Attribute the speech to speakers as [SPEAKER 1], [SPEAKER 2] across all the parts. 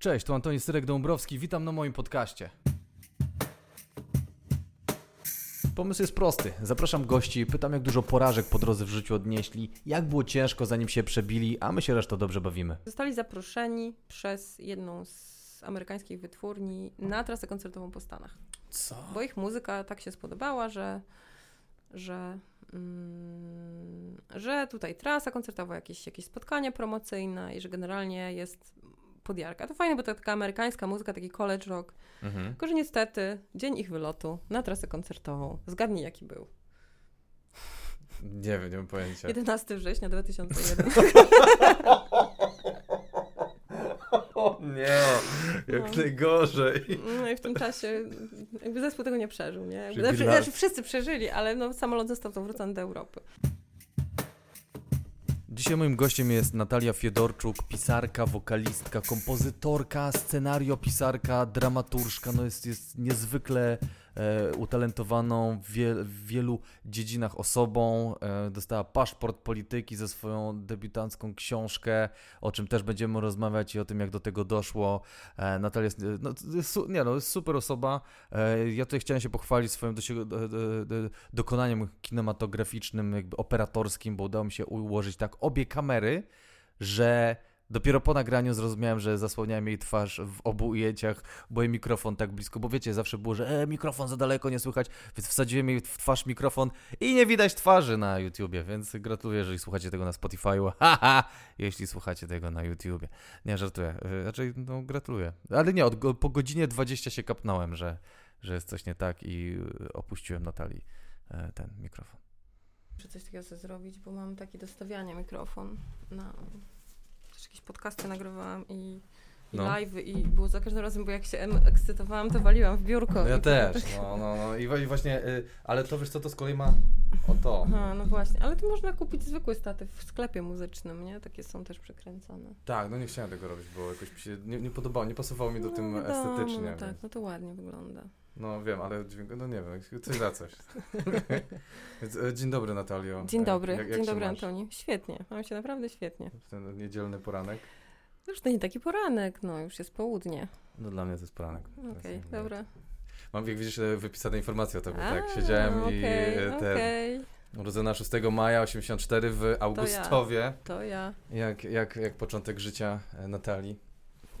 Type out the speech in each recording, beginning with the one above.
[SPEAKER 1] Cześć, tu Antoni Syrek-Dąbrowski, witam na moim podcaście. Pomysł jest prosty. Zapraszam gości, pytam jak dużo porażek po drodze w życiu odnieśli, jak było ciężko zanim się przebili, a my się resztą dobrze bawimy.
[SPEAKER 2] Zostali zaproszeni przez jedną z amerykańskich wytwórni na trasę koncertową po Stanach.
[SPEAKER 1] Co?
[SPEAKER 2] Bo ich muzyka tak się spodobała, że, że, mm, że tutaj trasa koncertowa, jakieś, jakieś spotkanie promocyjne i że generalnie jest podjarka. To fajne, bo to taka amerykańska muzyka, taki college rock.
[SPEAKER 1] Mhm.
[SPEAKER 2] Tylko, że niestety dzień ich wylotu na trasę koncertową. Zgadnij, jaki był.
[SPEAKER 1] Nie wiem, nie mam pojęcia.
[SPEAKER 2] 11 września 2001.
[SPEAKER 1] O nie, jak
[SPEAKER 2] No.
[SPEAKER 1] najgorzej.
[SPEAKER 2] No i w tym czasie jakby zespół tego nie przeżył, nie? Jakby, znaczy, znaczy wszyscy przeżyli, ale no, samolot został zawrócony do Europy.
[SPEAKER 1] Dzisiaj moim gościem jest Natalia Fiedorczuk, pisarka, wokalistka, kompozytorka, scenariopisarka, dramaturżka. No jest, jest niezwykle utalentowaną w, wie, w wielu dziedzinach osobą. E, dostała paszport polityki ze swoją debiutancką książkę, o czym też będziemy rozmawiać i o tym, jak do tego doszło. E, Natalia jest, e, no, nie, no, jest super osoba. E, ja tutaj chciałem się pochwalić swoim dokonaniem kinematograficznym, jakby operatorskim, bo udało mi się ułożyć tak obie kamery, że dopiero po nagraniu zrozumiałem, że zasłaniałem jej twarz w obu ujęciach, bo jej mikrofon tak blisko, bo wiecie, zawsze było, że e, mikrofon za daleko, nie słychać, więc wsadziłem jej w twarz mikrofon i nie widać twarzy na YouTubie, więc gratuluję, jeżeli słuchacie tego na Spotify'u, haha, jeśli słuchacie tego na YouTubie. Nie, żartuję, raczej, no, gratuluję. Ale nie, od, po godzinie 20 się kapnąłem, że, że jest coś nie tak i y, opuściłem Natalii e, ten mikrofon.
[SPEAKER 2] Muszę coś takiego zrobić, bo mam taki do stawiania mikrofon na... Też jakieś podcasty nagrywałam i, i
[SPEAKER 1] No.
[SPEAKER 2] live'y i było za każdym razem, bo jak się ekscytowałam, to waliłam w biurko.
[SPEAKER 1] No ja też, no, no, no. I właśnie, y, ale to wiesz co, to z kolei ma o to.
[SPEAKER 2] Aha, no właśnie, ale to można kupić zwykły statyw w sklepie muzycznym, nie? Takie są też przekręcone.
[SPEAKER 1] Tak, no nie chciałem tego robić, bo jakoś mi się nie, nie podobało, nie pasowało mi do
[SPEAKER 2] no,
[SPEAKER 1] tym
[SPEAKER 2] wiadomo,
[SPEAKER 1] estetycznie.
[SPEAKER 2] No tak,
[SPEAKER 1] więc-
[SPEAKER 2] no to ładnie wygląda.
[SPEAKER 1] No wiem, ale dźwięk, no nie wiem, coś za coś. E, dzień dobry Natalio.
[SPEAKER 2] Dzień
[SPEAKER 1] E,
[SPEAKER 2] dobry,
[SPEAKER 1] jak- jak
[SPEAKER 2] dzień dobry
[SPEAKER 1] masz
[SPEAKER 2] Antoni. Świetnie, mam się naprawdę świetnie.
[SPEAKER 1] Ten niedzielny poranek.
[SPEAKER 2] Już to nie taki poranek, no już jest południe.
[SPEAKER 1] No dla mnie to jest poranek. To
[SPEAKER 2] Okej,
[SPEAKER 1] jakby-
[SPEAKER 2] dobra.
[SPEAKER 1] Mam, jak widzisz, e, wypisane informacje o tobie,
[SPEAKER 2] A,
[SPEAKER 1] tak? Siedziałem i
[SPEAKER 2] okej,
[SPEAKER 1] e, ten,
[SPEAKER 2] okej,
[SPEAKER 1] urodzona 6 maja 84 w Augustowie.
[SPEAKER 2] to ja.
[SPEAKER 1] Jak, jak, jak początek życia Natalii?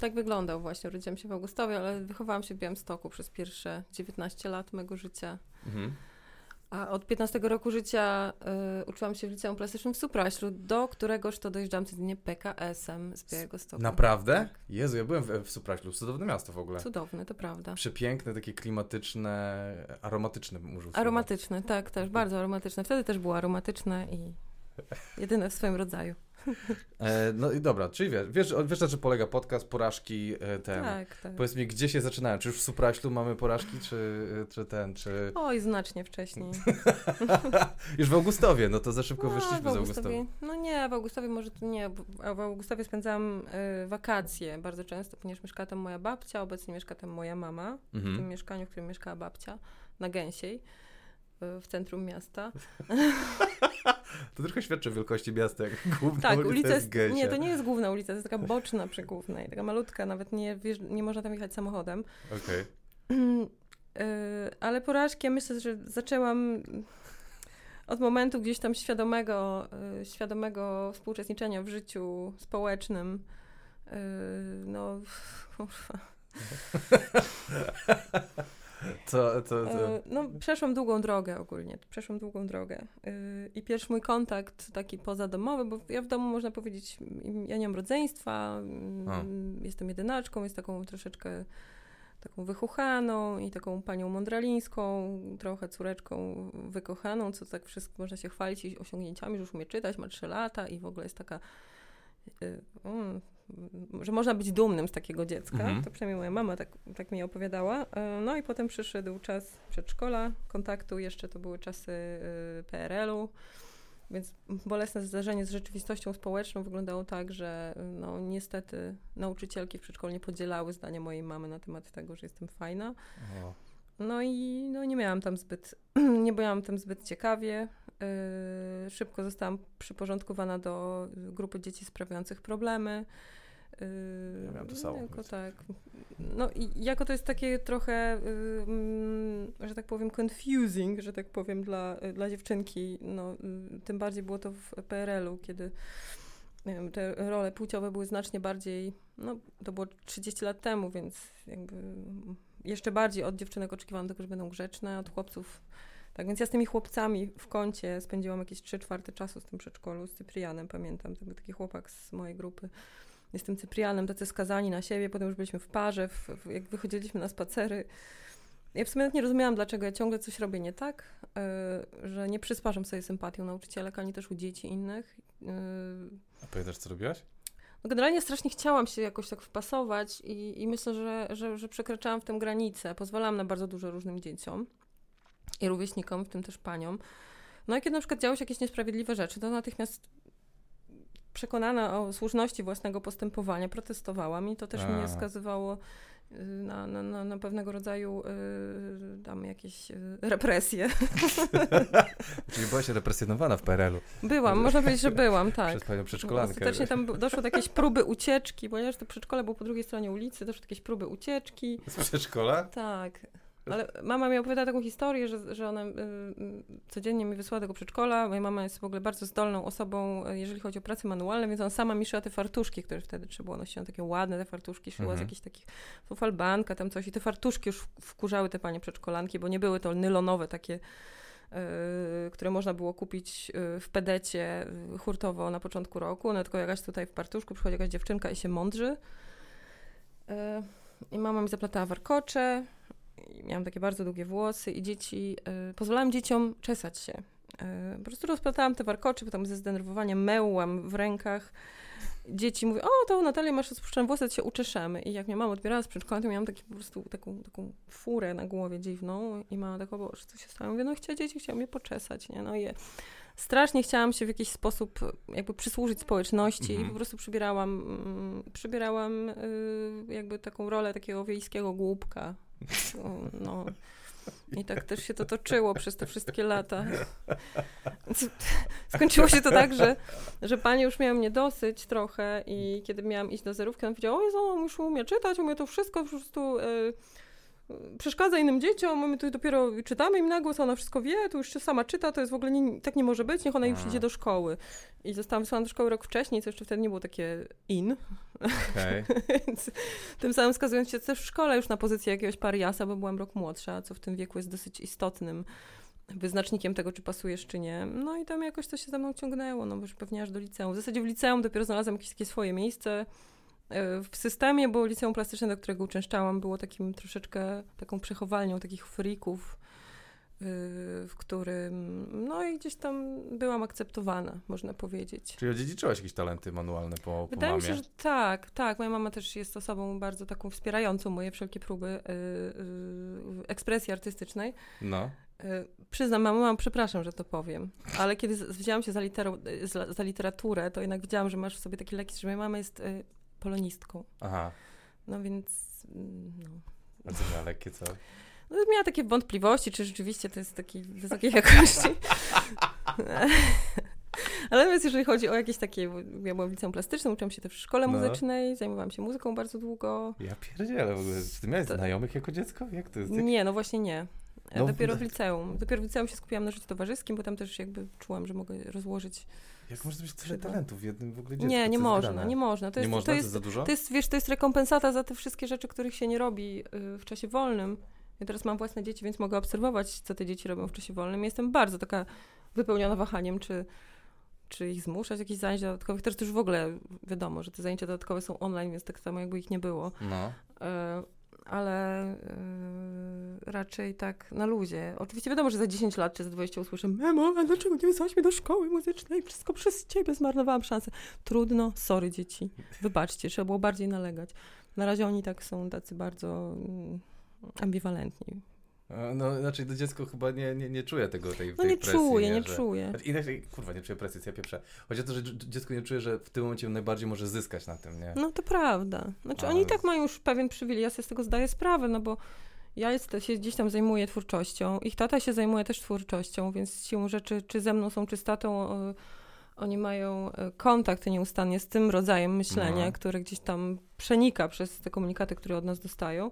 [SPEAKER 2] Tak wyglądał właśnie. Urodziłam się w Augustowie, ale wychowałam się w Białymstoku przez pierwsze 19 lat mego życia.
[SPEAKER 1] Mhm.
[SPEAKER 2] A od 15 roku życia y, uczyłam się w liceum plastycznym w Supraślu, do któregoż to dojeżdżałam codziennie PKS-em z Białegostoku.
[SPEAKER 1] Naprawdę?
[SPEAKER 2] Tak.
[SPEAKER 1] Jezu, ja byłem w, w Supraślu, cudowne miasto w ogóle.
[SPEAKER 2] Cudowne, to prawda.
[SPEAKER 1] Przepiękne, takie klimatyczne, aromatyczne słowa.
[SPEAKER 2] Aromatyczne, tak, też bardzo aromatyczne. Wtedy też było aromatyczne i jedyne w swoim rodzaju.
[SPEAKER 1] E, no i dobra, czyli wiesz, wiesz, wiesz na czym polega podcast, porażki, e, ten.
[SPEAKER 2] Tak, tak.
[SPEAKER 1] Powiedz mi, gdzie się zaczynają? Czy już w Supraślu mamy porażki, czy, czy ten, czy...
[SPEAKER 2] Oj, znacznie wcześniej.
[SPEAKER 1] już w Augustowie, no to za szybko
[SPEAKER 2] No,
[SPEAKER 1] wyszliśmy z.
[SPEAKER 2] Augustowie, no nie, w Augustowie może to nie, w Augustowie spędzałam y, wakacje bardzo często, ponieważ mieszkała tam moja babcia, obecnie mieszka tam moja mama, w tym
[SPEAKER 1] Mhm.
[SPEAKER 2] mieszkaniu, w którym mieszkała babcia, na Gęsiej, w centrum miasta.
[SPEAKER 1] To trochę świadczy o wielkości miasta, jak główna
[SPEAKER 2] Tak,
[SPEAKER 1] ulica,
[SPEAKER 2] ulica
[SPEAKER 1] jest
[SPEAKER 2] jest, nie, to nie jest główna ulica, to jest taka boczna przy głównej, taka malutka, nawet nie, nie można tam jechać samochodem.
[SPEAKER 1] Okej.
[SPEAKER 2] Y, ale porażki, ja myślę, że zaczęłam od momentu gdzieś tam świadomego, y, świadomego współuczestniczenia w życiu społecznym. Y, No, kurwa.
[SPEAKER 1] To, to, to...
[SPEAKER 2] Y, No, przeszłam długą drogę ogólnie. Przeszłam długą drogę. Y, I pierwszy mój kontakt taki pozadomowy, bo ja w domu można powiedzieć, ja nie mam rodzeństwa, mm,
[SPEAKER 1] A.
[SPEAKER 2] jestem jedynaczką, jest taką troszeczkę taką wychuchaną i taką panią mądralińską, trochę córeczką wykochaną, co tak wszystko można się chwalić osiągnięciami, że już umie czytać, ma 3 lata i w ogóle jest taka, y, mm, że można być dumnym z takiego dziecka.
[SPEAKER 1] Mhm.
[SPEAKER 2] To przynajmniej moja mama tak, tak mi opowiadała. Y, No i potem przyszedł czas przedszkola, kontaktu, jeszcze to były czasy y, PRL-u. Więc bolesne zdarzenie z rzeczywistością społeczną wyglądało tak, że y, no, niestety nauczycielki w przedszkolu nie podzielały zdania mojej mamy na temat tego, że jestem fajna.
[SPEAKER 1] O.
[SPEAKER 2] No i no, nie miałam tam zbyt, nie byłam tam zbyt ciekawie. Yy, szybko zostałam przyporządkowana do grupy dzieci sprawiających problemy. Yy,
[SPEAKER 3] Ja miałem to samo,
[SPEAKER 2] Jako tak. No i jako to jest takie trochę, yy, że tak powiem, confusing, że tak powiem, dla, dla dziewczynki. No, yy, tym bardziej było to w PRL-u, kiedy wiem, te role płciowe były znacznie bardziej, no to było 30 lat temu, więc jakby jeszcze bardziej od dziewczynek oczekiwałam tego, że będą grzeczne, od chłopców. Tak więc ja z tymi chłopcami w kącie spędziłam jakieś 3 czwarte czasu z tym przedszkolu, z Cyprianem, pamiętam, to był taki chłopak z mojej grupy. Z tym Cyprianem, tacy skazani na siebie, potem już byliśmy w parze, w, w, jak wychodziliśmy na spacery. Ja w sumie nie rozumiałam, dlaczego ja ciągle coś robię nie tak, yy, że nie przysparzam sobie sympatią nauczycielek, ani też u dzieci innych. Yy,
[SPEAKER 3] A pamiętasz, co robiłaś?
[SPEAKER 2] no generalnie strasznie chciałam się jakoś tak wpasować i, i myślę, że, że, że przekraczałam w tym granicę. Pozwalałam na bardzo dużo różnym dzieciom i rówieśnikom, w tym też paniom. No i kiedy na przykład działy się jakieś niesprawiedliwe rzeczy, to natychmiast przekonana o słuszności własnego postępowania protestowałam i to też
[SPEAKER 3] A.
[SPEAKER 2] mnie skazywało y, na, na, na, pewnego rodzaju y, tam jakieś y, represje.
[SPEAKER 3] Czyli byłaś represjonowana w PRL-u
[SPEAKER 2] Byłam, można powiedzieć, że byłam, tak.
[SPEAKER 3] przez panią przedszkolankę.
[SPEAKER 2] Ostatecznie tam doszło do jakiejś próby ucieczki, ponieważ to przedszkole było po drugiej stronie ulicy, doszło do jakiejś próby ucieczki.
[SPEAKER 3] Z przedszkola?
[SPEAKER 2] Tak. Ale mama mi opowiada taką historię, że, że ona y, y, codziennie mi wysłała do tego przedszkola. Moja mama jest w ogóle bardzo zdolną osobą, y, jeżeli chodzi o prace manualne, więc ona sama mi szyła te fartuszki, które wtedy trzeba było nosić. Ona takie ładne te fartuszki, szyła z
[SPEAKER 3] Mhm.
[SPEAKER 2] jakichś takich falbanka, tam coś. I te fartuszki już wkurzały te panie przedszkolanki, bo nie były to nylonowe takie y, które można było kupić y, w pedecie hurtowo na początku roku, no tylko jakaś tutaj w partuszku przychodzi jakaś dziewczynka i się mądrzy. Y, I mama mi zaplatała warkocze, i miałam takie bardzo długie włosy i dzieci, y, pozwalałam dzieciom czesać się. Y, po prostu rozplatałam te warkocze, potem ze zdenerwowaniem mełam w rękach. Dzieci mówią, o to Natalia masz spuszczone włosy, to się uczeszemy. I jak mnie mama odbierała z przedszkola, to miałam taki, po prostu taką, taką furę na głowie dziwną i mama tak, o Boże, co się stało? Mówię, no chciała dzieci, chciałam je poczesać, nie? No i strasznie chciałam się w jakiś sposób jakby przysłużyć społeczności
[SPEAKER 3] Mhm.
[SPEAKER 2] i po prostu przybierałam, mm, przybierałam y, jakby taką rolę takiego wiejskiego głupka. O, No. I tak też się to toczyło przez te wszystkie lata. Skończyło się to tak, że, że pani już miała mnie dosyć trochę i kiedy miałam iść do zerówki, on powiedział, oj, on już umie czytać, umie to wszystko, po prostu y, przeszkadza innym dzieciom, my tu dopiero czytamy im na głos, ona wszystko wie, to już się sama czyta, to jest w ogóle, nie, tak nie może być, niech ona już idzie do szkoły. I zostałam wysłana do szkoły rok wcześniej, co jeszcze wtedy nie było takie in,
[SPEAKER 3] Okej.
[SPEAKER 2] więc tym samym skazując się też w szkole już na pozycję jakiegoś pariasa, bo byłam rok młodsza, co w tym wieku jest dosyć istotnym wyznacznikiem tego, czy pasujesz, czy nie. No i tam jakoś to się ze mną ciągnęło, no bo już pewnie aż do liceum. W zasadzie w liceum dopiero znalazłam jakieś takie swoje miejsce w systemie, bo liceum plastyczne, do którego uczęszczałam, było takim troszeczkę taką przechowalnią takich frików, e, w którym, no i gdzieś tam byłam akceptowana, można powiedzieć.
[SPEAKER 3] Czyli odziedziczyłaś jakieś talenty manualne po, po
[SPEAKER 2] Wydaje mi
[SPEAKER 3] mamie?
[SPEAKER 2] się, że tak, tak. Moja mama też jest osobą bardzo taką wspierającą moje wszelkie próby y, y, ekspresji artystycznej.
[SPEAKER 3] No.
[SPEAKER 2] Y, przyznam, mamo, mam, przepraszam, że to powiem, ale kiedy wzięłam się za, litero, za, za literaturę, to jednak widziałam, że masz w sobie taki leki, że moja mama jest y, polonistką.
[SPEAKER 3] Aha.
[SPEAKER 2] No więc, mm, no.
[SPEAKER 3] A co miała lekkie, co?
[SPEAKER 2] No, miała takie wątpliwości, czy rzeczywiście to jest takiej wysokiej jakości. Ale natomiast jeżeli chodzi o jakieś takie, ja byłam liceum plastycznym, uczyłam się też w szkole
[SPEAKER 3] No.
[SPEAKER 2] muzycznej, zajmowałam się muzyką bardzo długo.
[SPEAKER 3] Ja pierdzielę w ogóle. Czy ty miałeś
[SPEAKER 2] To-
[SPEAKER 3] znajomych jako dziecko? Jak to jest?
[SPEAKER 2] Nie, no właśnie nie.
[SPEAKER 3] No,
[SPEAKER 2] Dopiero w
[SPEAKER 3] no.
[SPEAKER 2] liceum. Dopiero w liceum się skupiłam na życiu towarzyskim, bo tam też jakby czułam, że mogę rozłożyć.
[SPEAKER 3] Jak można mieć tyle talentów w jednym w ogóle dziecku?
[SPEAKER 2] nie, nie
[SPEAKER 3] jest
[SPEAKER 2] można,
[SPEAKER 3] grane.
[SPEAKER 2] nie można. To
[SPEAKER 3] nie
[SPEAKER 2] jest,
[SPEAKER 3] można?
[SPEAKER 2] to
[SPEAKER 3] To
[SPEAKER 2] jest,
[SPEAKER 3] za dużo?
[SPEAKER 2] to jest, wiesz, to jest rekompensata za te wszystkie rzeczy, których się nie robi y, w czasie wolnym. Ja teraz mam własne dzieci, więc mogę obserwować, co te dzieci robią w czasie wolnym. Jestem bardzo taka wypełniona wahaniem, czy, czy ich zmuszać, jakichś zajęć dodatkowych. Teraz to już w ogóle wiadomo, że te zajęcia dodatkowe są online, więc tak samo jakby ich nie było.
[SPEAKER 3] No.
[SPEAKER 2] Ale e, raczej tak na luzie. Oczywiście wiadomo, że za 10 lat czy za 20 usłyszę Mamo, a dlaczego nie wysłałaś mnie do szkoły muzycznej? Wszystko przez ciebie zmarnowałam szansę. Trudno, sorry dzieci. Wybaczcie, trzeba było bardziej nalegać. Na razie oni tak są tacy bardzo mm, ambiwalentni.
[SPEAKER 3] E, No, znaczy to dziecko chyba nie, nie, nie czuje tego, tej,
[SPEAKER 2] No
[SPEAKER 3] tej
[SPEAKER 2] nie
[SPEAKER 3] presji,
[SPEAKER 2] czuję, nie
[SPEAKER 3] że...
[SPEAKER 2] czuję.
[SPEAKER 3] Znaczy, Inaczej, kurwa, nie czuję presji, ja pieprzę. Chodzi o to, że dziecko nie czuje, że w tym momencie najbardziej może zyskać na tym, nie?
[SPEAKER 2] No to prawda. Znaczy
[SPEAKER 3] Ale-
[SPEAKER 2] oni i tak mają już pewien przywilej, ja sobie z tego zdaję sprawę, no bo ja jest, się gdzieś tam zajmuję twórczością, ich tata się zajmuje też twórczością, więc siłą rzeczy, czy ze mną są, czy z tatą, oni mają e, kontakt nieustannie z tym rodzajem myślenia,
[SPEAKER 3] No.
[SPEAKER 2] który gdzieś tam przenika przez te komunikaty, które od nas dostają.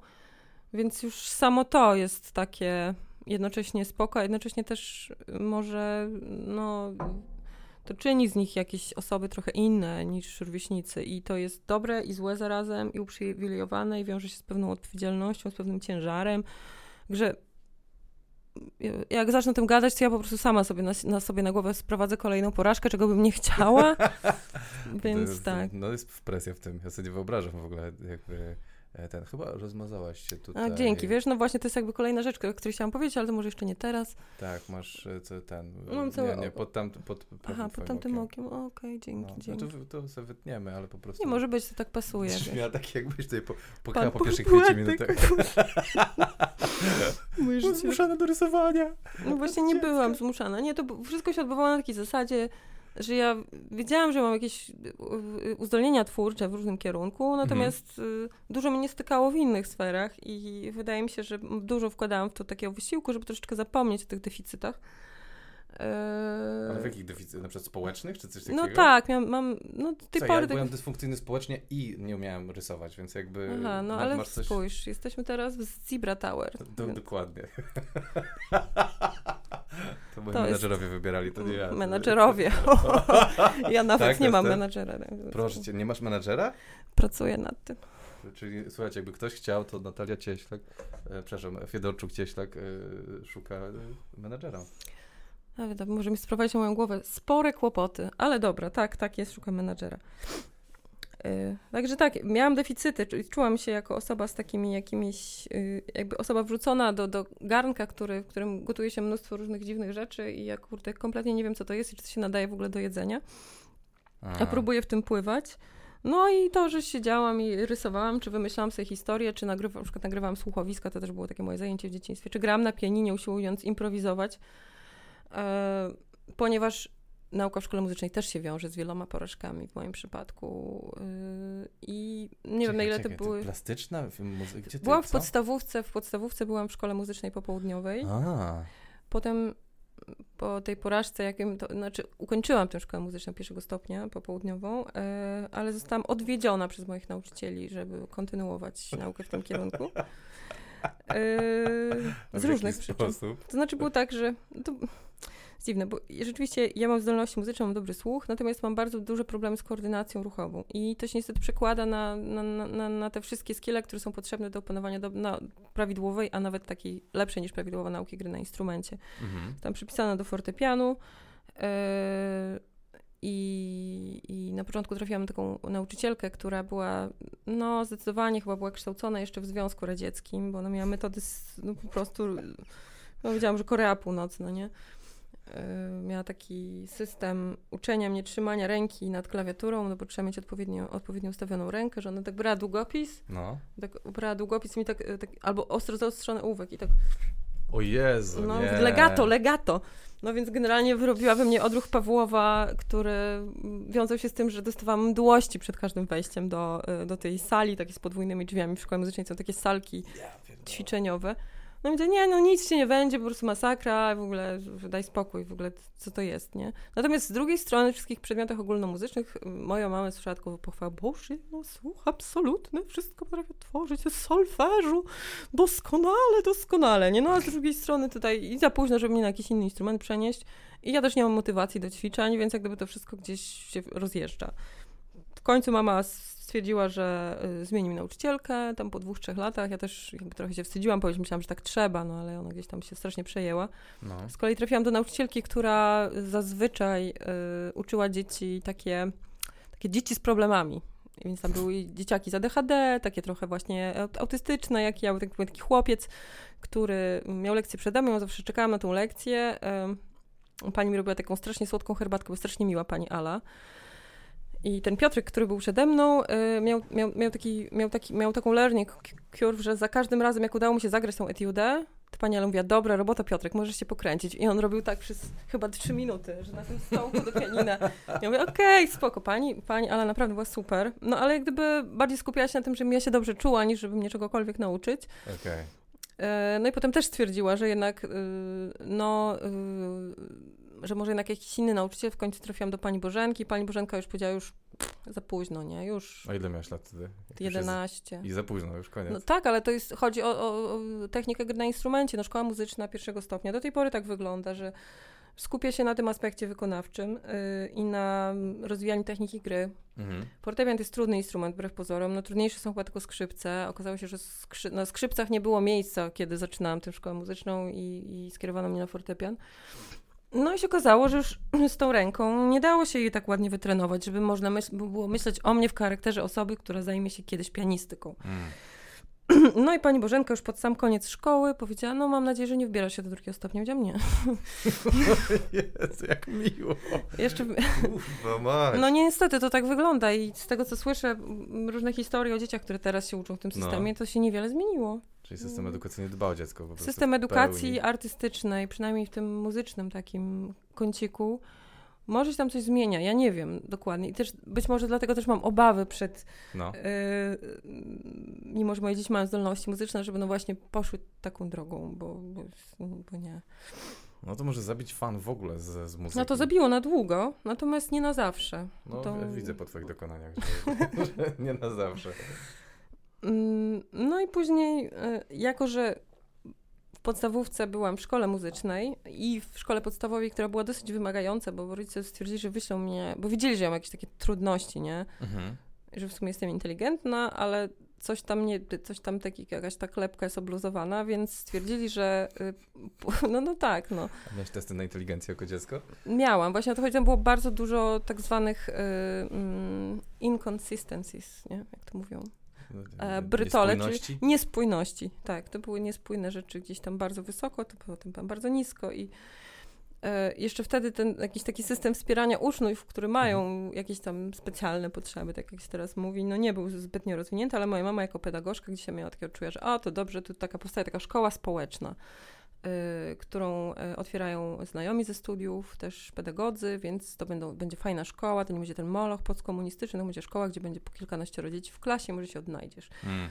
[SPEAKER 2] Więc już samo to jest takie jednocześnie spoko, a jednocześnie też może no, to czyni z nich jakieś osoby trochę inne niż rówieśnicy i to jest dobre i złe zarazem i uprzywilejowane i wiąże się z pewną odpowiedzialnością, z pewnym ciężarem, że jak zacznę o tym gadać, to ja po prostu sama sobie na, na sobie na głowę sprowadzę kolejną porażkę, czego bym nie chciała, więc
[SPEAKER 1] jest,
[SPEAKER 2] tak.
[SPEAKER 1] No jest presja w tym. Ja sobie nie wyobrażam w ogóle jakby ten. Chyba rozmazałaś się tutaj.
[SPEAKER 2] A, dzięki, wiesz, no właśnie to jest jakby kolejna rzecz, o której chciałam powiedzieć, ale to może jeszcze nie teraz.
[SPEAKER 1] Tak, masz e, co, ten. e,
[SPEAKER 2] Mam całe
[SPEAKER 1] nie, nie, pod, tam, pod
[SPEAKER 2] Aha, pod tamtym
[SPEAKER 1] okiem.
[SPEAKER 2] okiem, okej, dzięki,
[SPEAKER 1] No,
[SPEAKER 2] dzięki.
[SPEAKER 1] no to, to sobie wytniemy, ale po prostu.
[SPEAKER 2] Nie, może być, to tak pasuje.
[SPEAKER 1] Brzmiała tak, jakbyś tutaj po, pukała po pierwszych 5
[SPEAKER 2] Płatek.
[SPEAKER 1] minutach.
[SPEAKER 2] Moje życie.
[SPEAKER 1] Zmuszana do rysowania.
[SPEAKER 2] No właśnie nie byłam zmuszana. Nie, to wszystko się odbywało na takiej zasadzie, że ja wiedziałam, że mam jakieś uzdolnienia twórcze w różnym kierunku, natomiast y, dużo mnie nie stykało w innych sferach i wydaje mi się, że dużo wkładałam w to takiego wysiłku, żeby troszeczkę zapomnieć o tych deficytach. Eee,
[SPEAKER 1] Ale w jakich deficytach? Na przykład społecznych, czy coś takiego?
[SPEAKER 2] no tak, miałam, mam, no tej
[SPEAKER 1] Co,
[SPEAKER 2] pory...
[SPEAKER 1] ja
[SPEAKER 2] tak-
[SPEAKER 1] byłem dysfunkcyjny społecznie i nie umiałem rysować, więc jakby...
[SPEAKER 2] Aha, no ale
[SPEAKER 1] coś...
[SPEAKER 2] spójrz, jesteśmy teraz w Zebra Tower.
[SPEAKER 1] Do,
[SPEAKER 2] więc-
[SPEAKER 1] dokładnie. to moi
[SPEAKER 2] To jest-
[SPEAKER 1] menadżerowie wybierali, to nie ja.
[SPEAKER 2] Menadżerowie. ja nawet
[SPEAKER 1] Tak,
[SPEAKER 2] nie mam
[SPEAKER 1] jest ten?
[SPEAKER 2] menadżera.
[SPEAKER 1] Proszę cię, nie masz menadżera?
[SPEAKER 2] Pracuję nad tym.
[SPEAKER 1] Czyli słuchajcie, jakby ktoś chciał, to Natalia Cieślak, e, przepraszam, Fiedorczuk Cieślak e, szuka e, menadżera.
[SPEAKER 2] Ale to może mi sprowadzić na moją głowę spore kłopoty, ale dobra, tak, tak jest, szukam menadżera. Yy, także tak, miałam deficyty, czyli czułam się jako osoba z takimi jakimiś, yy, jakby osoba wrzucona do, do garnka, który, w którym gotuje się mnóstwo różnych dziwnych rzeczy i ja kurde kompletnie nie wiem, co to jest i czy to się nadaje w ogóle do jedzenia, a próbuję w tym pływać. No i to, że siedziałam i rysowałam, czy wymyślałam sobie historię, czy nagrywam, na przykład nagrywałam słuchowiska, to też było takie moje zajęcie w dzieciństwie, czy grałam na pianinie, usiłując improwizować, e, ponieważ nauka w szkole muzycznej też się wiąże z wieloma porażkami w moim przypadku e, i nie wiem na ile to były...
[SPEAKER 1] Plastyczna? Film, muzy- Gdzie ty,
[SPEAKER 2] Byłam w podstawówce, w podstawówce byłam w szkole muzycznej popołudniowej,
[SPEAKER 1] A,
[SPEAKER 2] Potem po tej porażce, jakim to, znaczy ukończyłam tę szkołę muzyczną pierwszego stopnia popołudniową, e, ale zostałam odwiedziona przez moich nauczycieli, żeby kontynuować naukę w tym kierunku. E, z różnych przyczyn.
[SPEAKER 1] sposób?
[SPEAKER 2] To znaczy było tak, że to jest dziwne, bo rzeczywiście ja mam zdolności muzyczne, mam dobry słuch, natomiast mam bardzo duże problemy z koordynacją ruchową i to się niestety przekłada na, na, na, na, te wszystkie skille, które są potrzebne do opanowania do, prawidłowej, a nawet takiej lepszej niż prawidłowa nauki gry na instrumencie.
[SPEAKER 1] Mhm.
[SPEAKER 2] Tam przypisana do fortepianu yy, i, i na początku trafiłam na taką nauczycielkę, która była, no zdecydowanie chyba była kształcona jeszcze w Związku Radzieckim, bo ona miała metody, s- no po prostu, no wiedziałam, że Korea Północna, nie? Yy, miała taki system uczenia mnie trzymania ręki nad klawiaturą, no bo trzeba mieć odpowiednio, odpowiednio ustawioną rękę, że ona tak brała długopis,
[SPEAKER 1] No.
[SPEAKER 2] tak brała długopis mi tak, tak albo ostro zaostrzony ołówek i tak
[SPEAKER 1] O Jezu,
[SPEAKER 2] no,
[SPEAKER 1] nie.
[SPEAKER 2] legato, legato. No więc generalnie wyrobiła we mnie odruch Pawłowa, który wiązał się z tym, że dostawałam mdłości przed każdym wejściem do, y, do tej sali, takie z podwójnymi drzwiami. W szkole muzycznej są takie salki ćwiczeniowe. No mówię, nie, no nic się nie będzie, po prostu masakra, w ogóle daj spokój, w ogóle co to jest, nie? Natomiast z drugiej strony w wszystkich przedmiotach ogólnomuzycznych moja mama słyszała tylko pochwałę, Boże, no słuch absolutny, wszystko potrafię tworzyć, z solfeżu, doskonale, doskonale, nie? No a z drugiej strony tutaj i za późno, żeby mnie na jakiś inny instrument przenieść i ja też nie mam motywacji do ćwiczeń, więc jak gdyby to wszystko gdzieś się rozjeżdża. W końcu mama stwierdziła, że y, zmieni mi nauczycielkę, tam po dwóch, trzech latach. Ja też jakby trochę się wstydziłam, powiedzieć, myślałam, że tak trzeba, no ale ona gdzieś tam się strasznie przejęła.
[SPEAKER 1] No.
[SPEAKER 2] Z kolei trafiłam do nauczycielki, która zazwyczaj y, uczyła dzieci takie, takie dzieci z problemami. Więc tam były dzieciaki z ADHD, takie trochę właśnie aut- autystyczne, jak ja, taki, taki chłopiec, który miał lekcję przede mną, ja zawsze czekałam na tą lekcję. Pani mi robiła taką strasznie słodką herbatkę, bo strasznie miła pani Ala. I ten Piotrek, który był przede mną, y, miał, miał, miał, taki, miał, taki, miał taką learning curve, że za każdym razem, jak udało mu się zagrać tą etiudę, to pani Ala mówiła, dobra robota Piotrek, możesz się pokręcić. I on robił tak przez chyba trzy minuty, że na tym stołku do pianina. Ja mówię, okej, spoko, pani, pani Ala naprawdę była super. No ale jak gdyby bardziej skupiała się na tym, żebym ja się dobrze czuła, niż żeby mnie czegokolwiek nauczyć. E, No i potem też stwierdziła, że jednak y, no, y, że może jednak jakiś inny nauczyciel. W końcu trafiłam do pani Bożenki. Pani Bożenka już powiedziała, już za późno, nie? Już
[SPEAKER 1] A ile miałeś lat wtedy? Jak już jest-
[SPEAKER 2] 11.
[SPEAKER 1] I za późno, już koniec.
[SPEAKER 2] No tak, ale to jest, chodzi o, o, o technikę gry na instrumencie. No, szkoła muzyczna pierwszego stopnia. Do tej pory tak wygląda, że skupia się na tym aspekcie wykonawczym yy, i na rozwijaniu techniki gry.
[SPEAKER 1] Mhm.
[SPEAKER 2] Fortepian to jest trudny instrument, wbrew pozorom. No, trudniejsze są chyba tylko skrzypce. Okazało się, że skrzy- na skrzypcach nie było miejsca, kiedy zaczynałam tę szkołę muzyczną i, i skierowano mnie na fortepian. No i się okazało, że już z tą ręką nie dało się jej tak ładnie wytrenować, żeby można myśl- by było myśleć o mnie w charakterze osoby, która zajmie się kiedyś pianistyką.
[SPEAKER 1] Mm.
[SPEAKER 2] No i pani Bożenka już pod sam koniec szkoły powiedziała, no mam nadzieję, że nie wybiera się do drugiego stopnia. Powiedziałam nie.
[SPEAKER 1] Jezu, jak miło.
[SPEAKER 2] Jeszcze,
[SPEAKER 1] mać.
[SPEAKER 2] no niestety to tak wygląda i z tego co słyszę, różne historie o dzieciach, które teraz się uczą w tym
[SPEAKER 1] No.
[SPEAKER 2] systemie, to się niewiele zmieniło.
[SPEAKER 1] Czyli system edukacyjny dba o dziecko po.
[SPEAKER 2] System edukacji
[SPEAKER 1] pełni.
[SPEAKER 2] artystycznej, przynajmniej w tym muzycznym takim kąciku, może się tam coś zmienia. Ja nie wiem dokładnie. I też być może dlatego też mam obawy przed,
[SPEAKER 1] No.
[SPEAKER 2] yy, mimo że moje dzieci mają zdolności muzyczne, żeby no właśnie poszły taką drogą, bo, bo, bo nie.
[SPEAKER 1] no to może zabić fan w ogóle z, z muzyki.
[SPEAKER 2] No to zabiło na długo, natomiast nie na zawsze.
[SPEAKER 1] No,
[SPEAKER 2] to...
[SPEAKER 1] widzę po twoich dokonaniach, że, że nie na zawsze.
[SPEAKER 2] Mm, No i później, y, jako że w podstawówce byłam w szkole muzycznej i w szkole podstawowej, która była dosyć wymagająca, bo rodzice stwierdzili, że wyślą mnie, bo widzieli, że ja mam jakieś takie trudności, nie?
[SPEAKER 1] Mhm.
[SPEAKER 2] Że w sumie jestem inteligentna, ale coś tam nie, coś tam taki, jakaś ta klepka jest obluzowana, więc stwierdzili, że y, no, no tak, no.
[SPEAKER 1] A Miałeś testy na inteligencję jako dziecko?
[SPEAKER 2] Miałam, właśnie o to chodzi, tam było bardzo dużo tak zwanych y, mm, inconsistencies, nie? Jak to mówią?
[SPEAKER 1] No,
[SPEAKER 2] E, brytole, czyli
[SPEAKER 1] niespójności?
[SPEAKER 2] Tak, to były niespójne rzeczy gdzieś tam bardzo wysoko, to potem tam bardzo nisko i e, jeszcze wtedy ten jakiś taki system wspierania uczniów, który mają jakieś tam specjalne potrzeby, tak jak się teraz mówi, no nie był zbytnio rozwinięty, ale moja mama jako pedagogzka gdzieś miała takiego czuja, że o, to dobrze, tu taka powstaje taka szkoła społeczna, którą y, otwierają znajomi ze studiów, też pedagodzy, więc to będą, będzie fajna szkoła, to nie będzie ten moloch postkomunistyczny, to będzie szkoła, gdzie będzie po kilkanaścioro dzieci w klasie, może się odnajdziesz.
[SPEAKER 1] Mm.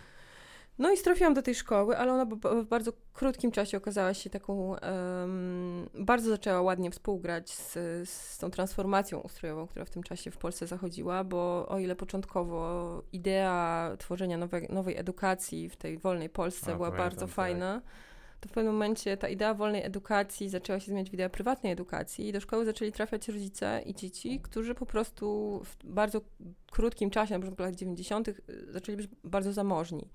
[SPEAKER 2] No i trafiłam do tej szkoły, ale ona w bardzo krótkim czasie okazała się taką, em, bardzo zaczęła ładnie współgrać z, z tą transformacją ustrojową, która w tym czasie w Polsce zachodziła, bo o ile początkowo idea tworzenia nowej, nowej edukacji w tej wolnej Polsce
[SPEAKER 1] A,
[SPEAKER 2] była
[SPEAKER 1] pamiętam,
[SPEAKER 2] bardzo
[SPEAKER 1] tak.
[SPEAKER 2] fajna, to w pewnym momencie ta idea wolnej edukacji zaczęła się zmieniać w ideę prywatnej edukacji i do szkoły zaczęli trafiać rodzice i dzieci, którzy po prostu w bardzo krótkim czasie, na początku lat 90., y, zaczęli być bardzo zamożni.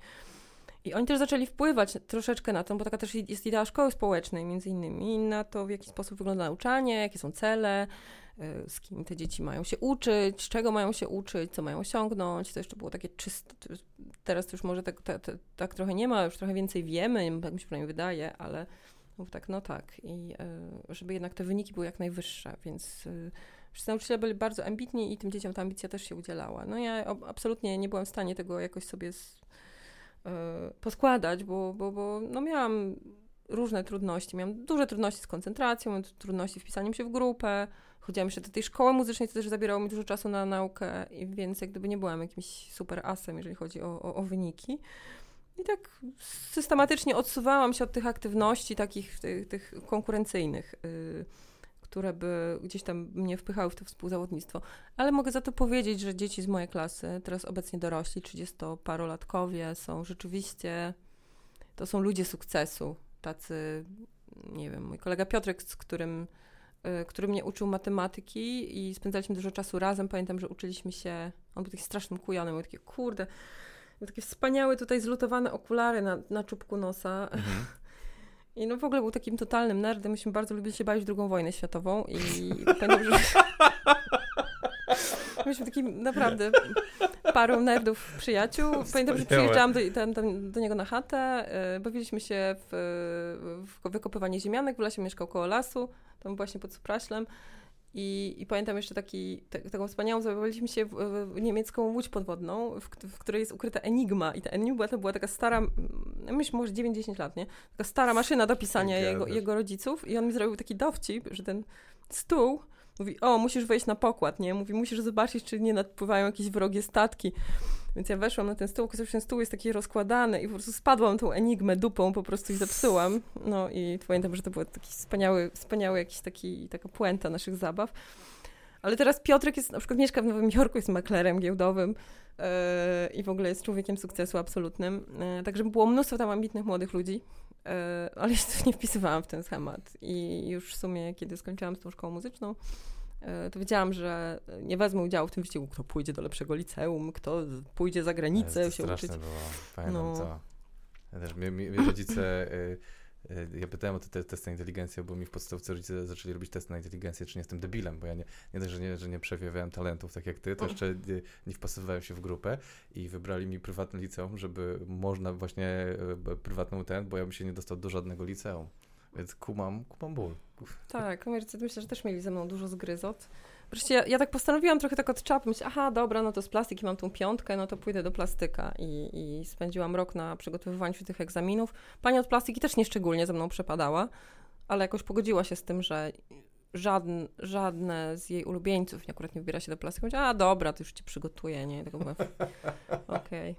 [SPEAKER 2] I oni też zaczęli wpływać troszeczkę na to, bo taka też jest idea szkoły społecznej, między innymi, na to, w jaki sposób wygląda nauczanie, jakie są cele, y, z kim te dzieci mają się uczyć, czego mają się uczyć, co mają osiągnąć. To jeszcze było takie czyste. Teraz to już może tak, tak, tak, trochę nie ma, już trochę więcej wiemy, tak mi się przynajmniej wydaje, ale mów tak, no tak. I y, żeby jednak te wyniki były jak najwyższe, więc y, wszyscy nauczyciele byli bardzo ambitni i tym dzieciom ta ambicja też się udzielała. No ja absolutnie nie byłam w stanie tego jakoś sobie poskładać, bo, bo, bo no miałam różne trudności. Miałam duże trudności z koncentracją, trudności z wpisaniem się w grupę. Chodziłam jeszcze do tej szkoły muzycznej, co też zabierało mi dużo czasu na naukę, więc jak gdyby nie byłam jakimś super asem, jeżeli chodzi o, o, o wyniki. I tak systematycznie odsuwałam się od tych aktywności takich tych, tych konkurencyjnych, y, które by gdzieś tam mnie wpychały w to współzawodnictwo. Ale mogę za to powiedzieć, że dzieci z mojej klasy, teraz obecnie dorośli, 30-parolatkowie, są rzeczywiście, to są ludzie sukcesu. Tacy, nie wiem, mój kolega Piotrek, z którym, y, który mnie uczył matematyki i spędzaliśmy dużo czasu razem. Pamiętam, że uczyliśmy się, on był taki strasznym kujonem, miał takie, kurde, miał takie wspaniałe tutaj zlutowane okulary na, na czubku nosa.
[SPEAKER 1] Mhm.
[SPEAKER 2] I no w ogóle był takim totalnym nerdem. Myśmy bardzo lubili się bawić w II wojnę światową i pamiętam, że... Myśmy takim naprawdę parą nerdów przyjaciół. Pamiętam, że przyjeżdżałam do, tam, tam, do niego na chatę, y, bawiliśmy się w, w wykopywanie ziemianek, w lesie mieszkał koło lasu, tam właśnie pod Supraślem. I, I pamiętam jeszcze taki, te, taką wspaniałą, zabawiliśmy się w, w niemiecką łódź podwodną, w, w której jest ukryta Enigma. I ta Enigma to była taka stara, myślę, może 9-10 lat, nie? Taka stara maszyna do pisania jego, jego rodziców. I on mi zrobił taki dowcip, że ten stół Mówi, o, musisz wejść na pokład, nie? Mówi, musisz zobaczyć, czy nie nadpływają jakieś wrogie statki. Więc ja weszłam na ten stół, okazuje się, ten stół jest taki rozkładany i po prostu spadłam tą enigmę dupą po prostu i zepsułam. No i pamiętam, że to był taki wspaniały, wspaniały jakiś taki, taka puenta naszych zabaw. Ale teraz Piotrek jest, na przykład mieszka w Nowym Jorku, jest maklerem giełdowym yy, i w ogóle jest człowiekiem sukcesu absolutnym. Yy, także było mnóstwo tam ambitnych młodych ludzi, yy, ale się nie wpisywałam w ten schemat. I już w sumie, kiedy skończyłam z tą szkołą muzyczną, to wiedziałam, że nie wezmę udziału w tym wyścigu, kto pójdzie do lepszego liceum, kto pójdzie za granicę się uczyć.
[SPEAKER 1] Było. Pamiętam
[SPEAKER 2] No.
[SPEAKER 1] to. Ja też, mi, mi, rodzice, y, y, ja pytałem o te, te testy na inteligencję, bo mi w podstawce rodzice zaczęli robić testy na inteligencję, czy nie jestem debilem, bo ja nie, nie dość, że nie, że nie przejawiałem talentów tak jak ty, to jeszcze nie, nie wpasowywałem się w grupę i wybrali mi prywatne liceum, żeby można właśnie y, prywatną ten, bo ja bym się nie dostał do żadnego liceum. Więc kumam, kumam ból.
[SPEAKER 2] Tak, myślę, że też mieli ze mną dużo zgryzot. Wreszcie ja, ja tak postanowiłam trochę tak od czapy, aha, dobra, no to z plastiki mam tą piątkę, no to pójdę do plastyka i, i spędziłam rok na przygotowywaniu się tych egzaminów. Pani od plastyki też nieszczególnie ze mną przepadała, ale jakoś pogodziła się z tym, że żadn, żadne z jej ulubieńców akurat nie wybiera się do plastyki. Mówię, a dobra, to już cię przygotuję, nie? Tego mówię, okej.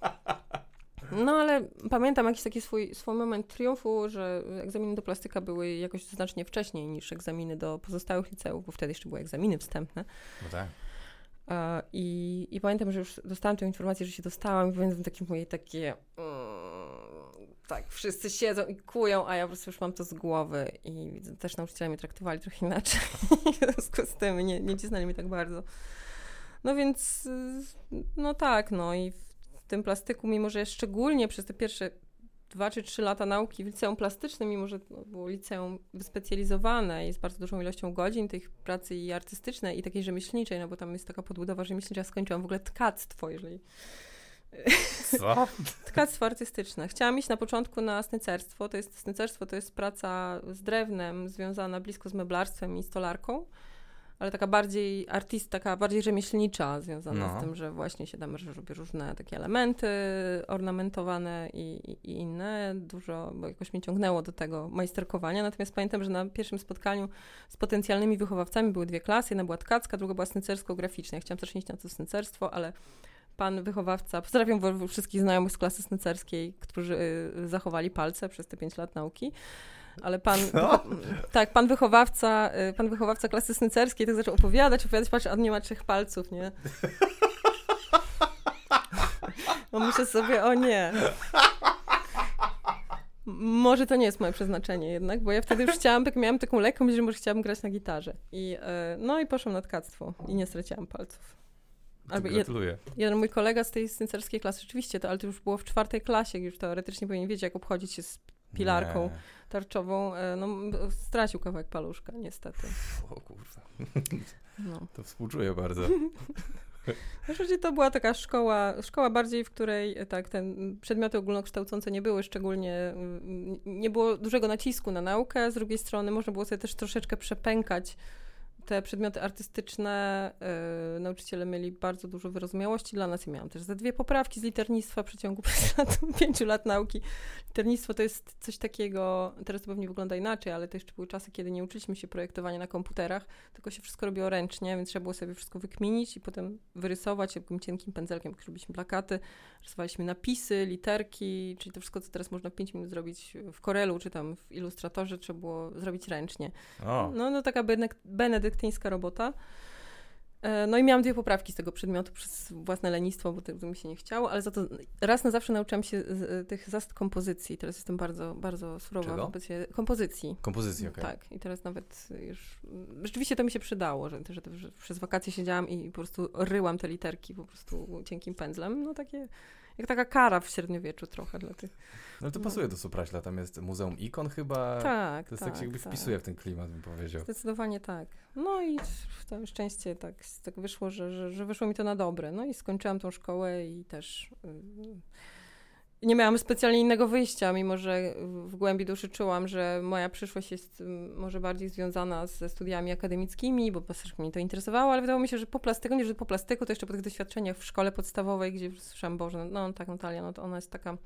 [SPEAKER 2] No ale pamiętam jakiś taki swój, swój moment triumfu, że egzaminy do plastyka były jakoś znacznie wcześniej niż egzaminy do pozostałych liceów, bo wtedy jeszcze były egzaminy wstępne.
[SPEAKER 1] No tak.
[SPEAKER 2] I, I pamiętam, że już dostałam tę informację, że się dostałam i pamiętam takie moje takie... Mm, tak, wszyscy siedzą i kują, a ja po prostu już mam to z głowy i też nauczyciele mnie traktowali trochę inaczej. w związku z tym nie, nie cisnęli mi tak bardzo. No więc, no tak, no i tym plastyku, mimo że szczególnie przez te pierwsze dwa czy trzy lata nauki w liceum plastycznym, mimo że no, było liceum wyspecjalizowane i z bardzo dużą ilością godzin tych pracy i artystycznej i takiej rzemieślniczej, no bo tam jest taka podbudowa rzemieślnicza, skończyłam w ogóle tkactwo, jeżeli...
[SPEAKER 1] Co?
[SPEAKER 2] Tkactwo artystyczne. Chciałam iść na początku na snycerstwo. To jest, snycerstwo to jest praca z drewnem związana blisko z meblarstwem i stolarką, ale taka bardziej artyst, taka bardziej rzemieślnicza, związana
[SPEAKER 1] No.
[SPEAKER 2] z tym, że właśnie się tam robi różne takie elementy ornamentowane i, i, i inne. Dużo, bo jakoś mnie ciągnęło do tego majsterkowania. Natomiast pamiętam, że na pierwszym spotkaniu z potencjalnymi wychowawcami były dwie klasy. Jedna była tkacka, druga była snycersko-graficzna. Ja chciałam też iść na to snycerstwo, ale pan wychowawca, pozdrawiam wszystkich znajomych z klasy snycerskiej, którzy y, zachowali palce przez te pięć lat nauki. Ale pan, tak, pan wychowawca, y, pan wychowawca klasy snycerskiej tak zaczął opowiadać, opowiadać, patrz, on nie ma trzech palców, nie? No myślę sobie, o nie. Może to nie jest moje przeznaczenie jednak, bo ja wtedy już chciałam, tak miałam taką lekką myśl, że może chciałam grać na gitarze. I, y, no i poszłam na tkactwo i nie straciłam palców. Albo
[SPEAKER 1] Gratuluję.
[SPEAKER 2] jeden mój kolega z tej syncerskiej klasy, rzeczywiście, to, ale to już było w czwartej klasie, już teoretycznie powinien wiedzieć, jak obchodzić się z pilarką
[SPEAKER 1] Nie.
[SPEAKER 2] tarczową. e, No, stracił kawałek paluszka, niestety.
[SPEAKER 1] O kurwa,
[SPEAKER 2] No.
[SPEAKER 1] to współczuję bardzo.
[SPEAKER 2] Oczywiście to była taka szkoła, szkoła bardziej, w której e, tak, ten przedmioty ogólnokształcące nie były szczególnie, mm, nie było dużego nacisku na naukę, z drugiej strony można było sobie też troszeczkę przepękać te przedmioty artystyczne. e, nauczyciele mieli bardzo dużo wyrozumiałości dla nas. Ja miałam też za dwie poprawki z liternictwa w przeciągu pięciu lat nauki. Liternictwo to jest coś takiego, teraz to pewnie wygląda inaczej, ale to jeszcze były czasy, kiedy nie uczyliśmy się projektowania na komputerach, tylko się wszystko robiło ręcznie, więc trzeba było sobie wszystko wykminić i potem wyrysować takim cienkim pędzelkiem, jak robiliśmy plakaty, rysowaliśmy napisy, literki, czyli to wszystko, co teraz można w 5 minut zrobić w Corelu, czy tam w Illustratorze, trzeba było zrobić ręcznie.
[SPEAKER 1] O,
[SPEAKER 2] No, no taka benek- benedyktyńska robota. E, No i miałam dwie poprawki z tego przedmiotu przez własne lenistwo, bo tego mi się nie chciało, ale za to raz na zawsze nauczyłam się z, tych zasad kompozycji. Teraz jestem bardzo, bardzo surowa
[SPEAKER 1] Czego?
[SPEAKER 2] wobec się- kompozycji.
[SPEAKER 1] kompozycja, okej.
[SPEAKER 2] Tak, i teraz nawet już. Rzeczywiście to mi się przydało, że, że, że przez wakacje siedziałam i po prostu ryłam te literki po prostu cienkim pędzlem. No takie. Jak taka kara w średniowieczu trochę dla tych.
[SPEAKER 1] No to pasuje do Supraśla, tam jest Muzeum Ikon chyba.
[SPEAKER 2] Tak.
[SPEAKER 1] To jest
[SPEAKER 2] tak,
[SPEAKER 1] tak się jakby
[SPEAKER 2] tak.
[SPEAKER 1] wpisuje w ten klimat, bym powiedział.
[SPEAKER 2] Zdecydowanie tak. No i całe szczęście tak, tak wyszło, że, że, że wyszło mi to na dobre. No i skończyłam tą szkołę i też y, nie miałam specjalnie innego wyjścia, mimo że w głębi duszy czułam, że moja przyszłość jest mm, może bardziej związana ze studiami akademickimi, bo pasaż mnie to interesowało, ale wydawało mi się, że po plastyku, nie że po plastyku, to jeszcze po tych doświadczeniach w szkole podstawowej, gdzie słyszałam, Boże, no tak Natalia, no to ona jest taka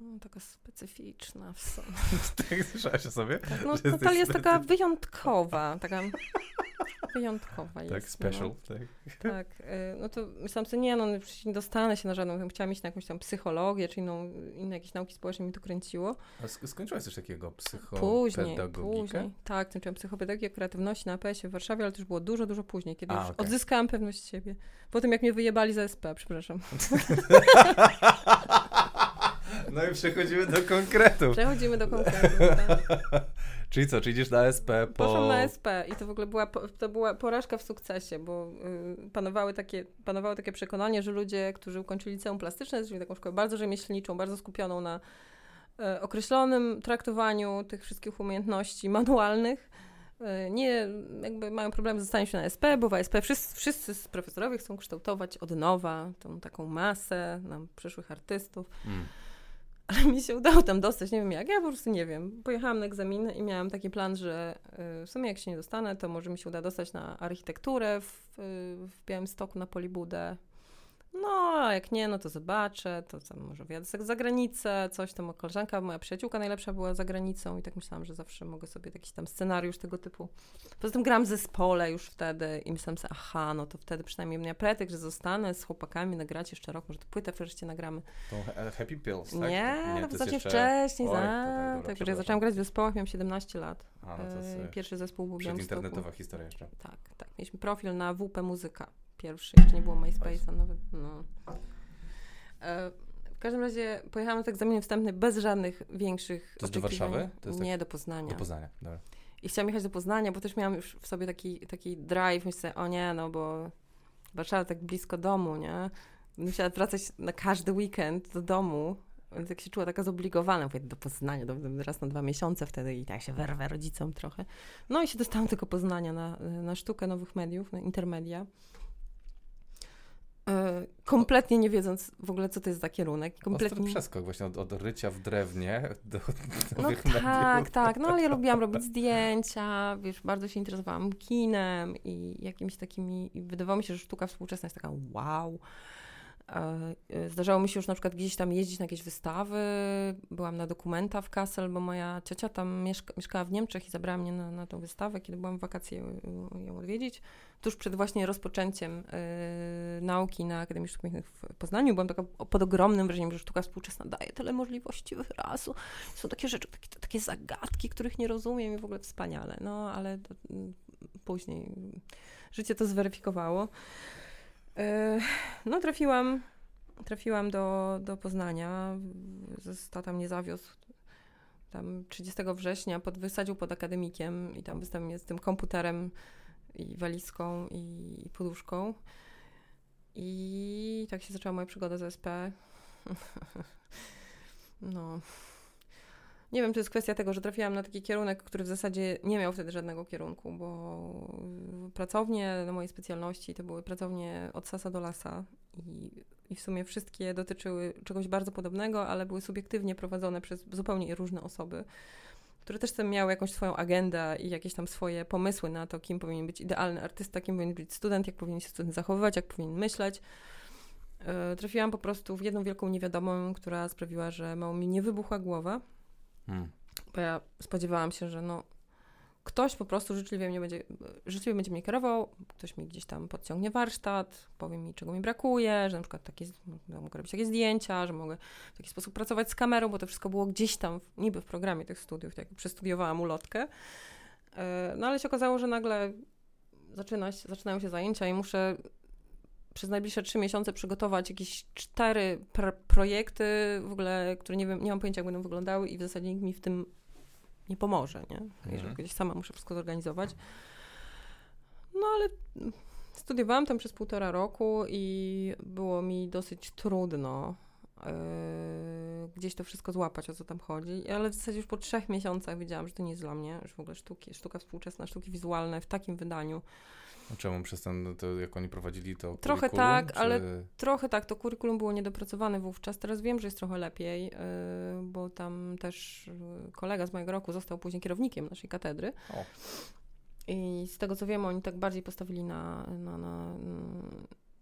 [SPEAKER 2] no, taka specyficzna w sobie.
[SPEAKER 1] tak słyszałaś o sobie?
[SPEAKER 2] Tak, no, Natalia jest taka wyjątkowa, taka wyjątkowa jest.
[SPEAKER 1] Tak, special,
[SPEAKER 2] No.
[SPEAKER 1] tak.
[SPEAKER 2] Tak, y, no to myślałam sobie, nie no, no przecież nie dostanę się na żadną, chciałam iść na jakąś tam psychologię, czy inną, inne jakieś nauki społeczne, mi to kręciło.
[SPEAKER 1] A sk- skończyłaś coś takiego?
[SPEAKER 2] Później,
[SPEAKER 1] Psychopedagogikę?
[SPEAKER 2] później. Tak, skończyłam psychopedagogię kreatywności na APS-ie w Warszawie, ale to już było dużo, dużo później, kiedy
[SPEAKER 1] A,
[SPEAKER 2] już
[SPEAKER 1] okej.
[SPEAKER 2] odzyskałam pewność siebie. Po tym, jak mnie wyjebali za SP, przepraszam.
[SPEAKER 1] No i przechodzimy do konkretów.
[SPEAKER 2] Przechodzimy do konkretu. Tak.
[SPEAKER 1] Czyli co, czy idziesz na SP po...
[SPEAKER 2] Poszłam na SP i to w ogóle była, to była porażka w sukcesie, bo y, panowały takie, panowało takie przekonanie, że ludzie, którzy ukończyli liceum plastyczne, czyli taką szkołę bardzo rzemieślniczą, bardzo skupioną na e, określonym traktowaniu tych wszystkich umiejętności manualnych, e, nie jakby mają problem z dostaniem się na SP, bo w ASP wszyscy, wszyscy z profesorowie chcą kształtować od nowa tą taką masę nam przyszłych artystów.
[SPEAKER 1] Mm.
[SPEAKER 2] Ale mi się udało tam dostać, nie wiem jak, ja po prostu nie wiem. Pojechałam na egzaminy i miałam taki plan, że y, w sumie jak się nie dostanę, to może mi się uda dostać na architekturę w, y, w Białymstoku na Polibudę. No, a jak nie, no to zobaczę, to tam może wyjadę za granicę, coś tam, koleżanka, moja przyjaciółka najlepsza była za granicą i tak myślałam, że zawsze mogę sobie jakiś tam scenariusz tego typu. Poza tym grałam w zespole już wtedy i myślałam sobie, aha, no to wtedy przynajmniej miała pretekst, że zostanę z chłopakami nagrać jeszcze rok, może to płytę wreszcie nagramy.
[SPEAKER 1] To he- Happy Pills, tak?
[SPEAKER 2] Nie,
[SPEAKER 1] to
[SPEAKER 2] no znacznie
[SPEAKER 1] jeszcze-
[SPEAKER 2] wcześniej,
[SPEAKER 1] Oj, to
[SPEAKER 2] za...
[SPEAKER 1] tak,
[SPEAKER 2] tak, że ja zaczęłam grać w zespołach, miałam 17 lat.
[SPEAKER 1] A, no to
[SPEAKER 2] E,
[SPEAKER 1] jest,
[SPEAKER 2] Pierwszy zespół był w.
[SPEAKER 1] Przedinternetowa historia jeszcze.
[SPEAKER 2] Tak, tak. Mieliśmy profil na WP Muzyka. Pierwszy, jeszcze nie było MySpace'a nawet. No. E, W każdym razie pojechałam na te egzaminy wstępne bez żadnych większych
[SPEAKER 1] To jest do. Warszawy? Jest tak-
[SPEAKER 2] nie, do Poznania.
[SPEAKER 1] Do Poznania, dobra.
[SPEAKER 2] I chciałam jechać do Poznania, bo też miałam już w sobie taki, taki drive. Myślę, o nie, no bo Warszawa tak blisko domu, nie? Musiała wracać na każdy weekend do domu. Więc jak się czuła taka zobligowana, mówię, do Poznania, do, do, raz na dwa miesiące wtedy i tak się werwę rodzicom trochę. No i się dostałam do tego Poznania na, na sztukę nowych mediów, na intermedia. E, kompletnie nie wiedząc w ogóle, co to jest za kierunek.
[SPEAKER 1] Ostry
[SPEAKER 2] Kompletnie...
[SPEAKER 1] przeskok właśnie od, od rycia w drewnie do
[SPEAKER 2] No
[SPEAKER 1] nowych
[SPEAKER 2] tak,
[SPEAKER 1] mediów.
[SPEAKER 2] tak. No ale ja lubiłam robić zdjęcia, wiesz, bardzo się interesowałam kinem i jakimiś takimi... I wydawało mi się, że sztuka współczesna jest taka wow. E, e, Zdarzało mi się już na przykład gdzieś tam jeździć na jakieś wystawy. Byłam na dokumenta w Kassel, bo moja ciocia tam mieszka, mieszkała w Niemczech i zabrała mnie na, na tą wystawę, kiedy byłam w wakacje ją- odwiedzić. Tuż przed właśnie rozpoczęciem e, nauki na Akademii Sztuk Pięknych w Poznaniu byłam taka pod ogromnym wrażeniem, że sztuka współczesna daje tyle możliwości wyrazu. Są takie rzeczy, takie, takie zagadki, których nie rozumiem i w ogóle wspaniale. No, ale to, mm, później życie to zweryfikowało. E, No, trafiłam, trafiłam do, do Poznania. Tata mnie zawiózł tam 30 września, pod, wysadził pod akademikiem i tam wystawił mnie z tym komputerem i walizką i, i poduszką. I tak się zaczęła moja przygoda z SP. No. Nie wiem, czy jest kwestia tego, że trafiłam na taki kierunek, który w zasadzie nie miał wtedy żadnego kierunku, bo pracownie na mojej specjalności to były pracownie od sasa do lasa i, i w sumie wszystkie dotyczyły czegoś bardzo podobnego, ale były subiektywnie prowadzone przez zupełnie różne osoby, które też tam miały jakąś swoją agendę i jakieś tam swoje pomysły na to, kim powinien być idealny artysta, kim powinien być student, jak powinien się student zachowywać, jak powinien myśleć. E, Trafiłam po prostu w jedną wielką niewiadomą, która sprawiła, że mało mi nie wybuchła głowa,
[SPEAKER 1] Hmm.
[SPEAKER 2] bo ja spodziewałam się, że no ktoś po prostu życzliwie mnie będzie, życzliwie będzie mnie kierował, ktoś mi gdzieś tam podciągnie warsztat, powie mi, czego mi brakuje, że na przykład takie, no, mogę robić takie zdjęcia, że mogę w taki sposób pracować z kamerą, bo to wszystko było gdzieś tam, w- niby w programie tych studiów, tak przestudiowałam ulotkę. E, No ale się okazało, że nagle zaczyna się, zaczynają się zajęcia i muszę przez najbliższe trzy miesiące przygotować jakieś cztery pr- projekty, w ogóle, które nie wiem, nie mam pojęcia, jak będą wyglądały i w zasadzie nikt mi w tym nie pomoże, nie? Jeżeli
[SPEAKER 1] Mhm.
[SPEAKER 2] gdzieś sama muszę wszystko zorganizować. No ale studiowałam tam przez półtora roku i było mi dosyć trudno yy, gdzieś to wszystko złapać, o co tam chodzi, ale w zasadzie już po trzech miesiącach wiedziałam, że to nie jest dla mnie, że w ogóle sztuki, sztuka współczesna, sztuki wizualne w takim wydaniu
[SPEAKER 1] Czemu przez ten, to jak oni prowadzili to
[SPEAKER 2] Trochę tak,
[SPEAKER 1] czy...
[SPEAKER 2] ale- Trochę tak, to kurikulum było niedopracowane wówczas. Teraz wiem, że jest trochę lepiej, yy, bo tam też yy, kolega z mojego roku został później kierownikiem naszej katedry.
[SPEAKER 1] O.
[SPEAKER 2] I z tego co wiem, oni tak bardziej postawili na, na, na,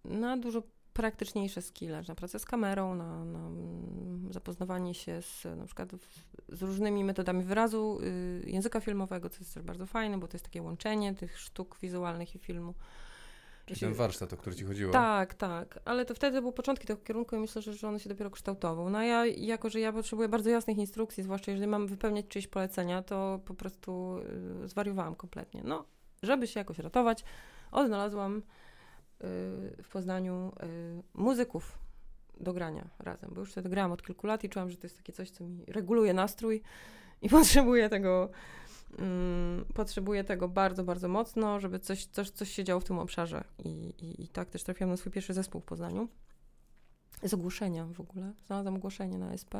[SPEAKER 2] na dużo praktyczniejsze skille, na pracę z kamerą, na, na mm, zapoznawanie się z na przykład w- z różnymi metodami wyrazu y, języka filmowego, co jest też bardzo fajne, bo to jest takie łączenie tych sztuk wizualnych i filmu.
[SPEAKER 1] Czyli ten warsztat, o który ci chodziło.
[SPEAKER 2] Tak, tak, ale to wtedy był początki tego kierunku i myślę, że, że on się dopiero kształtował. No a ja, jako że ja potrzebuję bardzo jasnych instrukcji, zwłaszcza jeżeli mam wypełniać czyjeś polecenia, to po prostu y, zwariowałam kompletnie. No, żeby się jakoś ratować, odnalazłam w Poznaniu y, muzyków do grania razem, bo już wtedy grałam od kilku lat i czułam, że to jest takie coś, co mi reguluje nastrój i potrzebuję tego Mm, potrzebuję tego bardzo, bardzo mocno, żeby coś, coś, coś się działo w tym obszarze. I, i, I tak też trafiłam na swój pierwszy zespół w Poznaniu. Z ogłoszenia w ogóle. Znalazłam ogłoszenie na SP.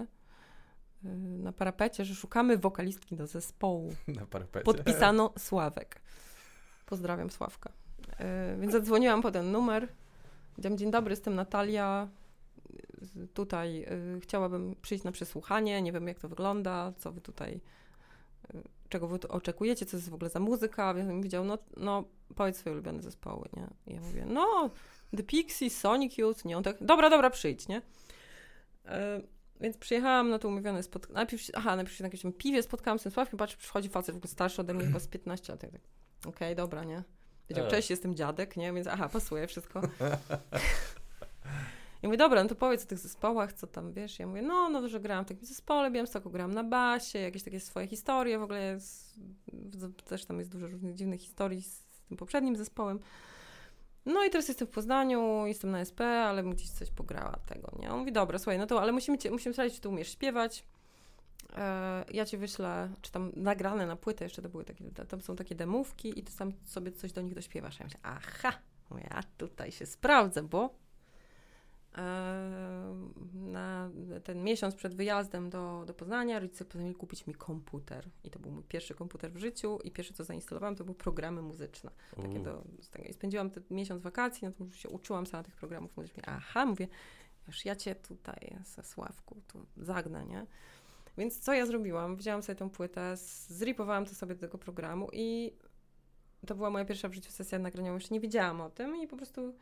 [SPEAKER 2] Y, na parapecie, że szukamy wokalistki do zespołu.
[SPEAKER 1] Na parapecie.
[SPEAKER 2] Podpisano Sławek. Pozdrawiam Sławka. Y, więc zadzwoniłam po ten numer. Powiedziałam, dzień dobry, jestem Natalia. Tutaj y, chciałabym przyjść na przesłuchanie. Nie wiem, jak to wygląda, co wy tutaj czego wy oczekujecie, co jest w ogóle za muzyka, więc on powiedział, no, no powiedz swoje ulubione zespoły, nie? I ja mówię, no, The Pixies, Sonic Youth, nie? On tak, dobra, dobra, przyjdź, nie? E, więc przyjechałam na to umówione spotkanie, najpierw, aha, najpierw się na jakimś piwie spotkałam z tym Sławkiem, patrz, przychodzi facet w ogóle starszy ode mnie, chyba z 15 lat, tak. okej, okay, dobra, nie? Powiedział, cześć, jestem dziadek, nie? Więc aha, pasuje wszystko. I mówię, dobra, no to powiedz o tych zespołach, co tam, wiesz? Ja mówię, no, no, że grałam w takim zespole Białymstoku, grałam na basie, jakieś takie swoje historie, w ogóle jest, też tam jest dużo różnych dziwnych historii z tym poprzednim zespołem. No i teraz jestem w Poznaniu, jestem na SP, ale bym gdzieś coś pograła tego, nie? On mówi, dobra, słuchaj, no to, ale musimy, cię, musimy sprawdzić, czy ty umiesz śpiewać. E, ja ci wyślę, czy tam nagrane na płytę, jeszcze to były takie, tam są takie demówki i ty sam sobie coś do nich dośpiewasz. Ja myślę, aha, mówię, a tutaj się sprawdzę, bo na ten miesiąc przed wyjazdem do, do Poznania rodzice postanowili kupić mi komputer. I to był mój pierwszy komputer w życiu i pierwsze, co zainstalowałam, to były programy muzyczne. Takie do, I spędziłam ten miesiąc wakacji, no to już się uczyłam sama tych programów muzycznych. Aha, mówię, już ja cię tutaj, ze Sławku, tu zagnę, nie? Więc co ja zrobiłam? Wzięłam sobie tą płytę, zripowałam to sobie do tego programu i to była moja pierwsza w życiu sesja nagrania, jeszcze nie wiedziałam o tym i po prostu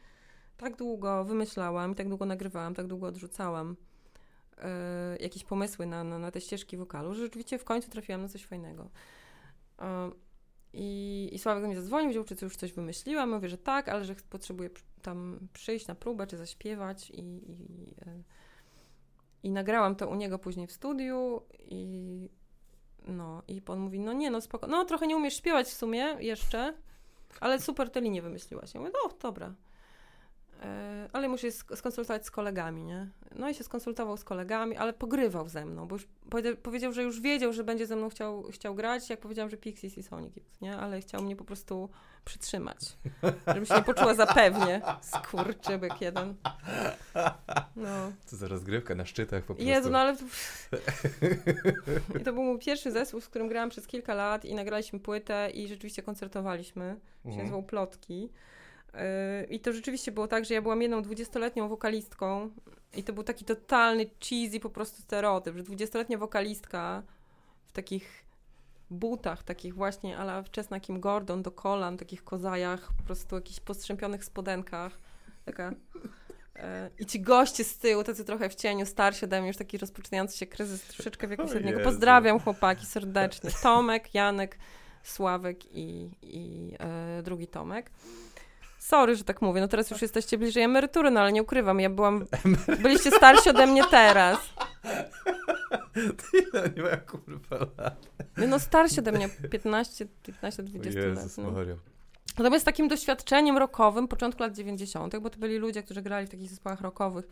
[SPEAKER 2] tak długo wymyślałam, tak długo nagrywałam, tak długo odrzucałam yy, jakieś pomysły na, na, na, te ścieżki wokalu, że rzeczywiście w końcu trafiłam na coś fajnego. Yy, i, I Sławek do mnie zadzwonił, wziął, czy już coś wymyśliłam. Mówię, że tak, ale że potrzebuję tam przyjść na próbę, czy zaśpiewać. I, i, yy, i nagrałam to u niego później w studiu i no, i on mówi, no nie, no spoko, no trochę nie umiesz śpiewać w sumie jeszcze, ale super te linie wymyśliłaś. Ja mówię, no dobra. E, ale muszę się skonsultować z kolegami, nie? No i się skonsultował z kolegami, ale pogrywał ze mną, bo już powiedział, że już wiedział, że będzie ze mną chciał, chciał grać, jak powiedziałam, że Pixies i Sonic Youth, nie? Ale chciał mnie po prostu przytrzymać, żebym się nie poczuła zapewnie. Skurczybyk jeden.
[SPEAKER 1] No. Co za rozgrywka na szczytach po prostu.
[SPEAKER 2] Jezu, no ale... To... I to był mój pierwszy zespół, z którym grałam przez kilka lat i nagraliśmy płytę i rzeczywiście koncertowaliśmy. Się mhm. nazywał Plotki. I to rzeczywiście było tak, że ja byłam jedną dwudziestoletnią wokalistką i to był taki totalny cheesy po prostu stereotyp, że dwudziestoletnia wokalistka w takich butach, takich właśnie ala wczesna Kim Gordon do kolan, takich kozajach, po prostu jakichś postrzępionych spodenkach, taka... E, I ci goście z tyłu, tacy trochę w cieniu, starsi ode mnie, już taki rozpoczynający się kryzys troszeczkę wieku średniego. Pozdrawiam chłopaki serdecznie. Tomek, Janek, Sławek i, i e, drugi Tomek. Sorry, że tak mówię, no teraz już jesteście bliżej emerytury, no ale nie ukrywam, ja byłam... Byliście starsi ode mnie teraz.
[SPEAKER 1] Tyle nie ma kurwa lat.
[SPEAKER 2] No starsi ode mnie, 15, 15, 20 Jezus lat. No. Natomiast takim doświadczeniem rockowym początku lat 90., bo to byli ludzie, którzy grali w takich zespołach rockowych,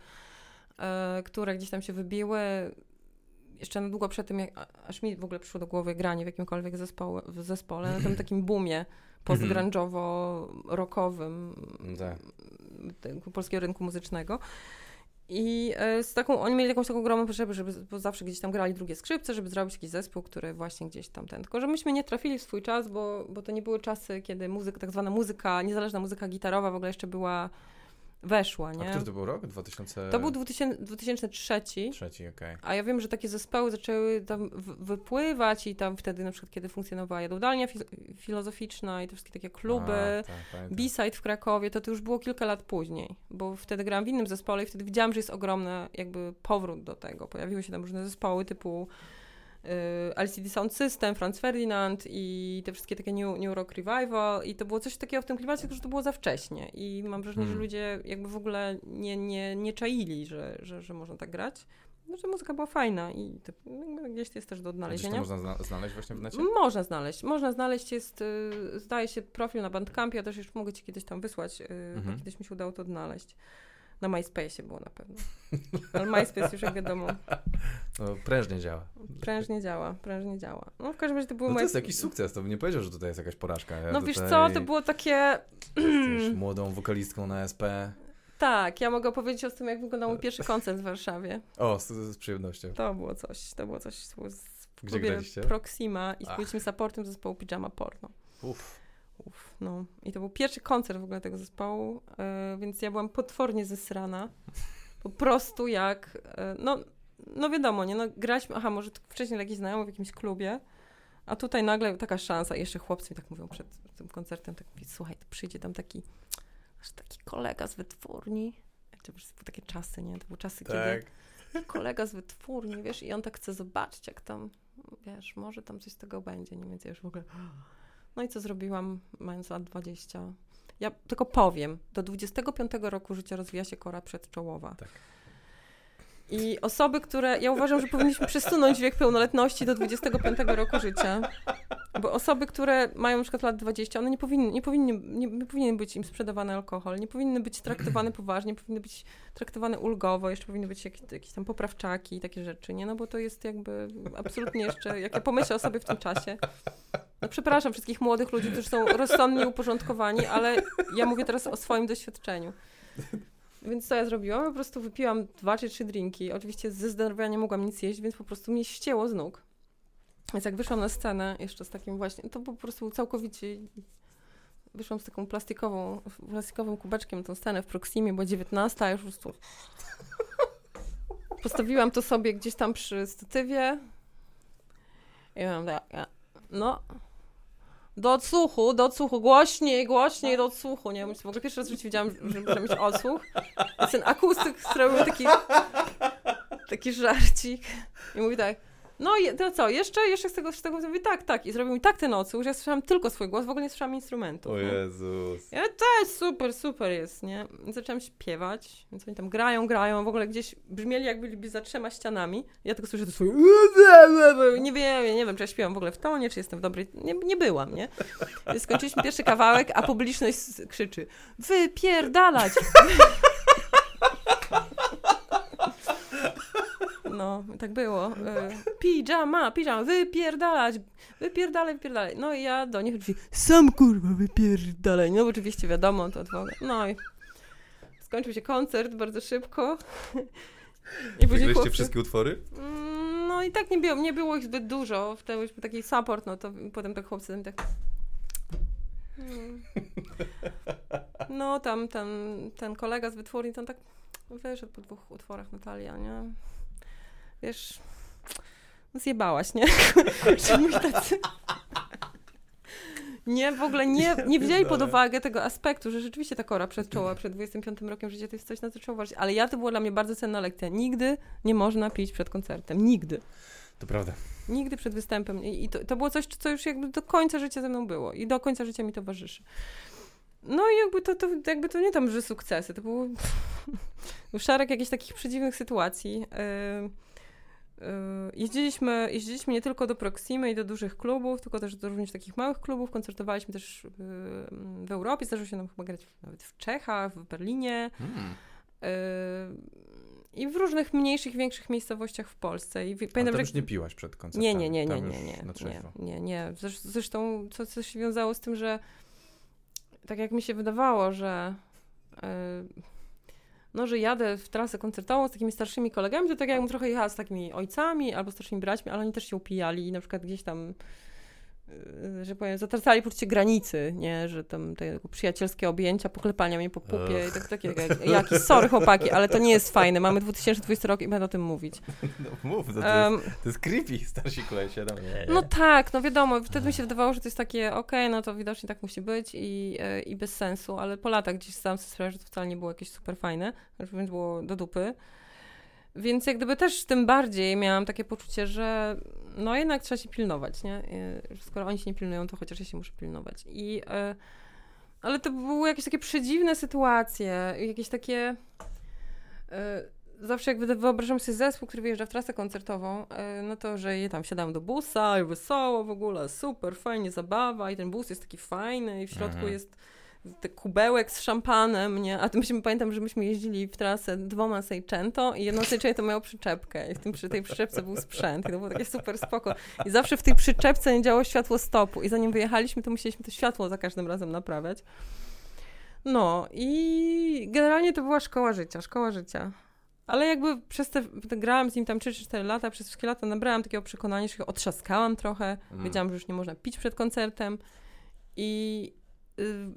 [SPEAKER 2] e, które gdzieś tam się wybiły. Jeszcze na długo przed tym, jak, aż mi w ogóle przyszło do głowy granie w jakimkolwiek zespołu, w zespole, na tym takim boomie postgrunge'owo-rockowym tak. polskiego rynku muzycznego. I e, z taką, oni mieli jakąś taką ogromną potrzebę, żeby, bo zawsze gdzieś tam grali drugie skrzypce, żeby zrobić jakiś zespół, który właśnie gdzieś tam ten. Tylko, że myśmy nie trafili w swój czas, bo, bo to nie były czasy, kiedy muzyka, tak zwana muzyka, niezależna muzyka gitarowa w ogóle jeszcze była weszła, nie?
[SPEAKER 1] A który to był rok? 2000...
[SPEAKER 2] To był 2000, 2003.
[SPEAKER 1] Trzeci, okej. Okay.
[SPEAKER 2] A ja wiem, że takie zespoły zaczęły tam wypływać i tam wtedy na przykład, kiedy funkcjonowała jadłodalnia fi filozoficzna i te wszystkie takie kluby, tak, B-side w Krakowie, to to już było kilka lat później, bo wtedy grałam w innym zespole i wtedy widziałam, że jest ogromny jakby powrót do tego. Pojawiły się tam różne zespoły typu LCD Sound System, Franz Ferdinand i te wszystkie takie New, New Rock Revival i to było coś takiego w tym klimacie, tylko że to było za wcześnie i mam wrażenie,
[SPEAKER 1] Hmm.
[SPEAKER 2] że ludzie jakby w ogóle nie, nie, nie czaili, że, że, że można tak grać. No, że muzyka była fajna i to, gdzieś jest też do
[SPEAKER 1] A Gdzieś to
[SPEAKER 2] odnalezienia.
[SPEAKER 1] można zna- znaleźć właśnie w necie?
[SPEAKER 2] Można znaleźć. Można znaleźć, jest, y, zdaje się, profil na Bandcampie, ja też już mogę ci kiedyś tam wysłać, y,
[SPEAKER 1] Mhm.
[SPEAKER 2] bo kiedyś mi się udało to odnaleźć. Na MySpace było na pewno. Ale MySpace już jak wiadomo,
[SPEAKER 1] No, prężnie działa.
[SPEAKER 2] prężnie działa, prężnie działa. No w każdym razie to były
[SPEAKER 1] No to jest jakiś sukces, to bym nie powiedział, że tutaj jest jakaś porażka. Ja
[SPEAKER 2] No wiesz co, to było takie...
[SPEAKER 1] Jesteś młodą wokalistką na SP.
[SPEAKER 2] Tak, ja mogę opowiedzieć o tym, jak wyglądał mój pierwszy koncert w Warszawie.
[SPEAKER 1] O, z, z przyjemnością.
[SPEAKER 2] To było coś, to było coś z,
[SPEAKER 1] Gdzie graliście?
[SPEAKER 2] Proxima i z płycim supportem zespołu Pyjama Porno.
[SPEAKER 1] Uff.
[SPEAKER 2] No. I to był pierwszy koncert w ogóle tego zespołu, e, więc ja byłam potwornie zesrana. Po prostu jak, e, no, no wiadomo, nie, no graliśmy, aha, może wcześniej jakiś znajomy w jakimś klubie, a tutaj nagle taka szansa i jeszcze chłopcy mi tak mówią przed tym koncertem, tak mówię, słuchaj, to przyjdzie tam taki, aż taki kolega z wytwórni, to były takie czasy, nie, to były czasy,
[SPEAKER 1] Tak.
[SPEAKER 2] kiedy kolega z wytwórni, wiesz, i on tak chce zobaczyć, jak tam, wiesz, może tam coś z tego będzie, nie więc ja już w ogóle... No i co zrobiłam, mając lat 20? Ja tylko powiem, do 25 roku życia rozwija się kora przedczołowa.
[SPEAKER 1] Tak.
[SPEAKER 2] I osoby, które, ja uważam, że powinniśmy przesunąć wiek pełnoletności do 25 roku życia, bo osoby, które mają na przykład lat 20, one nie powinny, nie powinny, nie, nie powinien być im sprzedawany alkohol, nie powinny być traktowane poważnie, powinny być traktowane ulgowo, jeszcze powinny być jakieś, jakieś tam poprawczaki i takie rzeczy, nie? No bo to jest jakby absolutnie jeszcze, jak ja pomyślę o sobie w tym czasie, no przepraszam wszystkich młodych ludzi, którzy są rozsądnie uporządkowani, ale ja mówię teraz o swoim doświadczeniu. Więc co ja zrobiłam? Po prostu wypiłam dwa czy trzy drinki. Oczywiście ze zdenerwowania nie mogłam nic jeść, więc po prostu mnie ścięło z nóg. Więc jak wyszłam na scenę jeszcze z takim właśnie, to po prostu całkowicie wyszłam z taką plastikową, plastikowym kubeczkiem tą scenę w Proximie, bo 19, a już po prostu postawiłam to sobie gdzieś tam przy statywie i mam tak, no do odsłuchu, do odsłuchu, głośniej, głośniej do odsłuchu, nie? W ogóle pierwszy raz w widziałam, że muszę mieć odsłuch. Więc ten akustyk zrobił taki, taki żarcik i mówi tak, no i to co, jeszcze, jeszcze z tego, z tego mówi tak, tak. I zrobił mi tak ten odsłuch, że ja słyszałam tylko swój głos, w ogóle nie słyszałam instrumentów.
[SPEAKER 1] O? Jezus.
[SPEAKER 2] Ja, to jest super, super jest, nie? Zaczęłam śpiewać, więc oni tam grają, grają, w ogóle gdzieś brzmieli jak byliby za trzema ścianami. Ja tylko słyszę to swoje nie wiem, nie wiem, czy ja śpiewam w ogóle w tonie, czy jestem w dobrej... Nie, nie byłam, nie? Skończyliśmy pierwszy kawałek, a publiczność krzyczy wypierdalać! No, tak było. E, Pijama, pijama, wypierdalać, wypierdalaj, wypierdalaj. No i ja do nich drzwi, sam kurwa wypierdalaj. No oczywiście wiadomo, to odwoła. No i skończył się koncert bardzo szybko. I
[SPEAKER 1] Wygraliście
[SPEAKER 2] chłopcy...
[SPEAKER 1] wszystkie utwory?
[SPEAKER 2] Mm, No i tak nie było, nie było ich zbyt dużo. Wtedy już taki support, no to potem tak chłopcy tam tak... Mm. No tam, tam ten kolega z wytwórni tam tak wyszedł po dwóch utworach Natalia, nie? Wiesz, no zjebałaś, nie? Tacy... Nie, w ogóle nie, nie wzięli pod uwagę tego aspektu, że rzeczywiście ta kora przed czoła, przed 25 rokiem życia to jest coś, na co trzeba uważać. Ale ja to była dla mnie bardzo cenna lekcja. Nigdy nie można pić przed koncertem. Nigdy.
[SPEAKER 1] To prawda.
[SPEAKER 2] Nigdy przed występem. I to, to było coś, co już jakby do końca życia ze mną było. I do końca życia mi towarzyszy. No i jakby to, to, jakby to nie tam, że sukcesy. To był szereg jakichś takich przedziwnych sytuacji. Yy, Jeździliśmy, jeździliśmy nie tylko do Proximy i do dużych klubów, tylko też do również takich małych klubów. Koncertowaliśmy też yy, w Europie. Zdarzyło się nam chyba grać nawet w Czechach, w Berlinie.
[SPEAKER 1] Hmm.
[SPEAKER 2] Yy, I w różnych mniejszych, większych miejscowościach w Polsce. I
[SPEAKER 1] Ale
[SPEAKER 2] pamiętam,
[SPEAKER 1] już nie piłaś przed koncertem.
[SPEAKER 2] nie, nie, nie, nie, nie, nie, nie, nie, nie. Zresz- Zresztą co, co się wiązało z tym, że tak jak mi się wydawało, że no, że jadę w trasę koncertową z takimi starszymi kolegami, to tak jakbym trochę jechała z takimi ojcami albo starszymi braćmi, ale oni też się upijali i na przykład gdzieś tam że powiem, zatracali poczucie granicy, nie, że tam te przyjacielskie objęcia, poklepania mnie po pupie i tak, takie, jak, jaki, sorry chłopaki, ale to nie jest fajne, mamy 2020 rok i będę o tym mówić.
[SPEAKER 1] No mów, to, to,
[SPEAKER 2] Em,
[SPEAKER 1] jest, to jest creepy, starsi kolesie. No, nie.
[SPEAKER 2] no tak, no wiadomo, wtedy mi się wydawało, że to jest takie, okej, no to widocznie tak musi być i, e, i bez sensu, ale po latach gdzieś zdałam sobie sprawę, że to wcale nie było jakieś super fajne, wręcz było do dupy. Więc jak gdyby też tym bardziej miałam takie poczucie, że no jednak trzeba się pilnować, nie? Skoro oni się nie pilnują, to chociaż ja się muszę pilnować. I, e, ale to były jakieś takie przedziwne sytuacje, jakieś takie... E, zawsze jak wyobrażam sobie zespół, który wyjeżdża w trasę koncertową, e, no to, że je tam siadam do busa i wesoło w ogóle, super, fajnie, zabawa i ten bus jest taki fajny i w środku mhm. jest kubełek z szampanem, nie? A to myśmy, pamiętam, że myśmy jeździli w trasę dwoma Seicento i jedną Seicento miało przyczepkę i w tym, przy tej przyczepce był sprzęt i to było takie super spoko. I zawsze w tej przyczepce nie działo światło stopu i zanim wyjechaliśmy, to musieliśmy to światło za każdym razem naprawiać. No i generalnie to była szkoła życia, szkoła życia. Ale jakby przez te, grałam z nim tam 3 4 lata, przez wszystkie lata nabrałam takiego przekonania, że się otrzaskałam trochę. Mm. Wiedziałam, że już nie można pić przed koncertem. I y,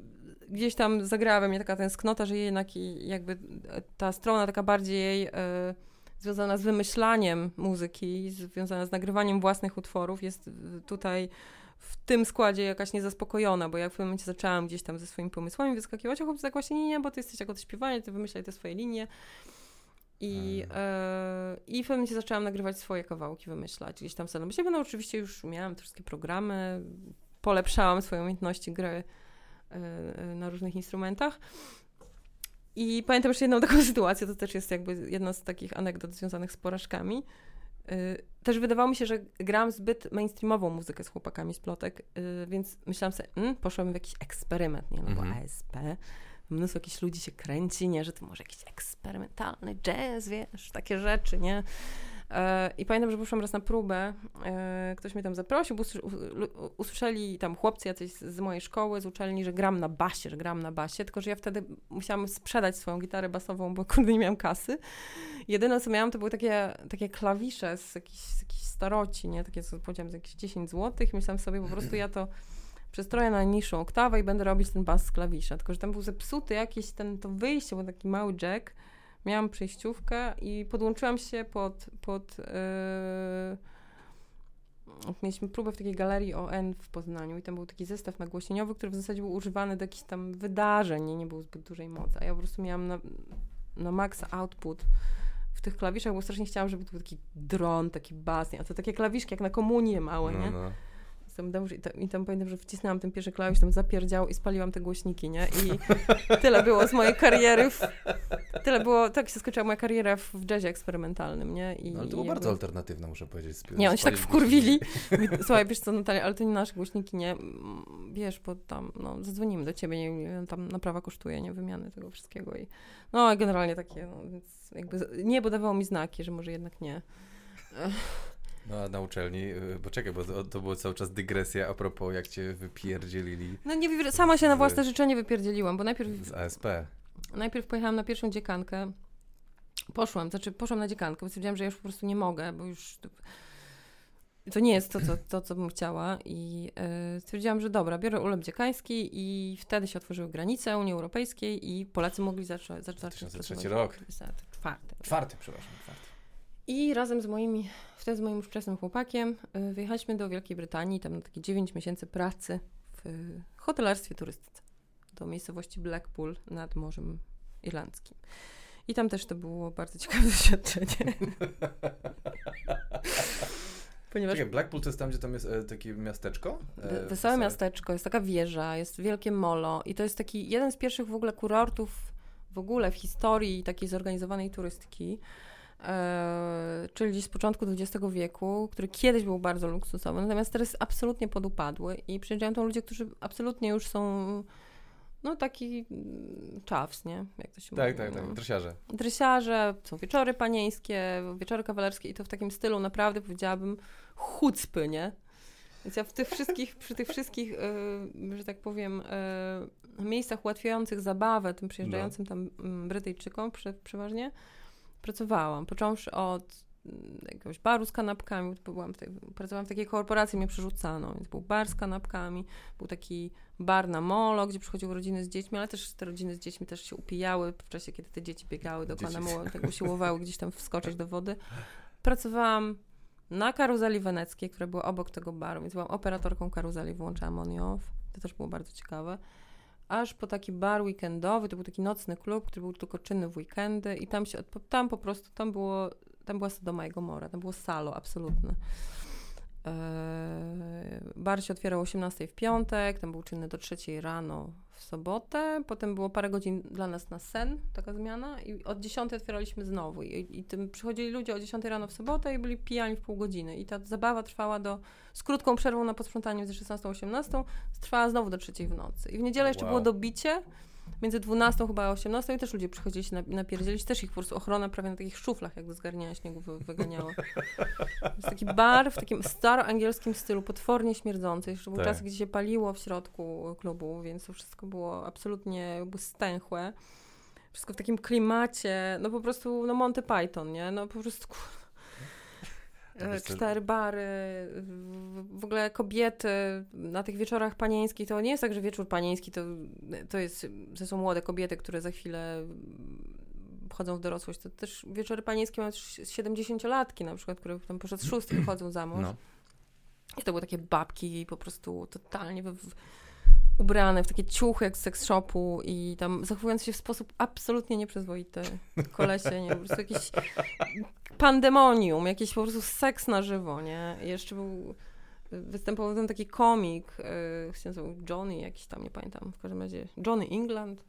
[SPEAKER 2] gdzieś tam zagrała we mnie taka tęsknota, że jednak jakby ta strona taka bardziej y, związana z wymyślaniem muzyki, związana z nagrywaniem własnych utworów jest tutaj w tym składzie jakaś niezaspokojona, bo ja w pewnym momencie zaczęłam gdzieś tam ze swoimi pomysłami wyskakiwać, a chłopcy tak właśnie nie, nie, bo ty jesteś jako śpiewanie, ty wymyślaj te swoje linie. I, hmm. e, I w pewnym momencie zaczęłam nagrywać swoje kawałki, wymyślać gdzieś tam samym siebie. No oczywiście już miałam te wszystkie programy, polepszałam swoje umiejętności gry e, e, na różnych instrumentach. I pamiętam jeszcze jedną taką sytuację, to też jest jakby jedna z takich anegdot związanych z porażkami. E, też wydawało mi się, że gram zbyt mainstreamową muzykę z chłopakami z plotek, e, więc myślałam sobie, mm, poszłam w jakiś eksperyment, nie? No bo -hmm. ASP mnóstwo jakichś ludzi się kręci, nie, że to może jakiś eksperymentalny jazz, wiesz, takie rzeczy, nie. E, I pamiętam, że poszłam raz na próbę, e, ktoś mnie tam zaprosił, bo usłyszeli tam chłopcy jacyś z mojej szkoły, z uczelni, że gram na basie, że gram na basie, tylko że ja wtedy musiałam sprzedać swoją gitarę basową, bo kurde nie miałam kasy. Jedyne, co miałam, to były takie, takie klawisze z jakichś, z jakichś staroci, nie, takie, co powiedziałam, z jakieś 10 zł. Myślałam sobie, po prostu ja to przestroję na niższą oktawę i będę robić ten bas z klawisza. Tylko, że tam był zepsuty jakiś ten, to wyjście, był taki mały jack. Miałam przejściówkę i podłączyłam się pod, pod yy, mieliśmy próbę w takiej galerii ON w Poznaniu i tam był taki zestaw nagłośnieniowy, który w zasadzie był używany do jakichś tam wydarzeń, nie, nie był zbyt dużej mocy, a ja po prostu miałam na, na max output w tych klawiszach, bo strasznie chciałam, żeby to był taki dron, taki bas, nie? a to takie klawiszki jak na komunię małe, no, nie? No dom, i, tam, i tam pamiętam, że wcisnęłam ten pierwszy klawisz, tam zapierdział i spaliłam te głośniki, nie? I tyle było z mojej kariery. W, tyle było, tak się skończyła moja kariera w, w jazzie eksperymentalnym, nie? I,
[SPEAKER 1] no, ale to było bardzo alternatywne, muszę powiedzieć.
[SPEAKER 2] Nie, oni się tak wkurwili. Słuchaj, wiesz co, Natalia, ale to nie nasze głośniki, nie? Wiesz, bo tam, no, zadzwonimy do ciebie, nie, nie tam naprawa kosztuje, nie? Wymiany tego wszystkiego i no, generalnie takie, no, więc jakby niebo dawało mi znaki, że może jednak nie.
[SPEAKER 1] No a na uczelni, y, bo czekaj, bo to, to było cały czas dygresja a propos jak cię wypierdzielili.
[SPEAKER 2] No nie, sama się na własne życzenie wypierdzieliłam, bo najpierw...
[SPEAKER 1] Z ASP.
[SPEAKER 2] Najpierw pojechałam na pierwszą dziekankę. Poszłam, znaczy poszłam na dziekankę, bo stwierdziłam, że już po prostu nie mogę, bo już... To nie jest to, co, to, co bym chciała i yy, stwierdziłam, że dobra, biorę urlop dziekański i wtedy się otworzyły granice Unii Europejskiej i Polacy mogli zacząć... zacząć
[SPEAKER 1] 2003 rok.
[SPEAKER 2] Czwarty.
[SPEAKER 1] Czwarty, przepraszam, czwarty.
[SPEAKER 2] I razem z moimi, wtedy z moim ówczesnym chłopakiem, y, wyjechaliśmy do Wielkiej Brytanii, tam na takie 9 miesięcy pracy w hotelarstwie turystyce do miejscowości Blackpool nad Morzem Irlandzkim. I tam też to było bardzo ciekawe doświadczenie.
[SPEAKER 1] Ponieważ... Czekaj, Blackpool to jest tam, gdzie tam jest e, takie miasteczko?
[SPEAKER 2] E, wesołe miasteczko, jest taka wieża, jest wielkie molo i to jest taki jeden z pierwszych w ogóle kurortów w ogóle w historii takiej zorganizowanej turystyki. E, czyli z początku XX wieku, który kiedyś był bardzo luksusowy, natomiast teraz jest absolutnie podupadły i przyjeżdżają tam ludzie, którzy absolutnie już są no taki mm, czaws, nie? Jak to się
[SPEAKER 1] tak,
[SPEAKER 2] mówi.
[SPEAKER 1] Tak, tak,
[SPEAKER 2] no.
[SPEAKER 1] dresiarze.
[SPEAKER 2] Dresiarze, są wieczory panieńskie, wieczory kawalerskie i to w takim stylu naprawdę powiedziałabym chucpy, nie? Więc ja w tych wszystkich, przy tych wszystkich, yy, że tak powiem, yy, miejscach ułatwiających zabawę tym przyjeżdżającym no. tam mm, Brytyjczykom przeważnie, pracowałam. Począwszy od mm, jakiegoś baru z kanapkami, byłam w tej, pracowałam w takiej korporacji, mnie przerzucano, więc był bar z kanapkami, był taki bar na molo, gdzie przychodziły rodziny z dziećmi, ale też te rodziny z dziećmi też się upijały w czasie, kiedy te dzieci biegały do pana molo, tak usiłowały gdzieś tam wskoczyć do wody. Pracowałam na karuzeli weneckiej, która była obok tego baru, więc byłam operatorką karuzeli, włączałam on i off. To też było bardzo ciekawe aż po taki bar weekendowy, to był taki nocny klub, który był tylko czynny w weekendy i tam się, tam po prostu, tam było, tam była Sodoma i Gomora, tam było salo absolutne. Bar się otwierał o 18 w piątek, tam był czynny do 3 rano w sobotę, potem było parę godzin dla nas na sen, taka zmiana i od 10 otwieraliśmy znowu. I, i tym przychodzili ludzie o 10 rano w sobotę i byli pijani w pół godziny. I ta zabawa trwała do, z krótką przerwą na posprzątanie między 16 a 18, trwała znowu do 3 w nocy. I w niedzielę jeszcze
[SPEAKER 1] Wow.
[SPEAKER 2] było dobicie, między 12 chyba a 18 i też ludzie przychodzili się na- napierdzielić, też ich po prostu ochrona prawie na takich szuflach jak do zgarniania śniegu wy, wyganiała. To jest taki bar w takim staroangielskim stylu, potwornie śmierdzący. Jeszcze był
[SPEAKER 1] Tak.
[SPEAKER 2] czas, gdzie się paliło w środku klubu, więc to wszystko było absolutnie jakby stęchłe. Wszystko w takim klimacie, no po prostu, no Monty Python, nie? No po prostu ku-
[SPEAKER 1] To
[SPEAKER 2] e,
[SPEAKER 1] wiesz co-
[SPEAKER 2] cztery bary, w- ogóle kobiety na tych wieczorach panieńskich, to nie jest tak, że wieczór panieński to, to jest, to są młode kobiety, które za chwilę wchodzą w dorosłość, to też wieczory panieńskie mają też 70-latki na przykład, które tam poszedł szósty wychodzą za mąż.
[SPEAKER 1] No.
[SPEAKER 2] I to były takie babki po prostu totalnie w, w, ubrane w takie ciuchy jak z seks shopu i tam zachowując się w sposób absolutnie nieprzyzwoity. Kolesie, nie, po prostu jakiś pandemonium, jakiś po prostu seks na żywo, nie? I jeszcze był, występował tam taki komik, yy, Johnny jakiś tam, nie pamiętam, w każdym razie Johnny England.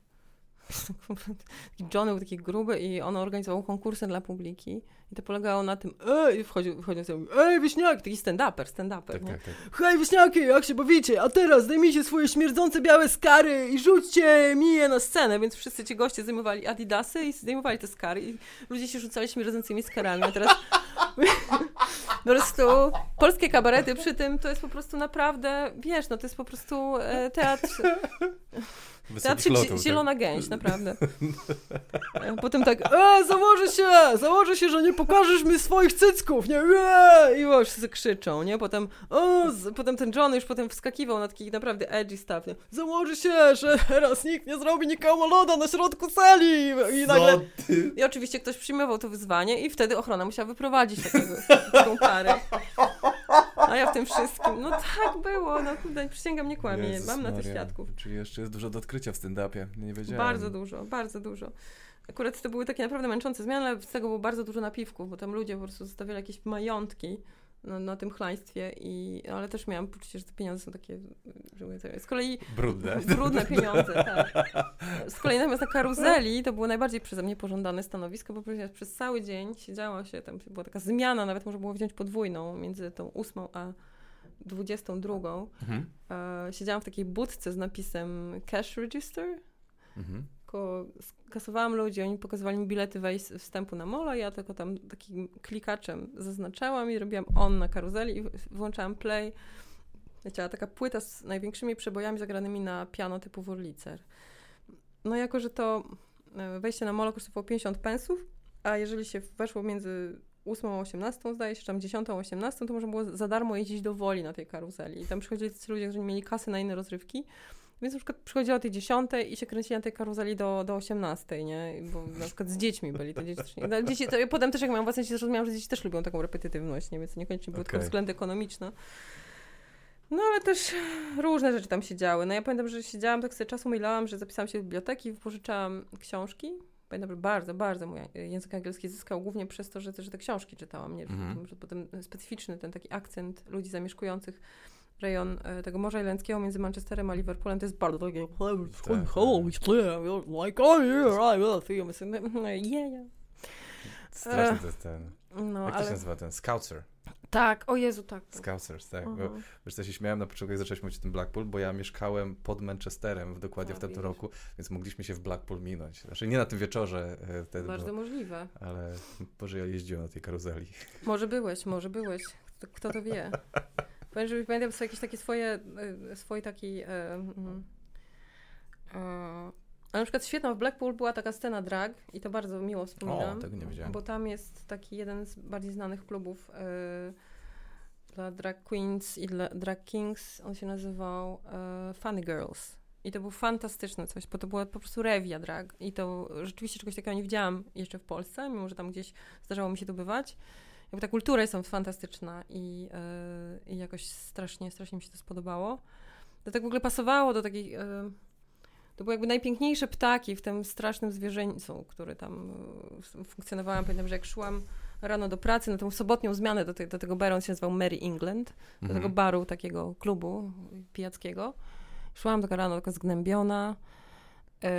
[SPEAKER 2] Johnny był taki gruby i on organizował konkursy dla publiki i to polegało na tym, ej, wchodził, wchodził sobie, ej, wieśniaki, taki stand-uper, stand-uper,
[SPEAKER 1] Tak,
[SPEAKER 2] nie?
[SPEAKER 1] tak, tak.
[SPEAKER 2] Hej, wieśniaki, jak się bawicie? A teraz zdejmijcie swoje śmierdzące białe skary i rzućcie mi je na scenę. Więc wszyscy ci goście zdejmowali adidasy i zdejmowali te skary i ludzie się rzucali śmierdzącymi skarami. A teraz po prostu polskie kabarety przy tym to jest po prostu naprawdę, wiesz, no to jest po prostu e, teatr,
[SPEAKER 1] Wysokich
[SPEAKER 2] teatr
[SPEAKER 1] lotów, tak.
[SPEAKER 2] zielona gęś, naprawdę. Potem tak, e, założę się, założę się, że nie pokażesz mi swoich cycków, nie, e, i o, wszyscy krzyczą, nie, potem, o, z, potem ten John już potem wskakiwał na taki naprawdę edgy stuff, nie, założę się, że teraz nikt nie zrobi nikomu loda na środku sali i nagle, i oczywiście ktoś przyjmował to wyzwanie i wtedy ochrona musiała wyprowadzić takiego, taką parę. A ja w tym wszystkim, no tak było, no kurde, przysięgam, nie kłamie,
[SPEAKER 1] Jezus
[SPEAKER 2] mam na to świadków.
[SPEAKER 1] Czyli jeszcze jest dużo do odkrycia w stand-upie. Nie wiedziałem.
[SPEAKER 2] Bardzo dużo, bardzo dużo. Akurat to były takie naprawdę męczące zmiany, ale z tego było bardzo dużo napiwków, bo tam ludzie po prostu zostawiali jakieś majątki na, na tym chlaństwie, i, ale też miałam poczucie, że te pieniądze są takie, że z kolei
[SPEAKER 1] Brudne.
[SPEAKER 2] brudne pieniądze, tak. Z kolei natomiast na karuzeli to było najbardziej przeze mnie pożądane stanowisko, bo przecież przez cały dzień siedziało się, tam była taka zmiana, nawet można było wziąć podwójną między tą ósmą a dwudziestą drugą.
[SPEAKER 1] Mhm.
[SPEAKER 2] E, siedziałam w takiej budce z napisem cash register,
[SPEAKER 1] Mhm.
[SPEAKER 2] Tylko ludzi, oni pokazywali mi bilety wejs- wstępu na mola, ja tylko tam takim klikaczem zaznaczałam i robiłam on na karuzeli i włączałam play. Leciała taka płyta z największymi przebojami zagranymi na piano typu Wurlitzer. No jako, że to e, wejście na molo kosztowało 50 pensów, a jeżeli się weszło między 8 a 18, zdaje się, czy tam 10 a 18, to można było za darmo jeździć do Woli na tej karuzeli. I tam przychodzili tacy ludzie, którzy mieli kasy na inne rozrywki. Więc na przykład przychodziła o tej 10 i się kręcili na tej karuzeli do, do 18, nie? Bo na przykład z dziećmi byli, to dzieci. No, dzieci, to, ja potem też jak miałam własne dzieci, zrozumiałam, że dzieci też lubią taką repetytywność, nie? Więc niekoniecznie było tylko względy ekonomiczne. No ale też różne rzeczy tam się działy. No ja pamiętam, że siedziałam, tak sobie czasu myślałam, że zapisałam się do biblioteki, wypożyczałam książki. Pamiętam, że bardzo, bardzo mój język angielski zyskał głównie przez to, że, że te książki czytałam. Nie?
[SPEAKER 1] Mhm.
[SPEAKER 2] Że potem specyficzny ten taki akcent ludzi zamieszkujących rejon e, tego Morza Irlandzkiego między Manchesterem a Liverpoolem to jest bardzo takie
[SPEAKER 1] Tak,
[SPEAKER 2] you're like, oh yeah, I will see you. No, yeah, yeah.
[SPEAKER 1] Straszny to jest ten.
[SPEAKER 2] No,
[SPEAKER 1] Jak to się
[SPEAKER 2] ale
[SPEAKER 1] nazywa ten? Scouser.
[SPEAKER 2] tak, o Jezu, tak.
[SPEAKER 1] Scousers, tak. Bo,
[SPEAKER 2] Mhm.
[SPEAKER 1] wiesz, co, ja się śmiałem na początku, jak zaczęliśmy mówić o tym Blackpool, bo ja mieszkałem pod Manchesterem w- dokładnie
[SPEAKER 2] A,
[SPEAKER 1] w tym
[SPEAKER 2] widzisz.
[SPEAKER 1] roku, więc mogliśmy się w Blackpool minąć. Znaczy nie na tym wieczorze e, wtedy,
[SPEAKER 2] Bardzo
[SPEAKER 1] bo,
[SPEAKER 2] możliwe.
[SPEAKER 1] ale Boże, ja jeździłem na tej karuzeli.
[SPEAKER 2] Może byłeś, może byłeś. Kto to wie? Że pamiętam sobie jakieś takie swoje, e, swój taki... E, mm, e, ale na przykład świetna w Blackpool była taka scena drag i to bardzo miło wspominam.
[SPEAKER 1] O, tego nie wiedziałem.
[SPEAKER 2] Bo tam jest taki jeden z bardziej znanych klubów e, dla drag queens i dla drag kings. On się nazywał e, Funny Girls. I to był fantastyczne coś, bo to była po prostu rewia drag. I to rzeczywiście czegoś takiego nie widziałam jeszcze w Polsce, mimo że tam gdzieś zdarzało mi się tu bywać. Jakby ta kultura jest tam fantastyczna i, e, i jakoś strasznie, strasznie mi się to spodobało. To tak w ogóle pasowało do takiej... E, to były jakby najpiękniejsze ptaki w tym strasznym zwierzęcu, który tam e, funkcjonowałam. Pamiętam, że jak szłam rano do pracy, na tą sobotnią zmianę do, te, do tego baru, on się nazywał Mary England, do tego
[SPEAKER 1] Mhm.
[SPEAKER 2] baru, takiego klubu pijackiego. Szłam taka rano, taka zgnębiona. Yy,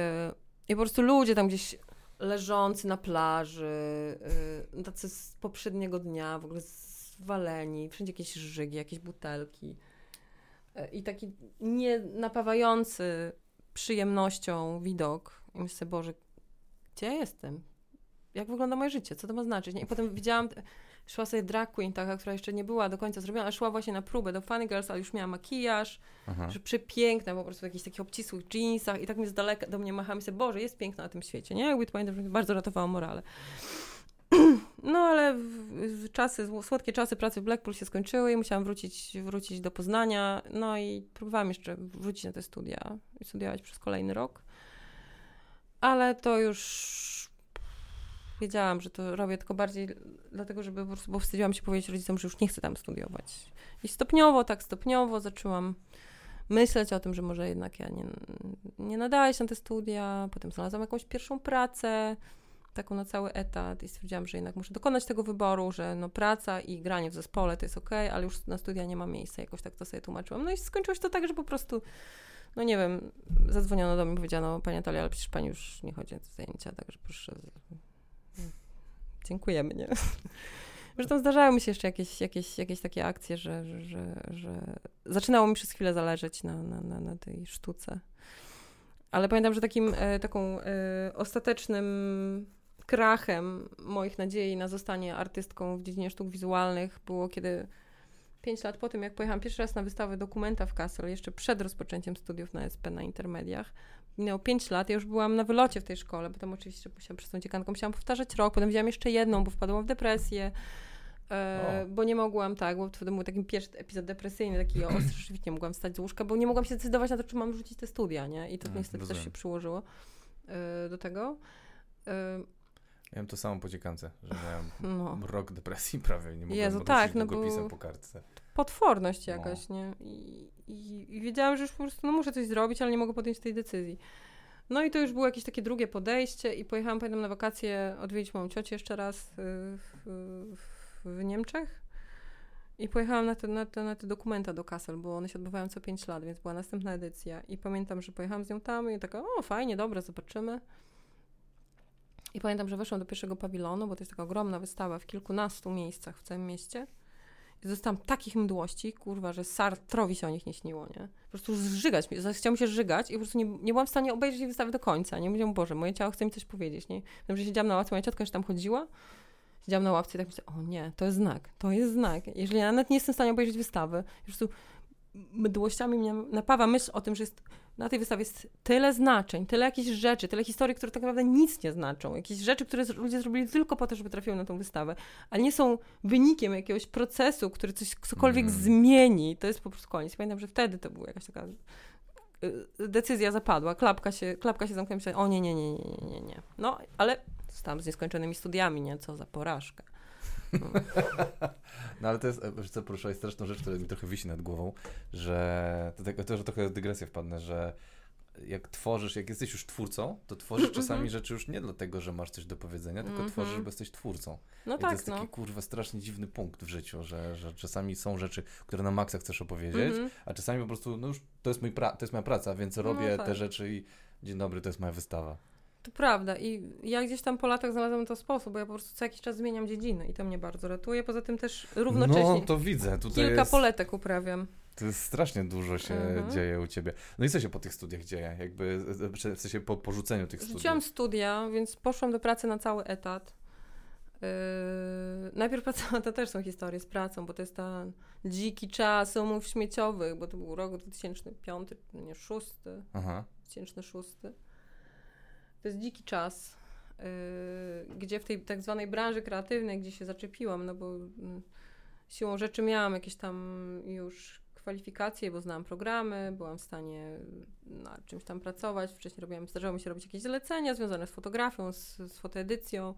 [SPEAKER 2] I po prostu ludzie tam gdzieś leżący na plaży, yy, tacy z poprzedniego dnia, w ogóle zwaleni, wszędzie jakieś żygi, jakieś butelki. Yy, I taki nie napawający przyjemnością widok. I myślę, Boże, gdzie ja jestem? Jak wygląda moje życie? Co to ma znaczyć? Nie? I potem widziałam, szła sobie drag queen taka, która jeszcze nie była do końca zrobiona, ale szła właśnie na próbę do Funny Girls, ale już miała makijaż,
[SPEAKER 1] Aha.
[SPEAKER 2] że przepiękna, po prostu w jakichś takich obcisłych jeansach i tak mi z daleka do mnie machała i sobie, Boże, jest piękna na tym świecie, nie? Jakby to pamiętam, bardzo ratowała morale. No ale czasy, słodkie czasy pracy w Blackpool się skończyły i musiałam wrócić, wrócić do Poznania, no i próbowałam jeszcze wrócić na te studia i studiować przez kolejny rok. Ale to już wiedziałam, że to robię tylko bardziej dlatego, żeby po prostu, bo wstydziłam się powiedzieć rodzicom, że już nie chcę tam studiować. I stopniowo, tak stopniowo zaczęłam myśleć o tym, że może jednak ja nie, nie nadaję się na te studia. Potem znalazłam jakąś pierwszą pracę, taką na cały etat i stwierdziłam, że jednak muszę dokonać tego wyboru, że no praca i granie w zespole to jest okej, ale już na studia nie ma miejsca. Jakoś tak to sobie tłumaczyłam. No i skończyło się to tak, że po prostu no nie wiem, zadzwoniono do mnie powiedziano, Pani Natalia, ale przecież Pani już nie chodzi na te zajęcia, także proszę, dziękujemy, nie? Zresztą zdarzały mi się jeszcze jakieś, jakieś, jakieś takie akcje, że, że, że, zaczynało mi przez chwilę zależeć na, na, na, na tej sztuce. Ale pamiętam, że takim, e, taką e, ostatecznym krachem moich nadziei na zostanie artystką w dziedzinie sztuk wizualnych było, kiedy pięć lat po tym, jak pojechałam pierwszy raz na wystawę dokumenta w Kassel, jeszcze przed rozpoczęciem studiów na SP na intermediach, minęło 5 lat, ja już byłam na wylocie w tej szkole, potem oczywiście musiałam przez tą dziekanką, musiałam powtarzać rok, potem wzięłam jeszcze jedną, bo wpadłam w depresję, e, bo nie mogłam, tak, bo wtedy był taki pierwszy epizod depresyjny, taki ostry, rzeczywiście nie mogłam wstać z łóżka, bo nie mogłam się zdecydować na to, czy mam rzucić te studia, nie? I to
[SPEAKER 1] Mm,
[SPEAKER 2] niestety też
[SPEAKER 1] rozumiem.
[SPEAKER 2] się przyłożyło e, do tego. E,
[SPEAKER 1] Miałem to samo po dziekance, że miałem
[SPEAKER 2] no.
[SPEAKER 1] rok depresji prawie, nie mogłem
[SPEAKER 2] Jezu, tak, no bo-
[SPEAKER 1] po kartce.
[SPEAKER 2] Potworność
[SPEAKER 1] No.
[SPEAKER 2] jakaś, nie? I, i, I wiedziałam, że już po prostu no, muszę coś zrobić, ale nie mogę podjąć tej decyzji. No i to już było jakieś takie drugie podejście i pojechałam, pamiętam, na wakacje odwiedzić moją ciocię jeszcze raz y, w, w, w Niemczech. I pojechałam na te, na, te, na te dokumenta do Kassel, bo one się odbywają co 5 lat, więc była następna edycja. I pamiętam, że pojechałam z nią tam i taka, o fajnie, dobra, zobaczymy. I pamiętam, że weszłam do pierwszego pawilonu, bo to jest taka ogromna wystawa w kilkunastu miejscach w całym mieście. Dostałam takich mdłości, kurwa, że Sartrowi się o nich nie śniło, nie? Po prostu zżygać, mi- chciałam się żygać i po prostu nie, nie byłam w stanie obejrzeć tej wystawy do końca, nie? Mówiłam, Boże, moje ciało chce mi coś powiedzieć, nie? Wiem, że siedziałam na ławce, moja ciotka już tam chodziła, siedziałam na ławce i tak myślę, o nie, to jest znak, to jest znak. Jeżeli ja nawet nie jestem w stanie obejrzeć wystawy, po prostu mdłościami mnie napawa myśl o tym, że jest, na tej wystawie jest tyle znaczeń, tyle jakichś rzeczy, tyle historii, które tak naprawdę nic nie znaczą. Jakieś rzeczy, które ludzie zrobili tylko po to, żeby trafiły na tą wystawę, ale nie są wynikiem jakiegoś procesu, który coś cokolwiek
[SPEAKER 1] Mm.
[SPEAKER 2] zmieni. To jest po prostu koniec. Pamiętam, że wtedy to była jakaś taka y, decyzja zapadła, klapka się, klapka się zamknęła i myślałam, o nie, nie, nie, nie, nie, nie. No, ale zostałam z nieskończonymi studiami, nie? Co za porażka.
[SPEAKER 1] No ale to jest, e, wiesz co, poruszyłeś straszną rzecz, która mi trochę wisi nad głową, że to, tak, to że trochę dygresję wpadnę, że jak tworzysz, jak jesteś już twórcą, to tworzysz czasami rzeczy już nie dlatego, że masz coś do powiedzenia, tylko
[SPEAKER 2] Mhm.
[SPEAKER 1] tworzysz, bo jesteś twórcą.
[SPEAKER 2] No
[SPEAKER 1] I to
[SPEAKER 2] tak,
[SPEAKER 1] jest
[SPEAKER 2] no.
[SPEAKER 1] taki kurwa strasznie dziwny punkt w życiu, że, że czasami są rzeczy, które na maksa chcesz opowiedzieć,
[SPEAKER 2] Mhm.
[SPEAKER 1] a czasami po prostu, no już to jest, mój to jest moja praca, więc robię
[SPEAKER 2] tak.
[SPEAKER 1] te rzeczy i dzień dobry, to jest moja wystawa.
[SPEAKER 2] To prawda i ja gdzieś tam po latach znalazłam to sposób, bo ja po prostu co jakiś czas zmieniam dziedzinę i to mnie bardzo ratuje. Poza tym też równocześnie
[SPEAKER 1] No to widzę, tutaj
[SPEAKER 2] kilka
[SPEAKER 1] jest,
[SPEAKER 2] poletek uprawiam.
[SPEAKER 1] to jest strasznie dużo się
[SPEAKER 2] Mhm.
[SPEAKER 1] dzieje u ciebie. No i co się po tych studiach dzieje? Jakby, w sensie po porzuceniu tych studiów.
[SPEAKER 2] Rzuciłam studia, więc poszłam do pracy na cały etat. Yy, najpierw pracowałam, to też są historie z pracą, bo to jest ten dziki czas umów śmieciowych, bo to był rok 2005, nie 6,
[SPEAKER 1] Aha.
[SPEAKER 2] 2006. To jest dziki czas, yy, gdzie w tej tak zwanej branży kreatywnej, gdzie się zaczepiłam, no bo mm, siłą rzeczy miałam jakieś tam już kwalifikacje, bo znałam programy, byłam w stanie nad czymś tam pracować. Wcześniej robiłam, zdarzało mi się robić jakieś zlecenia związane z fotografią, z, z fotoedycją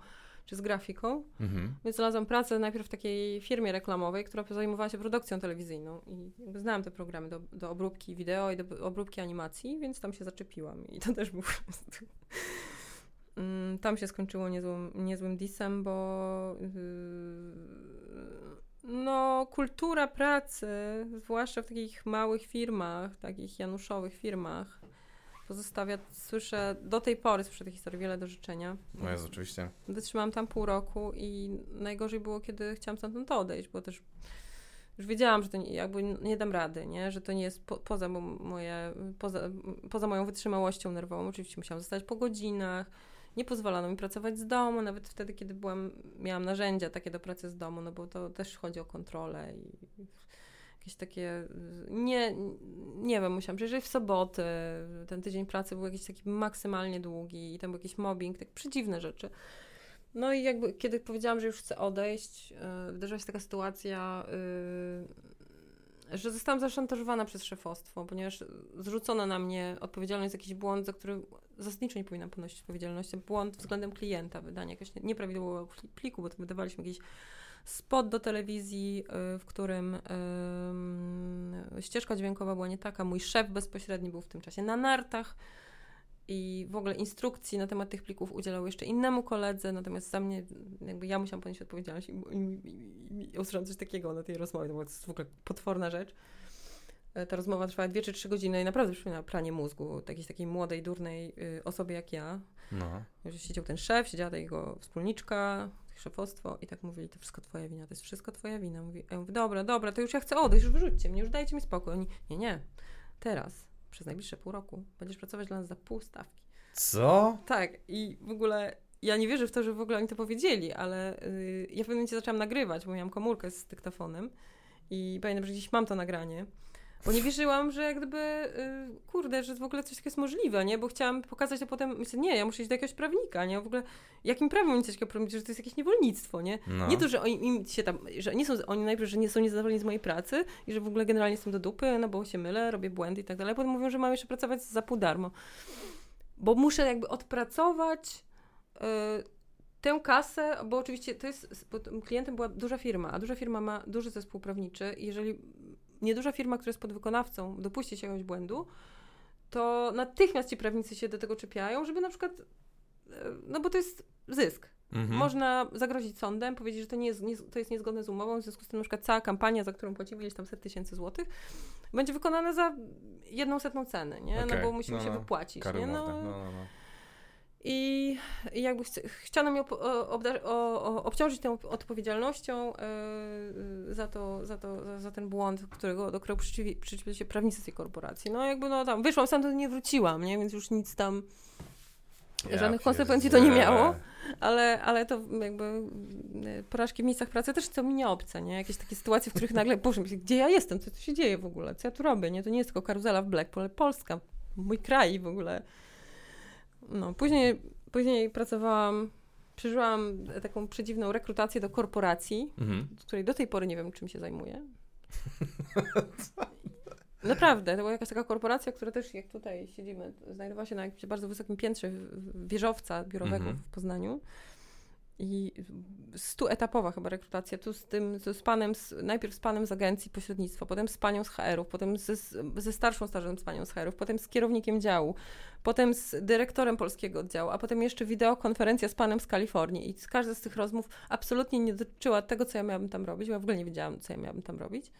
[SPEAKER 2] czy z grafiką.
[SPEAKER 1] Mhm.
[SPEAKER 2] Więc znalazłam pracę najpierw w takiej firmie reklamowej, która zajmowała się produkcją telewizyjną i znałam te programy do, do obróbki wideo i do obróbki animacji, więc tam się zaczepiłam i to też był po prostu Mm, tam się skończyło niezłym, niezłym disem, bo yy, no, kultura pracy, zwłaszcza w takich małych firmach, takich januszowych firmach, pozostawia, słyszę do tej pory, słyszę tej historii wiele do życzenia.
[SPEAKER 1] No jest oczywiście.
[SPEAKER 2] Wytrzymałam tam pół roku i najgorzej było, kiedy chciałam stamtąd odejść, bo też już wiedziałam, że to nie, jakby nie dam rady, nie? że to nie jest po, poza, moje, poza, poza moją wytrzymałością nerwową. Oczywiście musiałam zostać po godzinach, nie pozwalano mi pracować z domu, nawet wtedy, kiedy byłam, miałam narzędzia takie do pracy z domu, no bo to też chodzi o kontrolę i jakieś takie, nie, nie wiem, musiałam przyjeżdżać w soboty, ten tydzień pracy był jakiś taki maksymalnie długi i tam był jakiś mobbing, tak przedziwne rzeczy. No i jakby, kiedy powiedziałam, że już chcę odejść, yy, wydarzyła się taka sytuacja, yy, że zostałam zaszantażowana przez szefostwo, ponieważ zrzucono na mnie odpowiedzialność za jakiś błąd, za który zasadniczo nie powinnam ponosić odpowiedzialności. Błąd względem klienta, wydanie jakiegoś nieprawidłowego pliku, bo to wydawaliśmy jakiś spot do telewizji, y, w którym yy, ścieżka dźwiękowa była nie taka. Mój szef bezpośredni był w tym czasie na nartach i w ogóle instrukcji na temat tych plików udzielał jeszcze innemu koledze, natomiast za mnie, jakby ja musiałam ponieść odpowiedzialność i, i, i, i usłyszałam coś takiego na tej rozmowie, to była w ogóle potworna rzecz. E, ta rozmowa trwała dwie czy trzy godziny i naprawdę przypomina pranie mózgu jakiejś takiej młodej, durnej y, osobie jak ja. No. Że siedział ten szef, siedziała ta jego wspólniczka, szefostwo i tak mówili, to wszystko twoja wina, to jest wszystko twoja wina. Mówi, ja mówię, dobra, dobra, to już ja chcę odejść, już wyrzućcie mnie, już dajcie mi spokój. Oni, nie, nie, teraz, przez najbliższe pół roku będziesz pracować dla nas za pół stawki.
[SPEAKER 1] Co?
[SPEAKER 2] Tak i w ogóle ja nie wierzę w to, że w ogóle oni to powiedzieli, ale yy, ja w pewnym momencie zaczęłam nagrywać, bo miałam komórkę z dyktafonem i pamiętam, że gdzieś mam to nagranie. Bo nie wierzyłam, że jak gdyby, y, kurde, że w ogóle coś takiego jest możliwe, nie? Bo chciałam pokazać to potem, myślę, nie, ja muszę iść do jakiegoś prawnika, nie? W ogóle, jakim prawem oni coś takiego robić, że to jest jakieś niewolnictwo, nie? No. Nie to, że oni im się tam, że nie są, oni najpierw, że nie są niezadowoleni z mojej pracy i że w ogóle generalnie jestem do dupy, no bo się mylę, robię błędy i tak dalej, potem mówią, że mam jeszcze pracować za pół darmo. Bo muszę jakby odpracować y, tę kasę, bo oczywiście to jest, klientem była duża firma, a duża firma ma duży zespół prawniczy i jeżeli nieduża firma, która jest podwykonawcą, dopuści się jakiegoś błędu, to natychmiast ci prawnicy się do tego czepiają, żeby na przykład, e, no bo to jest zysk. Mhm. Można zagrozić sądem, powiedzieć, że to, nie jest, nie, to jest niezgodne z umową, w związku z tym na przykład cała kampania, za którą płacimy ileś tam set tysięcy złotych, będzie wykonana za jedną setną cenę, nie? Okay. No bo musimy no, się wypłacić, nie? No, no, no, no. I, jakby chci chciano mnie obciążyć tą odpowiedzialnością yy, za, to, za, to, za, za, ten błąd, którego, do którego przyczepili się prawnicy tej korporacji. No jakby no tam wyszłam, sam to nie wróciłam, nie? Więc już nic tam, ja żadnych konsekwencji to nie miało. Ale, ale to jakby e, porażki w miejscach pracy też są mi nie obce, nie? Jakieś takie sytuacje, w których nagle, boże, gdzie ja jestem, co tu się dzieje w ogóle, co ja tu robię, nie? To nie jest tylko karuzela w Blackpool, ale Polska, mój kraj w ogóle. No, później, później pracowałam, przeżyłam taką przedziwną rekrutację do korporacji, mhm. której do tej pory nie wiem, czym się zajmuję. Naprawdę, to była jakaś taka korporacja, która też, jak tutaj siedzimy, znajdowała się na jakimś bardzo wysokim piętrze wieżowca biurowego mhm. w Poznaniu i stuetapowa chyba rekrutacja, tu z tym, z panem, z, najpierw z panem z agencji pośrednictwa, potem z panią z HR-ów, potem ze, ze starszą stażem z panią z HR-ów, potem z kierownikiem działu, potem z dyrektorem polskiego oddziału, a potem jeszcze wideokonferencja z panem z Kalifornii. I każda z tych rozmów absolutnie nie dotyczyła tego, co ja miałabym tam robić, bo ja w ogóle nie wiedziałam, co ja miałabym tam robić.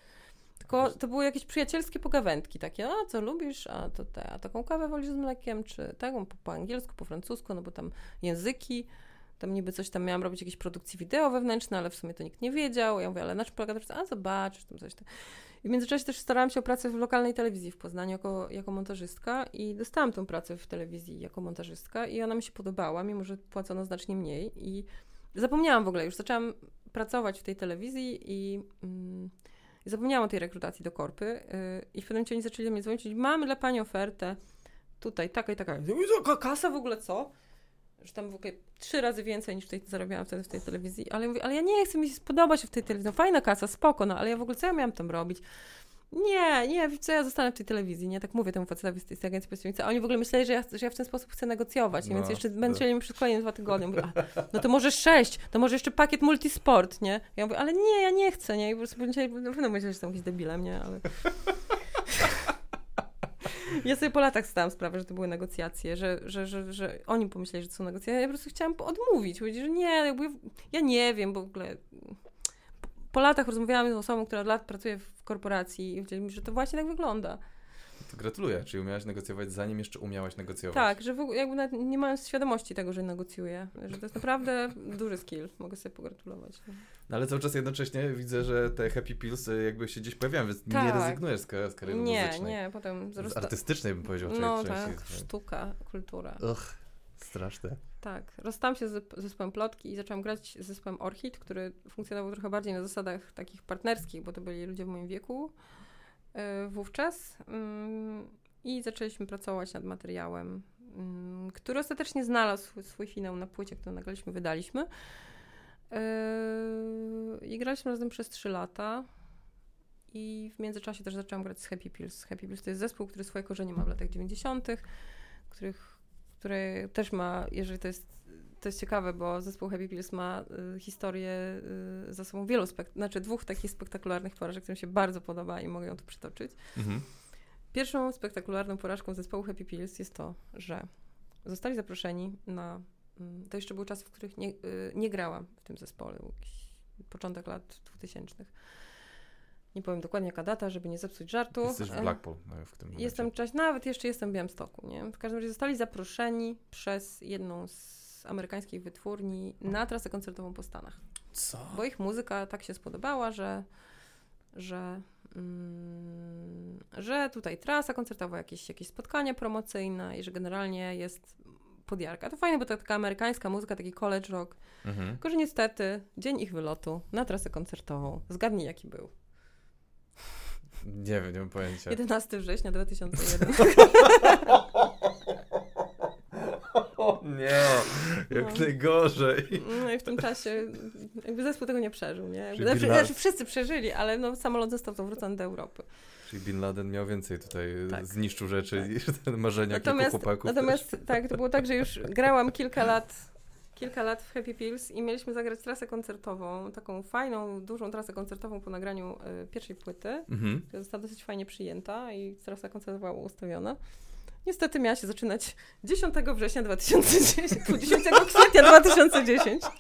[SPEAKER 2] Tylko to były jakieś przyjacielskie pogawędki, takie, a co lubisz, a to te, a taką kawę wolisz z mlekiem, czy taką po, po angielsku, po francusku, no bo tam języki, tam niby coś tam miałam robić, jakieś produkcje wideo wewnętrzne, ale w sumie to nikt nie wiedział. Ja mówię, ale na czym polega to? A zobaczysz, tam coś tam. I w międzyczasie też starałam się o pracę w lokalnej telewizji w Poznaniu jako, jako montażystka i dostałam tą pracę w telewizji jako montażystka i ona mi się podobała, mimo że płacono znacznie mniej i zapomniałam w ogóle, już zaczęłam pracować w tej telewizji i... Mm, zapomniałam o tej rekrutacji do korpy yy, i w pewnym oni zaczęli do mnie dzwonić, mamy dla pani ofertę tutaj, taka i taka. Kasa w ogóle co? Że tam w ogóle trzy razy więcej niż tutaj zarabiałam wtedy w tej telewizji, ale ja mówię, ale ja nie chcę mi się spodobać w tej telewizji, no fajna kasa, spoko, no ale ja w ogóle co ja miałam tam robić? Nie, nie, co ja zostanę w tej telewizji, nie, tak mówię temu facetowi z tej agencji pośrednicy, a oni w ogóle myśleli, że ja, że ja w ten sposób chcę negocjować, no, więc jeszcze będę chcieli mi przez kolejne dwa tygodnie, mówię, a, no to może sześć, to może jeszcze pakiet multisport, nie, ja mówię, ale nie, ja nie chcę, nie, i po prostu będziecie, na pewno myśleć, że jestem jakimś debilem, nie, ale... Ja sobie po latach zdałam sprawę, że to były negocjacje, że, że, że, że oni pomyśleli, że to są negocjacje. Ja po prostu chciałam odmówić, powiedzieć, że nie, jakby ja nie wiem, bo w ogóle po latach rozmawiałam z osobą, która od lat pracuje w korporacji i powiedzieli mi, że to właśnie tak wygląda.
[SPEAKER 1] To gratuluję, czyli umiałaś negocjować zanim jeszcze umiałaś negocjować.
[SPEAKER 2] Tak, że w, ogóle jakby nawet nie mając świadomości tego, że negocjuję, że to jest naprawdę duży skill, mogę sobie pogratulować.
[SPEAKER 1] No ale cały czas jednocześnie widzę, że te happy pills y, jakby się gdzieś pojawiają, więc
[SPEAKER 2] Tak.
[SPEAKER 1] nie rezygnujesz z, ka- z kariery
[SPEAKER 2] Nie,
[SPEAKER 1] muzycznej.
[SPEAKER 2] nie, potem
[SPEAKER 1] Z
[SPEAKER 2] zarasta...
[SPEAKER 1] artystycznej bym powiedział.
[SPEAKER 2] No tak,
[SPEAKER 1] częściej.
[SPEAKER 2] sztuka, kultura.
[SPEAKER 1] Uch, straszne.
[SPEAKER 2] Tak, rozstałam się z zesp- zespołem Plotki i zaczęłam grać z zespołem Orchid, który funkcjonował trochę bardziej na zasadach takich partnerskich, bo to byli ludzie w moim wieku e, wówczas. Ym, I zaczęliśmy pracować nad materiałem, ym, który ostatecznie znalazł swój, finał na płycie, którą nagraliśmy, wydaliśmy. Yy, I graliśmy razem przez 3 lata. I w międzyczasie też zaczęłam grać z Happy Pills. Happy Pills to jest zespół, który swoje korzenie ma w latach 90., których, który też ma, jeżeli to jest, to jest ciekawe, bo zespół Happy Pills ma y, historię y, za sobą wielu, spek- znaczy dwóch takich spektakularnych porażek, które mi się bardzo podoba i mogę ją tu przytoczyć.
[SPEAKER 1] Mhm.
[SPEAKER 2] Pierwszą spektakularną porażką zespołu Happy Pills jest to, że zostali zaproszeni na. mm, To jeszcze były czasy, w których nie, y, nie grałam w tym zespole, był początek lat 2000. Nie powiem dokładnie jaka data, żeby nie zepsuć żartu.
[SPEAKER 1] Jesteś w
[SPEAKER 2] E,
[SPEAKER 1] Blackpool no, w tym momencie.
[SPEAKER 2] Jestem cześć, nawet jeszcze jestem w Białymstoku, nie? W każdym razie zostali zaproszeni przez jedną z amerykańskich wytwórni na trasę koncertową po Stanach.
[SPEAKER 1] Co?
[SPEAKER 2] Bo ich muzyka tak się spodobała, że, że, mm, że tutaj trasa koncertowa, jakieś, jakieś spotkania promocyjne i że generalnie jest podjarka. To fajne, bo to taka amerykańska muzyka, taki college rock.
[SPEAKER 1] Mhm.
[SPEAKER 2] Tylko, że niestety dzień ich wylotu na trasę koncertową. Zgadnij jaki był.
[SPEAKER 1] Nie wiem, nie mam pojęcia.
[SPEAKER 2] 11 września 2001.
[SPEAKER 1] O nie, jak
[SPEAKER 2] No.
[SPEAKER 1] najgorzej.
[SPEAKER 2] No i w tym czasie jakby zespół tego nie przeżył, nie? Znaczy, znaczy wszyscy przeżyli, ale no, samolot został zawrócony do Europy.
[SPEAKER 1] Czyli Bin Laden miał więcej tutaj,
[SPEAKER 2] Tak.
[SPEAKER 1] zniszczył rzeczy
[SPEAKER 2] Tak.
[SPEAKER 1] niż ten marzenia
[SPEAKER 2] Natomiast,
[SPEAKER 1] kilku chłopaków.
[SPEAKER 2] natomiast tak, to było tak, że już grałam kilka lat, kilka lat w Happy Pills i mieliśmy zagrać trasę koncertową, taką fajną, dużą trasę koncertową po nagraniu y, pierwszej płyty,
[SPEAKER 1] Mhm.
[SPEAKER 2] która została dosyć fajnie przyjęta i trasa koncertowa była ustawiona. Niestety miała się zaczynać 10 września 2010, 10 kwietnia 2010.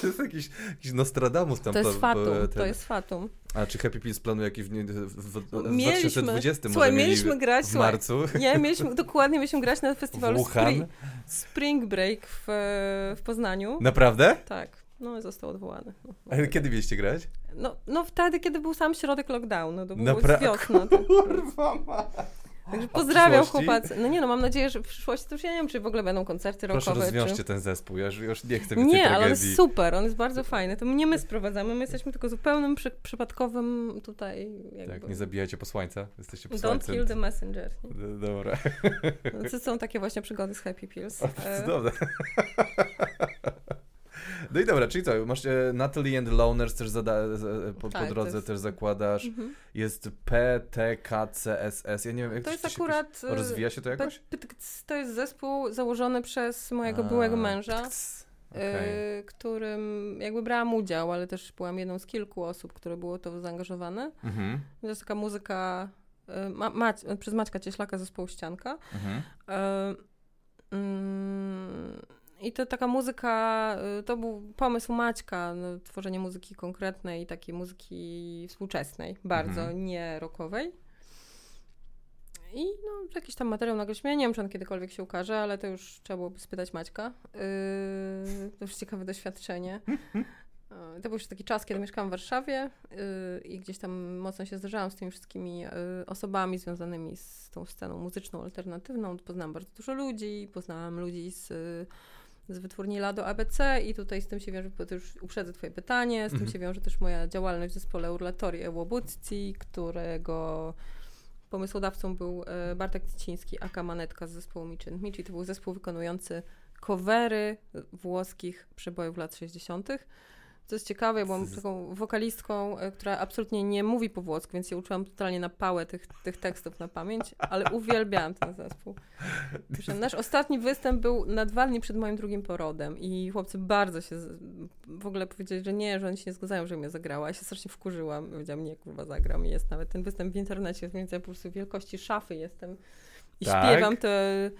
[SPEAKER 1] To jest jakiś, jakiś Nostradamus tam.
[SPEAKER 2] To jest fatum,
[SPEAKER 1] po-
[SPEAKER 2] to
[SPEAKER 1] ten-
[SPEAKER 2] jest fatum.
[SPEAKER 1] A czy Happy Pills planuje jakiś w, w, w,
[SPEAKER 2] Mieliśmy,
[SPEAKER 1] 2020
[SPEAKER 2] słuchaj, mieliśmy grać,
[SPEAKER 1] w marcu?
[SPEAKER 2] Nie, mieliśmy, dokładnie mieliśmy grać na festiwalu? Spring, Spring Break w, w Poznaniu.
[SPEAKER 1] Naprawdę?
[SPEAKER 2] Tak, no i został odwołany. No, no.
[SPEAKER 1] Ale kiedy mieliście grać?
[SPEAKER 2] No, no wtedy, kiedy był sam środek lockdownu, to było
[SPEAKER 1] Napra-
[SPEAKER 2] wiosna. Tak. Także pozdrawiam chłopacy. No nie no, mam nadzieję, że w przyszłości to już ja nie wiem, czy w ogóle będą koncerty
[SPEAKER 1] Proszę
[SPEAKER 2] rockowe.
[SPEAKER 1] rozwiążcie
[SPEAKER 2] czy...
[SPEAKER 1] ten zespół, ja już, już nie chcę więcej
[SPEAKER 2] Nie, ale on
[SPEAKER 1] tragedii.
[SPEAKER 2] jest super, on jest bardzo fajny. To nie my sprowadzamy, my jesteśmy tylko zupełnym przy, przypadkowym tutaj jakby...
[SPEAKER 1] Tak, nie zabijajcie posłańca, jesteście
[SPEAKER 2] Don't
[SPEAKER 1] posłańcem.
[SPEAKER 2] kill the messenger.
[SPEAKER 1] D- Dobra,
[SPEAKER 2] No, to są takie właśnie przygody z Happy Pills. E,
[SPEAKER 1] cudowne. No i dobra, czyli co, masz e, Natalie and Loners też zada, z, po,
[SPEAKER 2] Tak,
[SPEAKER 1] po drodze
[SPEAKER 2] jest-
[SPEAKER 1] też zakładasz.
[SPEAKER 2] mhm.
[SPEAKER 1] Jest PTKCSS, ja nie wiem, jak
[SPEAKER 2] To jest
[SPEAKER 1] się-
[SPEAKER 2] akurat... e,
[SPEAKER 1] Rozwija się to jakoś?
[SPEAKER 2] To jest zespół założony przez mojego
[SPEAKER 1] A,
[SPEAKER 2] byłego męża,
[SPEAKER 1] PTKC, okej.
[SPEAKER 2] y, którym jakby brałam udział, ale też byłam jedną z kilku osób, które było to zaangażowane.
[SPEAKER 1] Mhm,
[SPEAKER 2] To jest taka muzyka ma, Mac- przez Maćka Cieślaka zespołu Ścianka.
[SPEAKER 1] mhm.
[SPEAKER 2] Mm, I to taka muzyka, y, to był pomysł Maćka, no, tworzenie muzyki konkretnej, takiej muzyki współczesnej, bardzo
[SPEAKER 1] Mhm.
[SPEAKER 2] nie rockowej. I no, jakiś tam materiał nagraliśmy. Ja nie wiem, czy on kiedykolwiek się ukaże, ale to już trzeba byłoby spytać Maćka. Yy, to już ciekawe doświadczenie. To był już taki czas, kiedy mieszkałam w Warszawie yy, i gdzieś tam mocno się zderzałam z tymi wszystkimi yy, osobami związanymi z tą sceną muzyczną, alternatywną. Poznałam bardzo dużo ludzi, poznałam ludzi z, z wytwórni Lado ABC i tutaj z tym się wiąże, bo to już uprzedzę twoje pytanie, z tym
[SPEAKER 1] Mhm.
[SPEAKER 2] się wiąże też moja działalność w zespole Urlatorii Łobucci, którego pomysłodawcą był e, Bartek Tyciński, aka Manetka z zespołu Michin Michi. To był zespół wykonujący covery włoskich przebojów lat 60. to jest ciekawe, ja byłam taką wokalistką, e, która absolutnie nie mówi po włosku, więc ja uczyłam totalnie na pałę tych, tych tekstów na pamięć, ale uwielbiałam ten zespół. Że nasz ostatni występ był na dwa dni przed moim drugim porodem i chłopcy bardzo się w ogóle powiedzieli, że nie, że oni się nie zgadzają, że mnie zagrała. Ja się strasznie wkurzyłam. Powiedziałam, nie, kurwa, zagram. I jest nawet ten występ w internecie, więc ja po prostu wielkości szafy jestem i
[SPEAKER 1] Tak?
[SPEAKER 2] śpiewam te...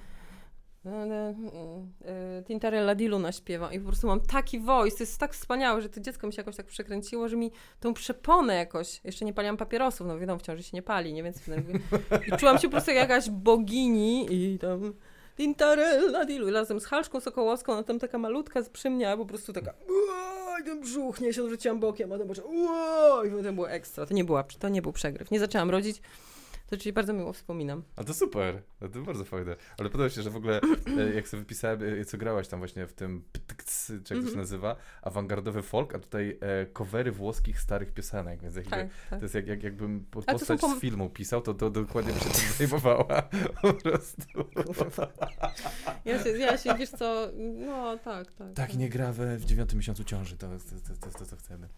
[SPEAKER 2] Tintarella di Luna śpiewam i po prostu mam taki voice, to jest tak wspaniałe, że to dziecko mi się jakoś tak przekręciło, że mi tą przeponę jakoś, jeszcze nie paliłam papierosów, no wiadomo, w ciąży się nie pali, nie, więc i czułam się po prostu jak jakaś bogini i tam Tintarella di Luna, razem z Halczką Sokołowską, ona tam taka malutka przy mnie, po prostu taka i ten brzuch, nie, się odwróciłam bokiem, a było, "Uaa", i to było ekstra, to nie, była, to nie był przegryw, nie zaczęłam rodzić, to czyli bardzo miło wspominam.
[SPEAKER 1] A to super, a to bardzo fajne. Ale podoba się, że w ogóle e, jak sobie wypisałem, e, co grałaś tam właśnie w tym ptks, czy jak to się
[SPEAKER 2] Mhm.
[SPEAKER 1] nazywa, awangardowy folk, a tutaj e, covery włoskich starych piosenek, więc jakby,
[SPEAKER 2] Tak, tak.
[SPEAKER 1] to jest jak, jak, jakbym postać z filmu pisał, to, to dokładnie by się tym zajmowała. Po prostu.
[SPEAKER 2] Ja się, ja się, wiesz co, no tak, tak.
[SPEAKER 1] Tak, i nie gra w dziewiątym miesiącu ciąży, to jest to, to, to, to, co chcemy.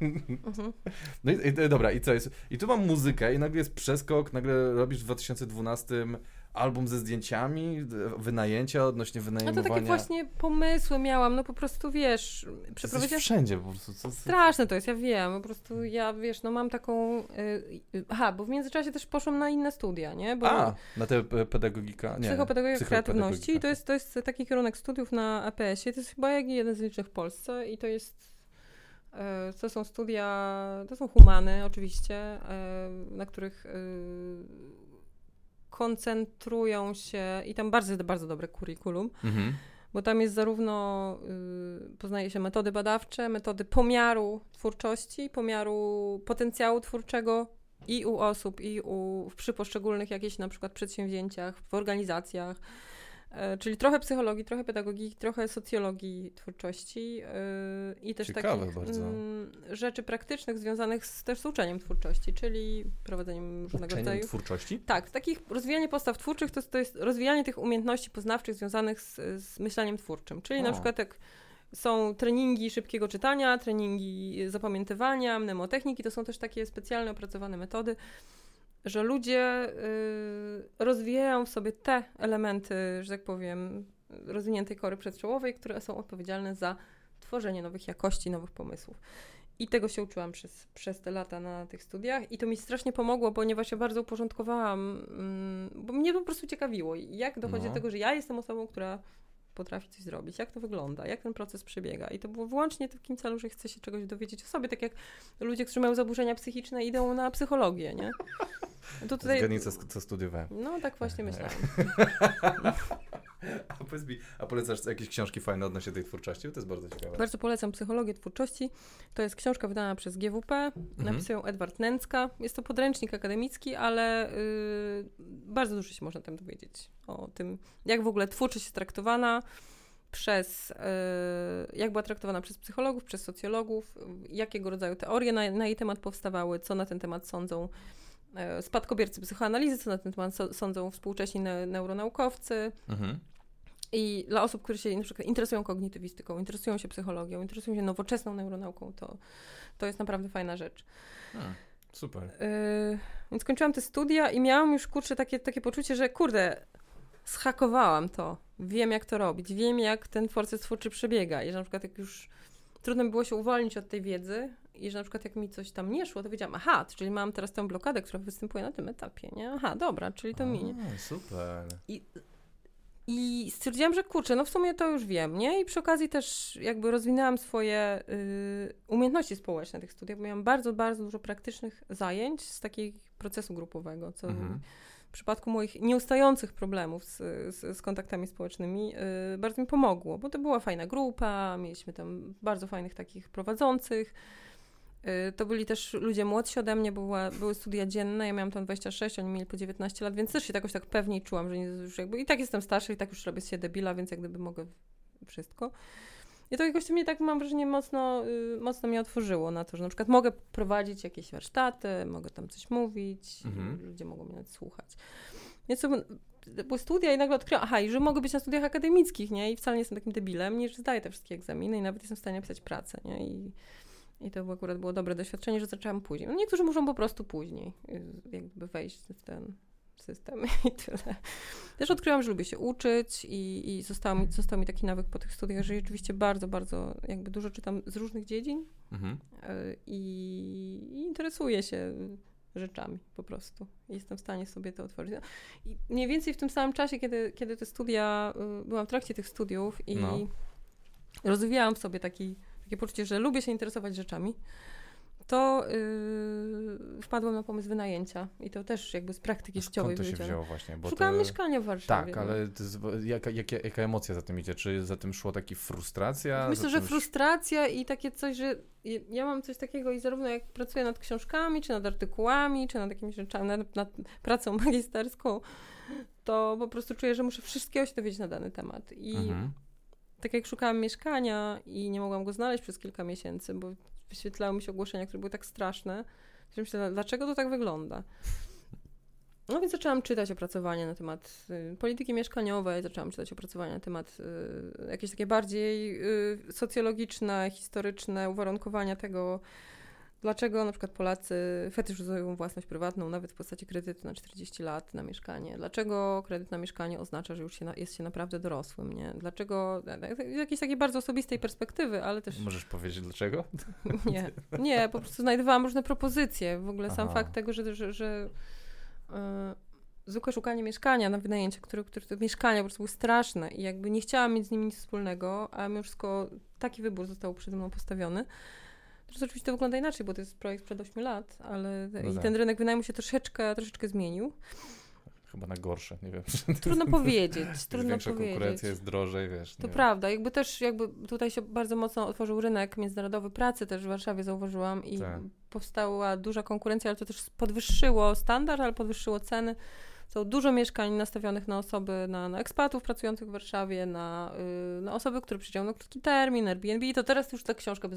[SPEAKER 2] Mhm.
[SPEAKER 1] No i, i dobra, i co jest? I tu mam muzykę i nagle jest przeskok, nagle robisz w 2012 album ze zdjęciami, wynajęcia odnośnie
[SPEAKER 2] No to
[SPEAKER 1] wynajmowania.
[SPEAKER 2] takie właśnie pomysły miałam, no po prostu wiesz, przeprowadziłam...
[SPEAKER 1] wszędzie po prostu. Co, co,
[SPEAKER 2] Straszne to jest, ja wiem, po prostu ja, wiesz, no mam taką... Y, y, aha, bo w międzyczasie też poszłam na inne studia, nie? Bo
[SPEAKER 1] A, na tę e, pedagogika, nie.
[SPEAKER 2] psychopedagogika kreatywności i to jest, to jest taki kierunek studiów na APS-ie, to jest chyba jak jeden z licznych w Polsce i to jest... e, To są studia, to są humany oczywiście, e, na których e, koncentrują się i tam bardzo, bardzo dobre kurikulum,
[SPEAKER 1] Mhm.
[SPEAKER 2] bo tam jest zarówno, y, poznaje się metody badawcze, metody pomiaru twórczości, pomiaru potencjału twórczego i u osób, i u, przy poszczególnych jakichś na przykład przedsięwzięciach, w organizacjach. E, Czyli trochę psychologii, trochę pedagogiki, trochę socjologii twórczości y, i też
[SPEAKER 1] Ciekawe
[SPEAKER 2] takich
[SPEAKER 1] bardzo.
[SPEAKER 2] mm, rzeczy praktycznych związanych z, też z uczeniem twórczości, czyli prowadzeniem różnego
[SPEAKER 1] Uczeniem
[SPEAKER 2] rodzaju
[SPEAKER 1] twórczości?
[SPEAKER 2] tak, takich rozwijanie postaw twórczych to, to jest rozwijanie tych umiejętności poznawczych związanych z, z myśleniem twórczym. Czyli na
[SPEAKER 1] O.
[SPEAKER 2] przykład jak są treningi szybkiego czytania, treningi zapamiętywania, mnemotechniki, to są też takie specjalnie opracowane metody, że ludzie y, rozwijają w sobie te elementy, że tak powiem, rozwiniętej kory przedczołowej, które są odpowiedzialne za tworzenie nowych jakości, nowych pomysłów. I tego się uczyłam przez, przez te lata na tych studiach i to mi strasznie pomogło, ponieważ ja bardzo uporządkowałam, mm, bo mnie po prostu ciekawiło, jak dochodzi
[SPEAKER 1] No.
[SPEAKER 2] do tego, że ja jestem osobą, która potrafi coś zrobić, jak to wygląda, jak ten proces przebiega. I to było wyłącznie w takim celu, że chcę się czegoś dowiedzieć o sobie, tak jak ludzie, którzy mają zaburzenia psychiczne idą na psychologię, nie? To tutaj...
[SPEAKER 1] Zgadnij, co, co studiowałem.
[SPEAKER 2] No tak właśnie myślałam.
[SPEAKER 1] A powiedz mi, a polecasz jakieś książki fajne odnośnie tej twórczości? Bo to jest bardzo ciekawe.
[SPEAKER 2] Bardzo polecam Psychologię Twórczości. To jest książka wydana przez GWP. Napisał ją Edward Nęcka. Jest to podręcznik akademicki, ale y, bardzo dużo się można tam dowiedzieć o tym, jak w ogóle twórczość jest traktowana przez, y, jak była traktowana przez psychologów, przez socjologów, jakiego rodzaju teorie na, na jej temat powstawały, co na ten temat sądzą spadkobiercy psychoanalizy, co na ten temat sądzą współcześni ne, neuronaukowcy.
[SPEAKER 1] Mhm.
[SPEAKER 2] I dla osób, które się na przykład interesują kognitywistyką, interesują się psychologią, interesują się nowoczesną neuronauką, to, to jest naprawdę fajna rzecz.
[SPEAKER 1] Hmm, super.
[SPEAKER 2] Yy, więc kończyłam te studia i miałam już, kurczę, takie, takie poczucie, że kurde, schakowałam to. Wiem, jak to robić. Wiem, jak ten proces twórczy przebiega. I że na przykład jak już trudno mi było się uwolnić od tej wiedzy i że na przykład jak mi coś tam nie szło, to wiedziałam, aha, czyli mam teraz tę blokadę, która występuje na tym etapie, nie? Aha, dobra, czyli to minie.
[SPEAKER 1] A, super.
[SPEAKER 2] I stwierdziłam, że kurczę, no w sumie to już wiem, nie? I przy okazji też jakby rozwinęłam swoje y, umiejętności społeczne tych studiów, bo miałam bardzo, bardzo dużo praktycznych zajęć z takiego procesu grupowego, co
[SPEAKER 1] Mhm.
[SPEAKER 2] w przypadku moich nieustających problemów z, z, z kontaktami społecznymi y, bardzo mi pomogło, bo to była fajna grupa, mieliśmy tam bardzo fajnych takich prowadzących. Y, To byli też ludzie młodsi ode mnie, bo była, były studia dzienne, ja miałam tam 26, oni mieli po 19 lat, więc też się jakoś tak pewniej czułam, że nie, już jakby i tak jestem starsza i tak już robię się debila, więc jak gdyby mogę wszystko. I to jakoś to mnie tak, mam wrażenie, mocno, y, mocno mnie otworzyło na to, że na przykład mogę prowadzić jakieś warsztaty, mogę tam coś mówić,
[SPEAKER 1] Mhm.
[SPEAKER 2] ludzie mogą mnie nawet słuchać. Więc to, były studia i nagle odkryłam, aha, i że mogę być na studiach akademickich, nie? I wcale nie jestem takim debilem, nie, że zdaję te wszystkie egzaminy i nawet jestem w stanie pisać pracę, nie? I, i to akurat było dobre doświadczenie, że zaczęłam później. No niektórzy muszą po prostu później y, jakby wejść w ten system i tyle. Też odkryłam, że lubię się uczyć i, i został, mi, został mi taki nawyk po tych studiach, że rzeczywiście bardzo, bardzo jakby dużo czytam z różnych dziedzin
[SPEAKER 1] Mhm.
[SPEAKER 2] y, i, i interesuję się rzeczami po prostu. Jestem w stanie sobie to otworzyć. No, I mniej więcej w tym samym czasie, kiedy, kiedy te studia, y, byłam w trakcie tych studiów i
[SPEAKER 1] No.
[SPEAKER 2] rozwijałam w sobie taki, takie poczucie, że lubię się interesować rzeczami, to yy, wpadłam na pomysł wynajęcia. I to też jakby z praktyki życiowej
[SPEAKER 1] to się wzięło właśnie? Bo
[SPEAKER 2] Szukałam
[SPEAKER 1] to...
[SPEAKER 2] mieszkania w Warszawie.
[SPEAKER 1] Tak,
[SPEAKER 2] no.
[SPEAKER 1] ale jest, jaka, jaka, jaka emocja za tym idzie? Czy za tym szło taki frustracja?
[SPEAKER 2] Myślę,
[SPEAKER 1] za
[SPEAKER 2] że
[SPEAKER 1] czymś-
[SPEAKER 2] frustracja i takie coś, że ja mam coś takiego i zarówno jak pracuję nad książkami, czy nad artykułami, czy nad jakimiś rzeczami, nad, nad pracą magisterską, to po prostu czuję, że muszę wszystkiego się dowiedzieć na dany temat. I
[SPEAKER 1] Mhm.
[SPEAKER 2] Tak jak szukałam mieszkania i nie mogłam go znaleźć przez kilka miesięcy, bo wyświetlały mi się ogłoszenia, które były tak straszne, że myślałam, dlaczego to tak wygląda? No więc zaczęłam czytać opracowania na temat y, polityki mieszkaniowej, zaczęłam czytać opracowania na temat y, jakieś takie bardziej y, socjologiczne, historyczne uwarunkowania tego, dlaczego na przykład Polacy fetyszyzują własność prywatną nawet w postaci kredytu na 40 lat na mieszkanie. Dlaczego kredyt na mieszkanie oznacza, że już się na, jest się naprawdę dorosłym, nie? Dlaczego, z jakiejś takiej bardzo osobistej perspektywy, ale też
[SPEAKER 1] Możesz powiedzieć dlaczego?
[SPEAKER 2] nie, nie, po prostu znajdowałam różne propozycje. W ogóle sam
[SPEAKER 1] Aha.
[SPEAKER 2] fakt tego, że, że, że e, zwykłe szukanie mieszkania na wynajęcie, które, które te mieszkania po prostu były straszne i jakby nie chciałam mieć z nimi nic wspólnego, a mimo wszystko taki wybór został przede mną postawiony. Teraz oczywiście to wygląda inaczej, bo to jest projekt sprzed 8 lat, ale
[SPEAKER 1] No
[SPEAKER 2] i
[SPEAKER 1] tak.
[SPEAKER 2] ten rynek wynajmu się troszeczkę, troszeczkę zmienił.
[SPEAKER 1] Chyba na gorsze, nie wiem.
[SPEAKER 2] Trudno powiedzieć,
[SPEAKER 1] Jest
[SPEAKER 2] trudno
[SPEAKER 1] większa
[SPEAKER 2] powiedzieć.
[SPEAKER 1] konkurencja, jest drożej, wiesz.
[SPEAKER 2] To
[SPEAKER 1] wiem.
[SPEAKER 2] prawda, jakby też jakby tutaj się bardzo mocno otworzył rynek międzynarodowy pracy też w Warszawie zauważyłam i
[SPEAKER 1] Tak.
[SPEAKER 2] powstała duża konkurencja, ale to też podwyższyło standard, ale podwyższyło ceny. Są dużo mieszkań nastawionych na osoby, na, na ekspatów pracujących w Warszawie, na, y, na osoby, które przyjdą na krótki termin, Airbnb. I to teraz już ta książka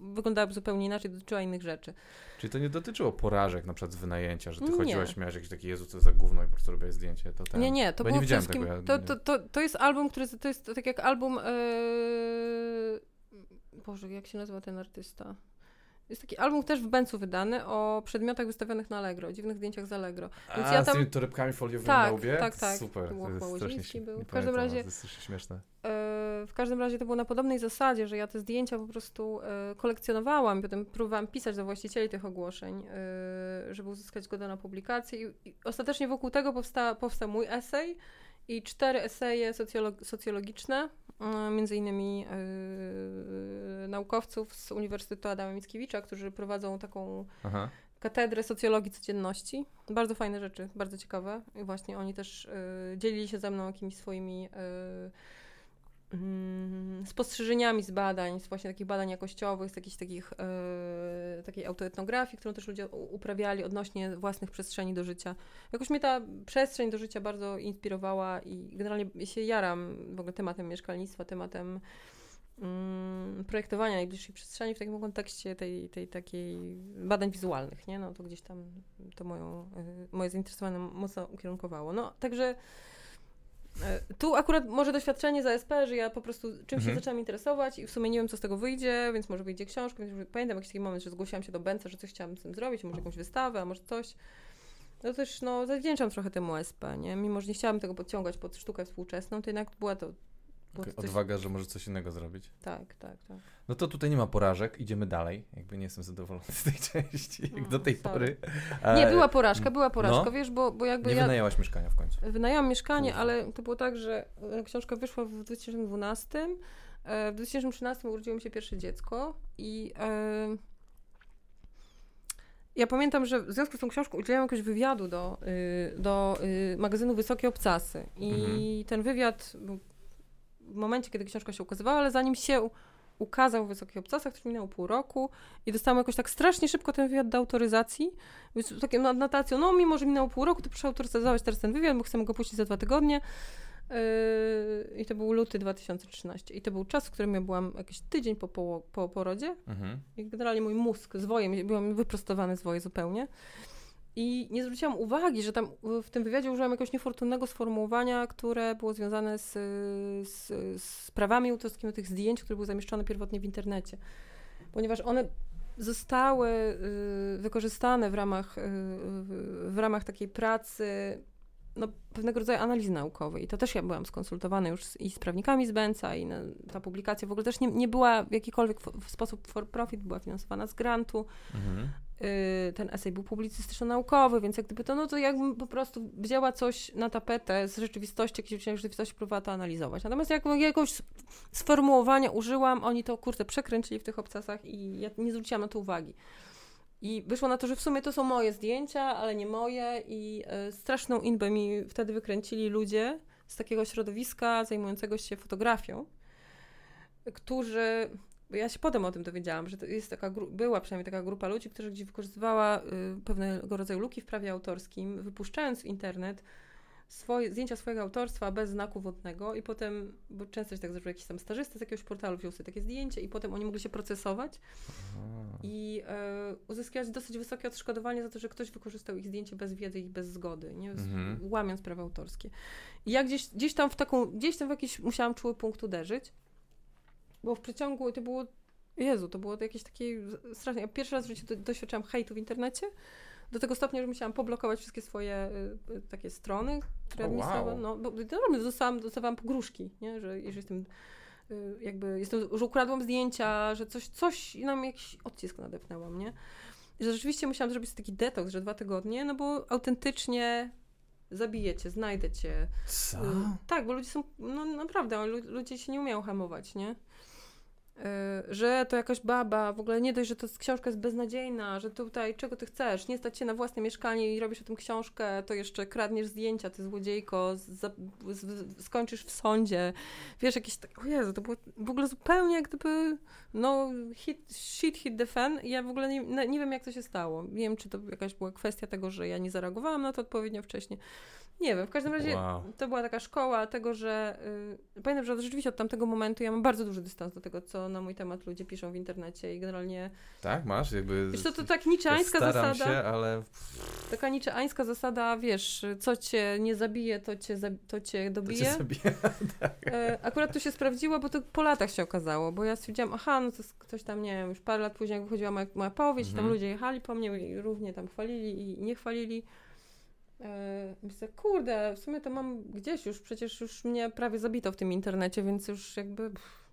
[SPEAKER 2] wyglądałaby zupełnie inaczej, dotyczyła innych rzeczy.
[SPEAKER 1] Czyli to nie dotyczyło porażek na przykład z wynajęcia, że ty
[SPEAKER 2] Nie.
[SPEAKER 1] chodziłaś, miałeś jakiś taki Jezu, co za gówno i po prostu robiłeś zdjęcie. To ten...
[SPEAKER 2] Nie, nie, to
[SPEAKER 1] Bo
[SPEAKER 2] było
[SPEAKER 1] nie
[SPEAKER 2] przede wszystkim.
[SPEAKER 1] tego, ja
[SPEAKER 2] to, to, to, to jest album, który. To jest tak jak album. Yy... Boże, jak się nazywa ten artysta? Jest taki album też w Bencu wydany o przedmiotach wystawionych na Allegro, dziwnych zdjęciach z Allegro. Więc
[SPEAKER 1] A,
[SPEAKER 2] ja
[SPEAKER 1] z
[SPEAKER 2] tam-
[SPEAKER 1] tymi torebkami foliowymi
[SPEAKER 2] Tak,
[SPEAKER 1] na łbie?
[SPEAKER 2] tak, tak.
[SPEAKER 1] Super,
[SPEAKER 2] To
[SPEAKER 1] jest strasznie
[SPEAKER 2] był. W każdym razie-
[SPEAKER 1] To jest śmieszne.
[SPEAKER 2] Yy, w każdym razie to było na podobnej zasadzie, że ja te zdjęcia po prostu yy, kolekcjonowałam potem próbowałam pisać do właścicieli tych ogłoszeń, yy, żeby uzyskać zgodę na publikację. I, i ostatecznie wokół tego powsta, powstał mój esej i cztery eseje socjolo- socjologiczne, między innymi yy, naukowców z Uniwersytetu Adama Mickiewicza, którzy prowadzą taką
[SPEAKER 1] Aha.
[SPEAKER 2] katedrę socjologii codzienności. Bardzo fajne rzeczy, bardzo ciekawe. I właśnie oni też y, dzielili się ze mną jakimiś swoimi y, mm, spostrzeżeniami z badań, z właśnie takich badań jakościowych, z jakichś takich, y, takiej autoetnografii, którą też ludzie uprawiali odnośnie własnych przestrzeni do życia. Jakoś mnie ta przestrzeń do życia bardzo inspirowała i generalnie się jaram w ogóle tematem mieszkalnictwa, tematem mm, projektowania najbliższej przestrzeni w takim kontekście tej, tej takiej badań wizualnych, nie? No to gdzieś tam to moją, y, moje zainteresowanie mocno ukierunkowało. No, także tu akurat może doświadczenie za SP, że ja po prostu czymś się
[SPEAKER 1] Mhm.
[SPEAKER 2] zaczęłam interesować i w sumie nie wiem, co z tego wyjdzie, więc może wyjdzie książka, więc pamiętam jakiś taki moment, że zgłosiłam się do Benca, że coś chciałam z tym zrobić, może jakąś wystawę, a może coś. No też, no, zawdzięczam trochę temu SP, nie? Mimo, że nie chciałam tego podciągać pod sztukę współczesną, to jednak była to, coś...
[SPEAKER 1] Odwaga, że może coś innego zrobić.
[SPEAKER 2] Tak, tak, tak.
[SPEAKER 1] No to tutaj nie ma porażek, idziemy dalej. Jakby nie jestem zadowolony z tej części, jak
[SPEAKER 2] Mm,
[SPEAKER 1] do tej
[SPEAKER 2] sorry.
[SPEAKER 1] pory.
[SPEAKER 2] Nie,
[SPEAKER 1] E,
[SPEAKER 2] była porażka, była porażka,
[SPEAKER 1] no.
[SPEAKER 2] wiesz, bo, bo jakby
[SPEAKER 1] Nie
[SPEAKER 2] ja
[SPEAKER 1] wynajęłaś mieszkania w końcu.
[SPEAKER 2] wynajęłam mieszkanie,
[SPEAKER 1] Kurwa.
[SPEAKER 2] ale to było tak, że e, książka wyszła w 2012, e, w 2013 urodziło mi się pierwsze dziecko i e, ja pamiętam, że w związku z tą książką udzieliłam jakiegoś wywiadu do, y, do y, magazynu Wysokie Obcasy i
[SPEAKER 1] Mhm.
[SPEAKER 2] ten wywiad był w momencie, kiedy książka się ukazywała, ale zanim się ukazał w Wysokich Obcasach, to już minęło pół roku i dostałam jakoś tak strasznie szybko ten wywiad do autoryzacji, więc takie notacją, no mimo, że minęło pół roku, to proszę autoryzować teraz ten wywiad, bo chcemy go puścić za dwa tygodnie. Yy, I to był luty 2013. I to był czas, w którym ja byłam jakiś tydzień po, po, po porodzie
[SPEAKER 1] Mhm.
[SPEAKER 2] i generalnie mój mózg, zwoje, byłam wyprostowany zwoje zupełnie. I nie zwróciłam uwagi, że tam w tym wywiadzie użyłam jakiegoś niefortunnego sformułowania, które było związane z, z, z prawami autorskimi tych zdjęć, które były zamieszczone pierwotnie w internecie. Ponieważ one zostały y, wykorzystane w ramach, y, w ramach takiej pracy no, pewnego rodzaju analizy naukowej. I to też ja byłam skonsultowana już z, i z prawnikami z Benca i na, ta publikacja w ogóle też nie, nie była w jakikolwiek w sposób for profit, była finansowana z grantu. Mhm. Y, ten esej był publicystyczno-naukowy, więc jak gdyby to, no to jakbym po prostu wzięła coś na tapetę z rzeczywistości, jakieś rzeczywistości próbowała to analizować. Natomiast jak jakiegoś sformułowania użyłam, oni to, kurde, przekręcili w tych obcasach i ja nie zwróciłam na to uwagi. I wyszło na to, że w sumie to są moje zdjęcia, ale nie moje i y, straszną inbę mi wtedy wykręcili ludzie z takiego środowiska zajmującego się fotografią, którzy ja się potem o tym dowiedziałam, że to jest taka była przynajmniej taka grupa ludzi, która gdzieś wykorzystywała y, pewnego rodzaju luki w prawie autorskim, wypuszczając w internet swoje, zdjęcia swojego autorstwa bez znaku wodnego i potem, bo często się tak zdarzyło, jakiś tam stażysta z jakiegoś portalu wziął sobie takie zdjęcie i potem oni mogli się procesować Aha. i e, uzyskiwać dosyć wysokie odszkodowanie za to, że ktoś wykorzystał ich zdjęcie bez wiedzy i bez zgody, nie? Mhm. łamiąc prawa autorskie. I ja gdzieś, gdzieś tam w taką, gdzieś tam w jakiś musiałam czuły punkt uderzyć, bo w przeciągu, to było, Jezu, to było jakieś takie straszne, ja pierwszy raz w życiu do, doświadczałam hejtu w internecie, do tego stopnia, że musiałam poblokować wszystkie swoje y, y takie strony, które oh, wow. no, bo no, dostałam, dostawałam pogróżki, nie, że jeżeli jestem y, jakby, jestem, że ukradłam zdjęcia, że coś, coś nam jakiś odcisk nadepnęłam, nie, I że rzeczywiście musiałam zrobić taki detoks, że dwa tygodnie, no bo autentycznie zabiję cię, znajdę cię.
[SPEAKER 1] Co? Y,
[SPEAKER 2] tak, bo ludzie są, no naprawdę, ludzie się nie umieją hamować, nie? Y, że to jakaś baba, w ogóle nie dość, że to książka jest beznadziejna, że tutaj czego ty chcesz, nie stać się na własne mieszkanie i robisz o tym książkę, to jeszcze kradniesz zdjęcia, ty złodziejko, z, skończysz w sądzie, wiesz, jakieś tak, o Jezu, to było w ogóle zupełnie jak gdyby, no, hit, shit hit the fan. Ja w ogóle nie, nie wiem, jak to się stało, nie wiem, czy to jakaś była kwestia tego, że ja nie zareagowałam na to odpowiednio wcześniej, nie wiem, w każdym razie wow. to była taka szkoła tego, że yy, pamiętam, że rzeczywiście od tamtego momentu ja mam bardzo duży dystans do tego, co na mój temat ludzie piszą w internecie i generalnie...
[SPEAKER 1] Tak, masz? Jakby...
[SPEAKER 2] Wiesz, to, to tak niczeańska
[SPEAKER 1] zasada...
[SPEAKER 2] się,
[SPEAKER 1] ale...
[SPEAKER 2] Taka niczeańska zasada, wiesz, co cię nie zabije, to cię, to cię dobije. To cię zabije, tak. Yy, akurat to się sprawdziło, bo to po latach się okazało, bo ja stwierdziłam, aha, no to ktoś tam, nie wiem, już parę lat później jak wychodziła moja, moja powieść, mhm. tam ludzie jechali po mnie i równie tam chwalili i nie chwalili. Yy, myślę, kurde, w sumie to mam gdzieś już, przecież już mnie prawie zabito w tym internecie, więc już jakby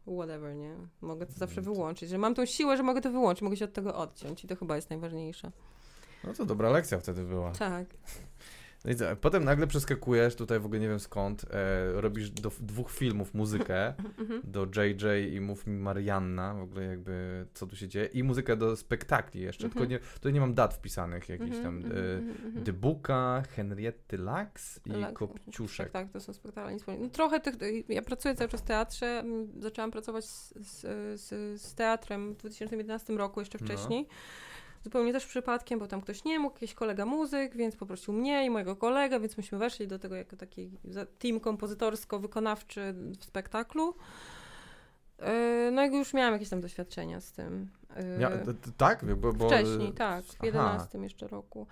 [SPEAKER 2] whatever, nie? Mogę to zawsze wyłączyć, że mam tą siłę, że mogę to wyłączyć, mogę się od tego odciąć i to chyba jest najważniejsze.
[SPEAKER 1] No to dobra lekcja wtedy była.
[SPEAKER 2] Tak.
[SPEAKER 1] No i co, potem nagle przeskakujesz, tutaj w ogóle nie wiem skąd, e, robisz do dwóch filmów muzykę, mhm. do JJ i Mów mi Marianna, w ogóle jakby co tu się dzieje, i muzykę do spektakli jeszcze, tylko mhm. nie, tutaj nie mam dat wpisanych jakichś tam, mhm, e, Dybuka, Henriety Laks i Laks, Kopciuszek.
[SPEAKER 2] Tak, tak, to są spektakle. No, trochę tych, ja pracuję cały czas w teatrze, zaczęłam pracować z, z, z, z teatrem w 2011 roku, jeszcze no. wcześniej. No zupełnie też przypadkiem, bo tam ktoś nie mógł, jakiś kolega muzyk, więc poprosił mnie i mojego kolegę, więc myśmy weszli do tego jako taki team kompozytorsko-wykonawczy w spektaklu. E, no i już miałam jakieś tam doświadczenia z tym.
[SPEAKER 1] E, ja, tak? Bo, bo...
[SPEAKER 2] Wcześniej, tak, w 11 jeszcze roku.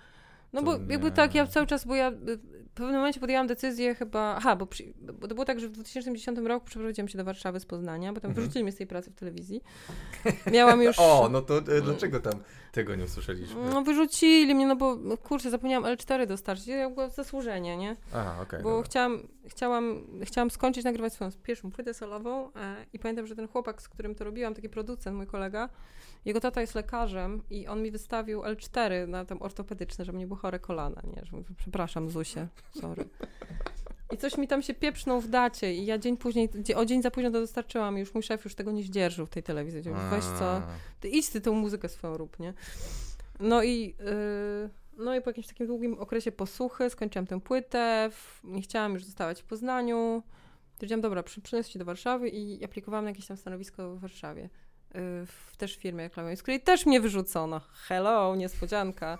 [SPEAKER 2] No bo nie... jakby tak, ja cały czas, bo ja w pewnym momencie podjęłam decyzję chyba, aha, bo, przy, bo to było tak, że w 2010 roku przeprowadziłam się do Warszawy z Poznania, bo tam mhm. wyrzucili mnie z tej pracy w telewizji. Miałam już...
[SPEAKER 1] o, no to e, dlaczego tam tego nie usłyszeliśmy?
[SPEAKER 2] No wyrzucili mnie, no bo kurczę, zapomniałam L4 dostarczyć, ja było zasłużenie, nie?
[SPEAKER 1] Aha, okej. Okay,
[SPEAKER 2] bo chciałam, chciałam, chciałam skończyć nagrywać swoją pierwszą płytę solową e, i pamiętam, że ten chłopak, z którym to robiłam, taki producent, mój kolega, jego tata jest lekarzem i on mi wystawił L4 na tam ortopedyczne, żeby nie było chore kolana, nie? Że przepraszam Zusie, sorry. I coś mi tam się pieprznął w dacie i ja dzień później, o dzień za późno to dostarczyłam i już mój szef już tego nie zdzierżył w tej telewizji. Weź co, ty idź ty tą muzykę swoją rób, nie? No i, yy, no i po jakimś takim długim okresie posłuchy skończyłam tę płytę, w, nie chciałam już zostawać w Poznaniu. Stwierdziłam, dobra, przy, przyniosę się do Warszawy i aplikowałam na jakieś tam stanowisko w Warszawie. Y, w też firmie reklamowej, z której też mnie wyrzucono. Hello, niespodzianka.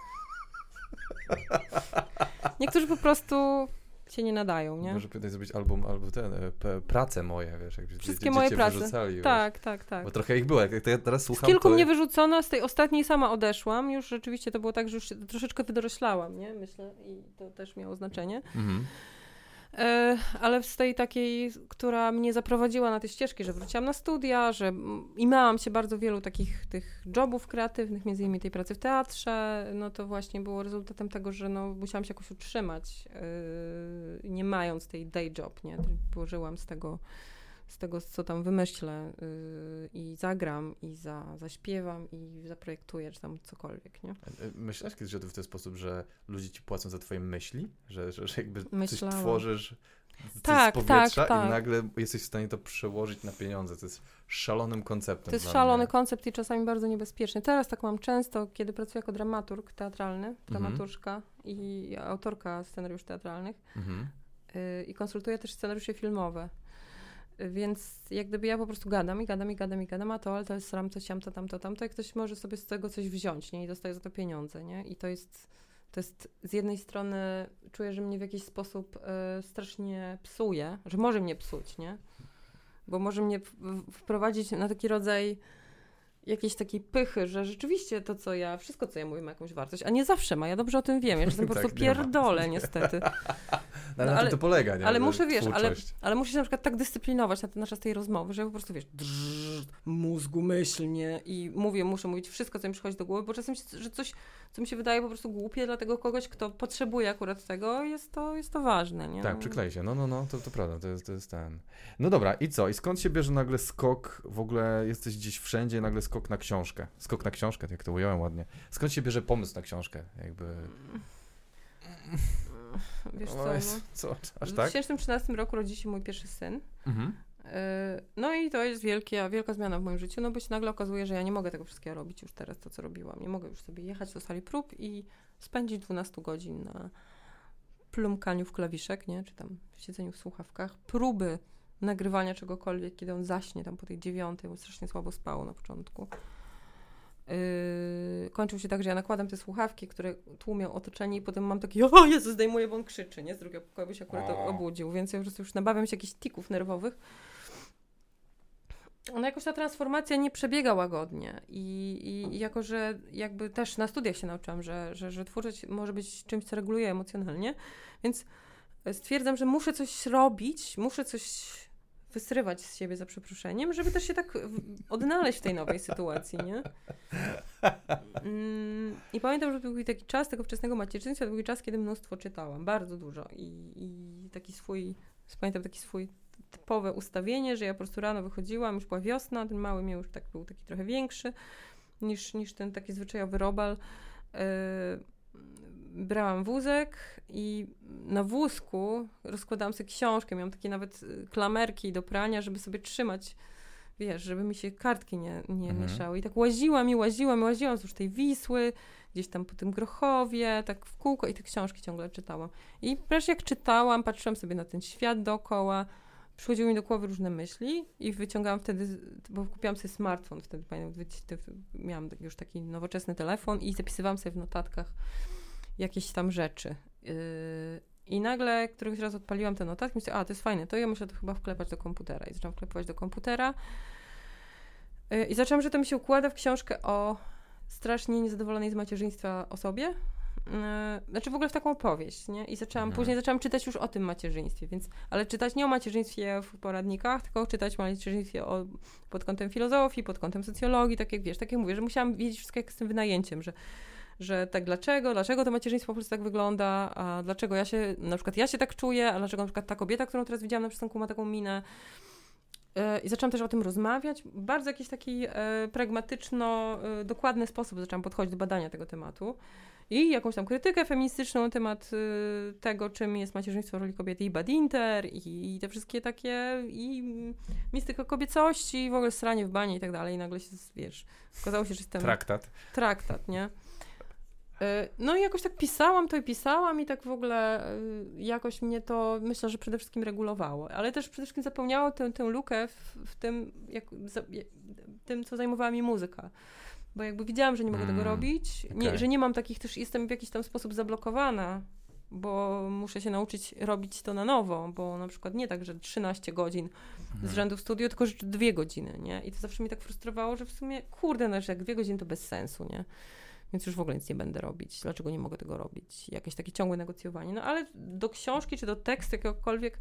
[SPEAKER 2] Niektórzy po prostu się nie nadają, nie?
[SPEAKER 1] Może powinnaś zrobić album, albo ten, e, prace moje, wiesz, jakby
[SPEAKER 2] Wszystkie moje prace.
[SPEAKER 1] wyrzucali,
[SPEAKER 2] Tak, tak, tak.
[SPEAKER 1] Bo trochę ich było, jak jak teraz
[SPEAKER 2] Z
[SPEAKER 1] słucham,
[SPEAKER 2] kilku
[SPEAKER 1] to...
[SPEAKER 2] mnie wyrzucono, z tej ostatniej sama odeszłam. Już rzeczywiście to było tak, że już się troszeczkę wydoroślałam, nie? Myślę, i to też miało znaczenie.
[SPEAKER 1] Mhm.
[SPEAKER 2] E, ale z tej takiej, która mnie zaprowadziła na te ścieżki, że wróciłam na studia, że i miałam się bardzo wielu takich tych jobów kreatywnych, między innymi tej pracy w teatrze, no to właśnie było rezultatem tego, że no, musiałam się jakoś utrzymać, yy, nie mając tej day job, nie? Żyłam z tego, z tego, co tam wymyślę yy, i zagram, i za, zaśpiewam, i zaprojektuję, czy tam cokolwiek, nie?
[SPEAKER 1] E, Myślałaś kiedyś o tym w ten sposób, że ludzie ci płacą za twoje myśli? Że, że, że jakby
[SPEAKER 2] Myślałam.
[SPEAKER 1] coś tworzysz coś
[SPEAKER 2] Tak,
[SPEAKER 1] z powietrza
[SPEAKER 2] tak, tak.
[SPEAKER 1] i nagle jesteś w stanie to przełożyć na pieniądze. To jest szalonym konceptem
[SPEAKER 2] To jest szalony
[SPEAKER 1] mnie.
[SPEAKER 2] koncept i czasami bardzo niebezpieczny. Teraz tak mam często, kiedy pracuję jako dramaturg teatralny, dramaturżka i autorka scenariuszy teatralnych
[SPEAKER 1] Mhm.
[SPEAKER 2] yy, i konsultuję też scenariusze filmowe. Więc jak gdyby ja po prostu gadam i gadam i gadam i gadam, a to, ale to jest ram, to siam, to tamto, tamto i ktoś może sobie z tego coś wziąć, nie? I dostaje za to pieniądze, nie? I to jest, to jest z jednej strony czuję, że mnie w jakiś sposób yy, strasznie psuje, że może mnie psuć, nie? Bo może mnie wprowadzić na taki rodzaj jakiejś takiej pychy, że rzeczywiście to, co ja, wszystko, co ja mówię, ma jakąś wartość, a nie zawsze ma. Ja dobrze o tym wiem. Ja czasem po
[SPEAKER 1] Tak,
[SPEAKER 2] prostu
[SPEAKER 1] nie ma.
[SPEAKER 2] pierdolę, niestety.
[SPEAKER 1] No, ale
[SPEAKER 2] No,
[SPEAKER 1] na
[SPEAKER 2] ale-
[SPEAKER 1] to polega, nie?
[SPEAKER 2] ale muszę, wiesz, ale-. Ale muszę się na przykład tak dyscyplinować na, na czas tej rozmowy, że ja po prostu, wiesz, drrr, mózgu myślnie i mówię, muszę mówić wszystko, co mi przychodzi do głowy, bo czasem, się, że coś, co mi się wydaje po prostu głupie dla tego kogoś, kto potrzebuje akurat tego, jest to, jest to ważne, nie?
[SPEAKER 1] Tak, przyklei się. No, no, no, to, to prawda, to jest, to jest ten. No dobra, i co? I skąd się bierze nagle skok? W ogóle jesteś gdzieś wszędzie, nagle skok na książkę. Skok na książkę, jak to ująłem ładnie. Skąd się bierze pomysł na książkę? Jakby.
[SPEAKER 2] Wiesz co,
[SPEAKER 1] O,
[SPEAKER 2] no.
[SPEAKER 1] co? Aż
[SPEAKER 2] W
[SPEAKER 1] tak?
[SPEAKER 2] 2013 roku rodzi się mój pierwszy syn.
[SPEAKER 1] Mhm.
[SPEAKER 2] Yy, No i to jest wielkie, wielka zmiana w moim życiu, no bo się nagle okazuje, że ja nie mogę tego wszystkiego robić już teraz, to co robiłam. Nie mogę już sobie jechać do sali prób i spędzić 12 godzin na plumkaniu w klawiszek, nie? Czy tam siedzeniu w słuchawkach. Próby nagrywania czegokolwiek, kiedy on zaśnie tam po tej dziewiątej, bo strasznie słabo spało na początku. Yy, kończył się tak, że ja nakładam te słuchawki, które tłumią otoczenie i potem mam taki, o Jezu, zdejmuję, bo on krzyczy, nie? Z drugiego pokoju by się akurat
[SPEAKER 1] O.
[SPEAKER 2] obudził, więc ja po prostu już nabawiam się jakichś tików nerwowych. No jakoś ta transformacja nie przebiega łagodnie i, i, jako, że jakby też na studiach się nauczyłam, że, że, że twórczość może być czymś, co reguluje emocjonalnie, więc stwierdzam, że muszę coś robić, muszę coś wysrywać z siebie za przeproszeniem, żeby też się tak odnaleźć w tej nowej sytuacji, nie? Mm, I pamiętam, że był taki czas tego wczesnego macierzyństwa, był czas, kiedy mnóstwo czytałam, bardzo dużo i, i taki swój, pamiętam taki swój typowe ustawienie, że ja po prostu rano wychodziłam, już była wiosna, ten mały mnie już tak był taki trochę większy niż, niż ten taki zwyczajowy robal. Yy, brałam wózek i na wózku rozkładałam sobie książkę, miałam takie nawet y, klamerki do prania, żeby sobie trzymać, wiesz, żeby mi się kartki nie, nie
[SPEAKER 1] Mhm.
[SPEAKER 2] mieszały. I tak łaziłam i łaziłam i łaziłam wzdłuż tej Wisły, gdzieś tam po tym Grochowie, tak w kółko i te książki ciągle czytałam. I wreszcie jak czytałam, patrzyłam sobie na ten świat dookoła, przychodziły mi do głowy różne myśli i wyciągałam wtedy, bo kupiłam sobie smartfon, wtedy pamiętam, miałam już taki nowoczesny telefon i zapisywałam sobie w notatkach jakieś tam rzeczy. Yy, I nagle któryś raz odpaliłam te notatki i myślę, a to jest fajne, to ja muszę to chyba wklepać do komputera. I zaczęłam wklepywać do komputera. Yy, I zaczęłam, że to mi się układa w książkę o strasznie niezadowolonej z macierzyństwa osobie. Yy, Znaczy w ogóle w taką opowieść, nie? I zaczęłam,
[SPEAKER 1] Mhm.
[SPEAKER 2] później zaczęłam czytać już o tym macierzyństwie, więc, ale czytać nie o macierzyństwie w poradnikach, tylko czytać o macierzyństwie o, pod kątem filozofii, pod kątem socjologii, tak jak wiesz, tak jak mówię, że musiałam wiedzieć wszystko jak z tym wynajęciem, że że tak dlaczego, dlaczego to macierzyństwo po prostu tak wygląda, a dlaczego ja się, na przykład ja się tak czuję, a dlaczego na przykład ta kobieta, którą teraz widziałam na przystanku ma taką minę. E, I zaczęłam też o tym rozmawiać. Bardzo jakiś taki e, pragmatyczno, dokładny sposób zaczęłam podchodzić do badania tego tematu. I jakąś tam krytykę feministyczną na temat e, tego, czym jest macierzyństwo w roli kobiety i badinter, i, i te wszystkie takie, i mistyka kobiecości, i w ogóle stranie w banie i tak dalej. I nagle się, wiesz, okazało się, że jestem
[SPEAKER 1] Traktat.
[SPEAKER 2] traktat, nie? Y, No i jakoś tak pisałam to i pisałam i tak w ogóle y, jakoś mnie to, myślę, że przede wszystkim regulowało, ale też przede wszystkim zapełniało tę, tę lukę w, w tym, jak, za, tym, co zajmowała mi muzyka. Bo jakby widziałam, że nie mogę
[SPEAKER 1] Mm,
[SPEAKER 2] tego robić, nie,
[SPEAKER 1] okej.
[SPEAKER 2] że nie mam takich też, jestem w jakiś tam sposób zablokowana, bo muszę się nauczyć robić to na nowo, bo na przykład nie tak, że 13 godzin z
[SPEAKER 3] Mhm.
[SPEAKER 2] rzędu w studiu, tylko że dwie godziny, nie? I to zawsze mnie tak frustrowało, że w sumie, kurde, no, że jak dwie godziny to bez sensu, nie? Więc już w ogóle nic nie będę robić. Dlaczego nie mogę tego robić? Jakieś takie ciągłe negocjowanie. No ale do książki czy do tekstu jakiegokolwiek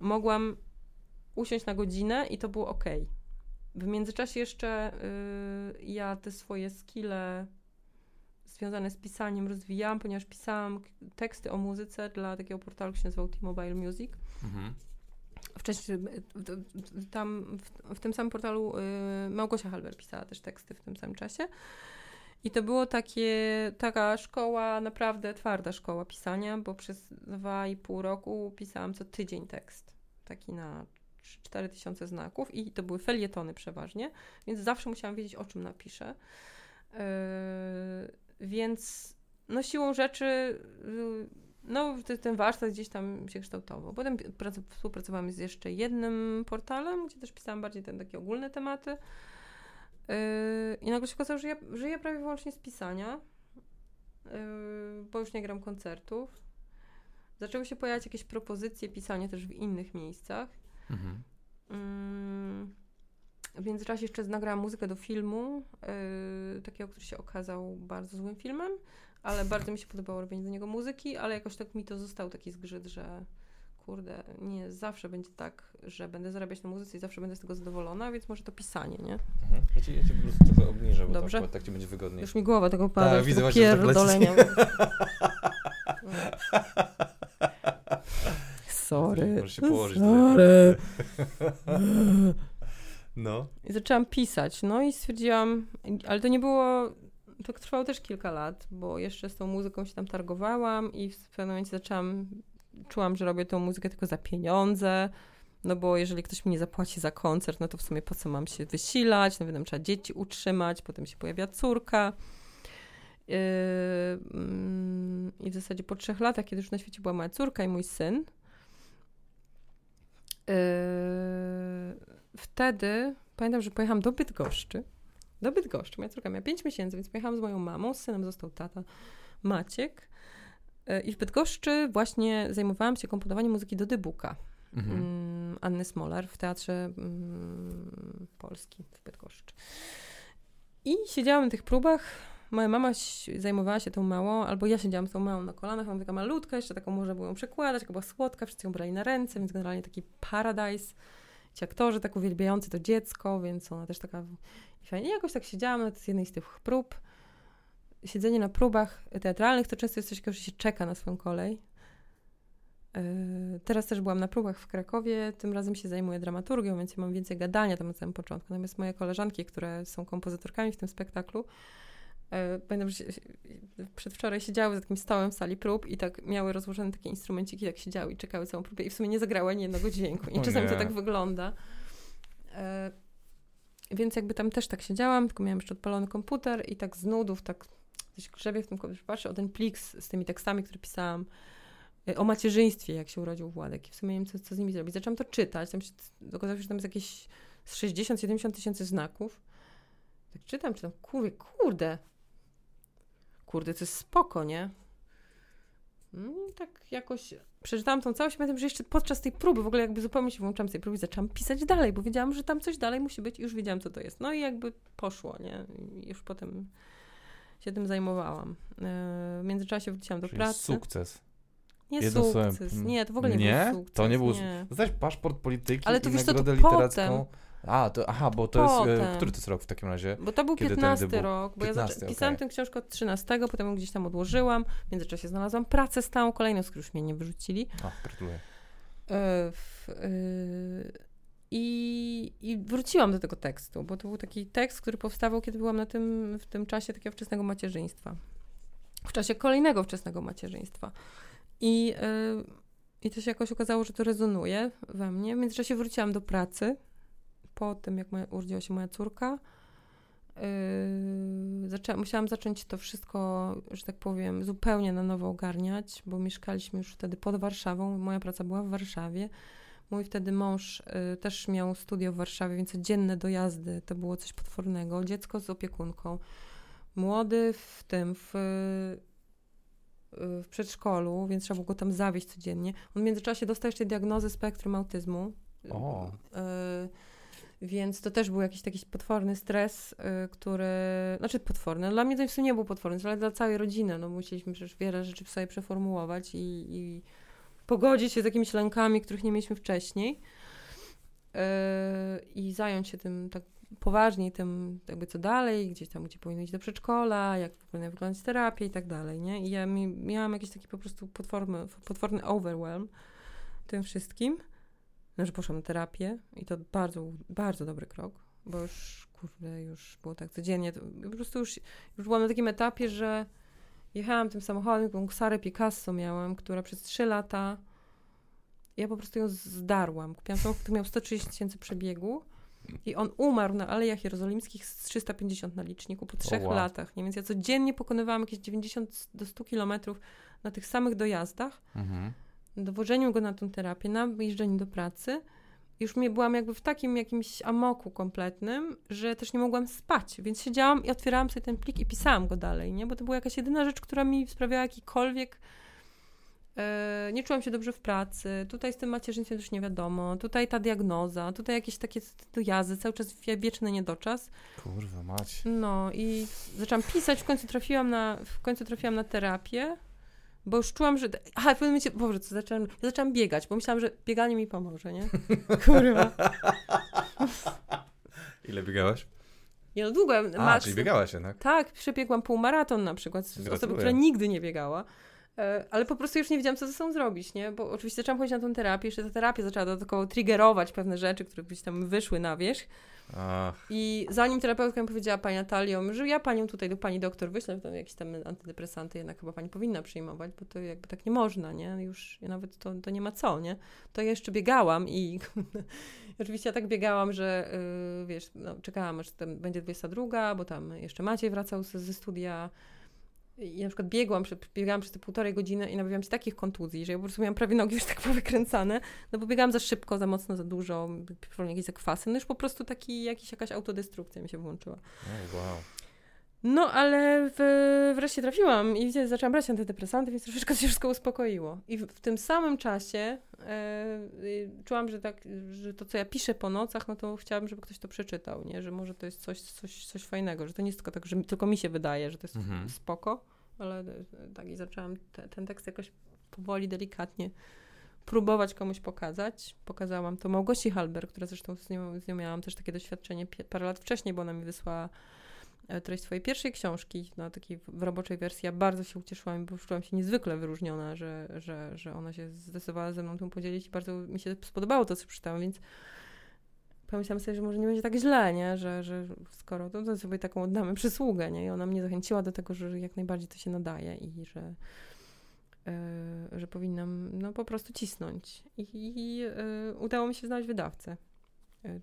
[SPEAKER 2] mogłam usiąść na godzinę i to było ok. W międzyczasie jeszcze y, ja te swoje skille związane z pisaniem rozwijałam, ponieważ pisałam teksty o muzyce dla takiego portalu, który się nazywał T-Mobile Music.
[SPEAKER 1] Mhm.
[SPEAKER 2] Wcześniej w- tam w, w tym samym portalu y, Małgosia Halber pisała też teksty w tym samym czasie. I to było takie, taka szkoła, naprawdę twarda szkoła pisania, bo przez dwa i pół roku pisałam co tydzień tekst. Taki na 4 tysiące znaków i to były felietony przeważnie, więc zawsze musiałam wiedzieć, o czym napiszę. Yy, więc no siłą rzeczy yy, no, te- ten warsztat gdzieś tam się kształtował. Potem prac- współpracowałam z jeszcze jednym portalem, gdzie też pisałam bardziej te takie ogólne tematy. Yy, I nagle się okazało, że ja żyję prawie wyłącznie z pisania, bo już nie gram koncertów. Zaczęły się pojawiać jakieś propozycje pisania też w innych miejscach.
[SPEAKER 1] Mhm.
[SPEAKER 2] Mm, W międzyczasie jeszcze nagrałam muzykę do filmu, yy, takiego, który się okazał bardzo złym filmem, ale bardzo mi się podobało robienie do niego muzyki, ale jakoś tak mi to został taki zgrzyt, że kurde, nie zawsze będzie tak, że będę zarabiać na muzyce i zawsze będę z tego zadowolona, więc może to pisanie, nie?
[SPEAKER 1] Mhm. Ja, ci, ja po prostu trochę obniżę, bo
[SPEAKER 2] Dobrze.
[SPEAKER 1] tak, tak ci będzie wygodniej.
[SPEAKER 2] Już mi głowa tego pada,
[SPEAKER 1] Tak, widzę
[SPEAKER 2] tego
[SPEAKER 1] właśnie, że tak
[SPEAKER 2] pierdolenia. Sorry.
[SPEAKER 1] Możesz się położyć
[SPEAKER 2] Sorry.
[SPEAKER 1] No.
[SPEAKER 2] I zaczęłam pisać, no i stwierdziłam, ale to nie było, to trwało też kilka lat, bo jeszcze z tą muzyką się tam targowałam i w pewnym momencie zaczęłam, czułam, że robię tą muzykę tylko za pieniądze, no bo jeżeli ktoś mi nie zapłaci za koncert, no to w sumie po co mam się wysilać, no będę trzeba dzieci utrzymać, potem się pojawia córka. Yy, mm, I w zasadzie po trzech latach, kiedy już na świecie była moja córka i mój syn, wtedy pamiętam, że pojechałam do Bydgoszczy. Do Bydgoszczy. Moja córka miała 5 miesięcy, więc pojechałam z moją mamą, z synem został tata Maciek. Yy, I w Bydgoszczy właśnie zajmowałam się komponowaniem muzyki do Dybuka.
[SPEAKER 1] Mhm.
[SPEAKER 2] Mm, Anny Smolar w Teatrze mm, Polski w Bydgoszczy. I siedziałam na tych próbach. Moja mama zajmowała się tą małą, albo ja siedziałam z tą małą na kolanach, mam taka malutka, jeszcze taką można było ją przekładać, taka była słodka, wszyscy ją brali na ręce, więc generalnie taki paradise. Ci aktorzy tak uwielbiający to dziecko, więc ona też taka fajnie. Jakoś tak siedziałam na jednej z tych prób. Siedzenie na próbach teatralnych to często jest coś że się czeka na swoją kolej. Yy, Teraz też byłam na próbach w Krakowie, tym razem się zajmuję dramaturgią, więc mam więcej gadania tam na samym początku. Natomiast moje koleżanki, które są kompozytorkami w tym spektaklu, pamiętam, że przedwczoraj siedziały za takim stołem w sali prób i tak miały rozłożone takie instrumenciki, tak siedziały i czekały całą próbę i w sumie nie zagrały ani jednego dźwięku. I czasami to tak wygląda. Yy, Więc jakby tam też tak siedziałam, tylko miałam jeszcze odpalony komputer i tak z nudów, tak coś grzebie w tym komputerze, patrzę o ten plik z, z tymi tekstami, które pisałam y, o macierzyństwie, jak się urodził Władek. I w sumie nie wiem, co, co z nimi zrobić. Zaczęłam to czytać. Tam się, okazało się, że tam jest jakieś z 60-70 tysięcy znaków. Tak czytam, czytam, kurde, kurde. Kurde, to jest spoko, nie? No i tak jakoś przeczytałam tą całość, pamiętam, że jeszcze podczas tej próby, w ogóle jakby zupełnie się włączałam z tej próby zaczęłam pisać dalej, bo wiedziałam, że tam coś dalej musi być i już wiedziałam, co to jest. No i jakby poszło, nie? I już potem się tym zajmowałam. Yy, W międzyczasie wróciłam do
[SPEAKER 1] Czyli
[SPEAKER 2] pracy.
[SPEAKER 1] sukces.
[SPEAKER 2] Nie
[SPEAKER 1] Jedno
[SPEAKER 2] sukces.
[SPEAKER 1] mm,
[SPEAKER 2] Nie, to w ogóle nie,
[SPEAKER 1] nie?
[SPEAKER 2] był sukces.
[SPEAKER 1] To nie był
[SPEAKER 2] nie.
[SPEAKER 1] Paszport polityki
[SPEAKER 2] Ale to
[SPEAKER 1] i
[SPEAKER 2] wiesz co, to
[SPEAKER 1] nagrodę literacką.
[SPEAKER 2] potem.
[SPEAKER 1] A, to, aha, bo to jest... E,
[SPEAKER 2] Potem.
[SPEAKER 1] który to jest rok w takim razie?
[SPEAKER 2] Bo to był
[SPEAKER 1] Kiedy ten
[SPEAKER 2] 15
[SPEAKER 1] debut?
[SPEAKER 2] rok, bo ja
[SPEAKER 1] 15,
[SPEAKER 2] zaczę- pisałam tę książkę od 13, potem ją gdzieś tam odłożyłam. W międzyczasie znalazłam pracę stałą, kolejną, której już mnie nie wyrzucili.
[SPEAKER 1] A, gratuluję.
[SPEAKER 2] E, w, e, i, I wróciłam do tego tekstu, bo to był taki tekst, który powstawał, kiedy byłam na tym, w tym czasie takiego wczesnego macierzyństwa. W czasie kolejnego wczesnego macierzyństwa. I, e, I to się jakoś okazało, że to rezonuje we mnie. W międzyczasie wróciłam do pracy, po tym, jak moja, urodziła się moja córka. Yy, zaczęłam, musiałam zacząć to wszystko, że tak powiem, zupełnie na nowo ogarniać, bo mieszkaliśmy już wtedy pod Warszawą. Moja praca była w Warszawie. Mój wtedy mąż y, też miał studio w Warszawie, więc codzienne dojazdy to było coś potwornego. Dziecko z opiekunką. Młody w tym, w, w przedszkolu, więc trzeba było go tam zawieźć codziennie. On w międzyczasie dostał jeszcze diagnozę spektrum autyzmu.
[SPEAKER 1] O.
[SPEAKER 2] Y, więc to też był jakiś taki potworny stres, y, który, znaczy potworny, dla mnie to w sumie nie był potworny, ale dla całej rodziny, no musieliśmy przecież wiele rzeczy w sobie przeformułować i, i pogodzić się z jakimiś lękami, których nie mieliśmy wcześniej yy, i zająć się tym tak poważniej, tym jakby co dalej, gdzieś tam, gdzie powinno iść do przedszkola, jak powinna wyglądać terapia i tak dalej, nie? I ja mi, miałam jakiś taki po prostu potworny, potworny overwhelm tym wszystkim, no, że poszłam na terapię i to bardzo, bardzo dobry krok, bo już, kurde, już było tak codziennie, to, po prostu już, już byłam na takim etapie, że jechałam tym samochodem, tą Sarę Picasso miałam, która przez 3 lata, ja po prostu ją zdarłam. Kupiłam samochód, który miał 130 tysięcy przebiegu i on umarł na Alejach Jerozolimskich z 350 na liczniku po trzech wow. latach. Nie? Więc ja codziennie pokonywałam jakieś 90 do 100 kilometrów na tych samych dojazdach, mhm. Dowożeniu go na tą terapię, na jeżdżeniu do pracy już mnie byłam jakby w takim jakimś amoku kompletnym, że też nie mogłam spać, więc siedziałam i otwierałam sobie ten plik i pisałam go dalej, nie? Bo to była jakaś jedyna rzecz, która mi sprawiała jakikolwiek e, nie czułam się dobrze w pracy, tutaj z tym macierzyństwem też nie wiadomo, tutaj ta diagnoza, tutaj jakieś takie dojazdy, cały czas wieczny niedoczas.
[SPEAKER 1] Kurwa, mać.
[SPEAKER 2] No i zaczęłam pisać, w końcu trafiłam na, w końcu trafiłam na terapię, bo już czułam, że. Aha, w pewnym momencie. Boże, co zaczęłam. Ja zaczęłam biegać, bo myślałam, że bieganie mi pomoże, nie? Kurwa.
[SPEAKER 1] Ile biegałaś?
[SPEAKER 2] Ja no długo. A,
[SPEAKER 1] max, czyli biegałaś jednak?
[SPEAKER 2] Tak, przebiegłam półmaraton na przykład z osoby, która nigdy nie biegała. E, ale po prostu już nie wiedziałam, co ze sobą zrobić, nie? Bo oczywiście zaczęłam chodzić na tę terapię, jeszcze ta terapia zaczęła dodatkowo triggerować pewne rzeczy, które gdzieś tam wyszły na wierzch. Ach. I zanim terapeutka mi powiedziała, pani Natalio, że ja panią tutaj do pani doktor wyślę, to jakieś tam antydepresanty jednak chyba pani powinna przyjmować, bo to jakby tak nie można, nie? Już nawet to, to nie ma co, nie? To ja jeszcze biegałam i oczywiście ja tak biegałam, że yy, wiesz, no, czekałam aż tam będzie 22, bo tam jeszcze Maciej wracał ze studia, i na przykład biegłam, biegałam przez te półtorej godziny i nabawiłam się takich kontuzji, że ja po prostu miałam prawie nogi już tak powykręcane, no bo biegałam za szybko, za mocno, za dużo, jakieś zakwasy, no już po prostu taki, jakiś, jakaś autodestrukcja mi się włączyła.
[SPEAKER 1] Oh, wow.
[SPEAKER 2] No, ale w, wreszcie trafiłam i zaczęłam brać antydepresanty, więc troszeczkę się wszystko uspokoiło. I w, w tym samym czasie e, czułam, że tak, że to, co ja piszę po nocach, no to chciałabym, żeby ktoś to przeczytał, nie? Że może to jest coś, coś, coś fajnego, że to nie jest tylko tak, że mi, tylko mi się wydaje, że to jest mhm. spoko, ale e, tak i zaczęłam te, ten tekst jakoś powoli, delikatnie próbować komuś pokazać. Pokazałam to Małgosi Halber, która zresztą z nią, z nią miałam też takie doświadczenie parę lat wcześniej, bo ona mi wysłała treść swojej pierwszej książki, no takiej w roboczej wersji. Ja bardzo się ucieszyłam, bo czułam się niezwykle wyróżniona, że, że, że ona się zdecydowała ze mną tym podzielić i bardzo mi się spodobało to, co przeczytałam, więc pomyślałam sobie, że może nie będzie tak źle, nie? Że, że skoro to, to sobie taką oddamy przysługę, nie? I ona mnie zachęciła do tego, że jak najbardziej to się nadaje i że, yy, że powinnam no, po prostu cisnąć. I, i yy, udało mi się znaleźć wydawcę.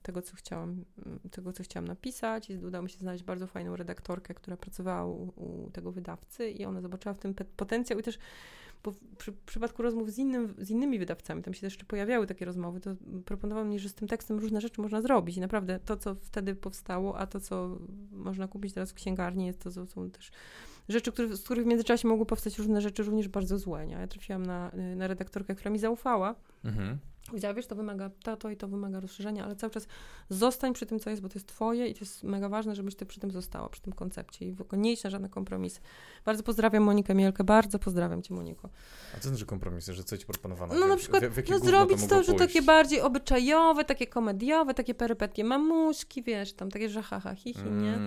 [SPEAKER 2] Tego, co chciałam, tego, co chciałam napisać. I udało mi się znaleźć bardzo fajną redaktorkę, która pracowała u, u tego wydawcy i ona zobaczyła w tym potencjał i też bo w przy, przypadku rozmów z, innym, z innymi wydawcami, tam się też pojawiały takie rozmowy, to proponował mi, że z tym tekstem różne rzeczy można zrobić. I naprawdę to, co wtedy powstało, a to, co można kupić teraz w księgarni, jest to, są też rzeczy, które, z których w międzyczasie mogły powstać różne rzeczy również bardzo złe, nie? Ja trafiłam na, na redaktorkę, która mi zaufała, mhm. Powiedziała, wiesz, to wymaga to, to i to wymaga rozszerzenia, ale cały czas zostań przy tym, co jest, bo to jest twoje i to jest mega ważne, żebyś ty przy tym została, przy tym koncepcie i nie iść na żadne kompromisy. Bardzo pozdrawiam Monikę Mielkę, bardzo pozdrawiam cię, Moniko.
[SPEAKER 1] A co znaczy kompromisy, że co ci proponowano?
[SPEAKER 2] No na przykład, w, w no zrobić to, to że takie bardziej obyczajowe, takie komediowe, takie perypetkie mamuśki, wiesz, tam takie, że haha, hihi, mm. nie?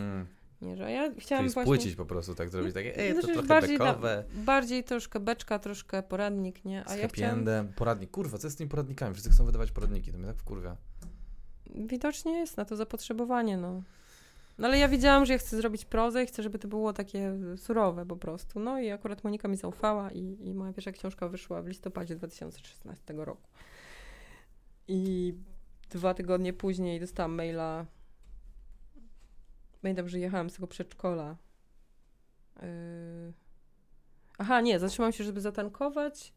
[SPEAKER 2] Nie, że ja chciałam
[SPEAKER 1] Czyli
[SPEAKER 2] właśnie...
[SPEAKER 1] spłycić po prostu, tak zrobić takie, ej,
[SPEAKER 2] znaczy,
[SPEAKER 1] to trochę
[SPEAKER 2] bardziej,
[SPEAKER 1] bekowe.
[SPEAKER 2] Da, bardziej troszkę beczka, troszkę poradnik, nie?
[SPEAKER 1] A z ja chciałam... poradnik. Kurwa, co jest z tymi poradnikami? Wszyscy chcą wydawać poradniki, to mnie tak wkurwia.
[SPEAKER 2] Widocznie jest na to zapotrzebowanie, no. No ale ja wiedziałam, że ja chcę zrobić prozę i chcę, żeby to było takie surowe po prostu. No i akurat Monika mi zaufała i, i moja pierwsza książka wyszła w listopadzie 2016 roku. I dwa tygodnie później dostałam maila Pamiętam, że jechałam z tego przedszkola. Yy... Aha, nie, zatrzymałam się, żeby zatankować.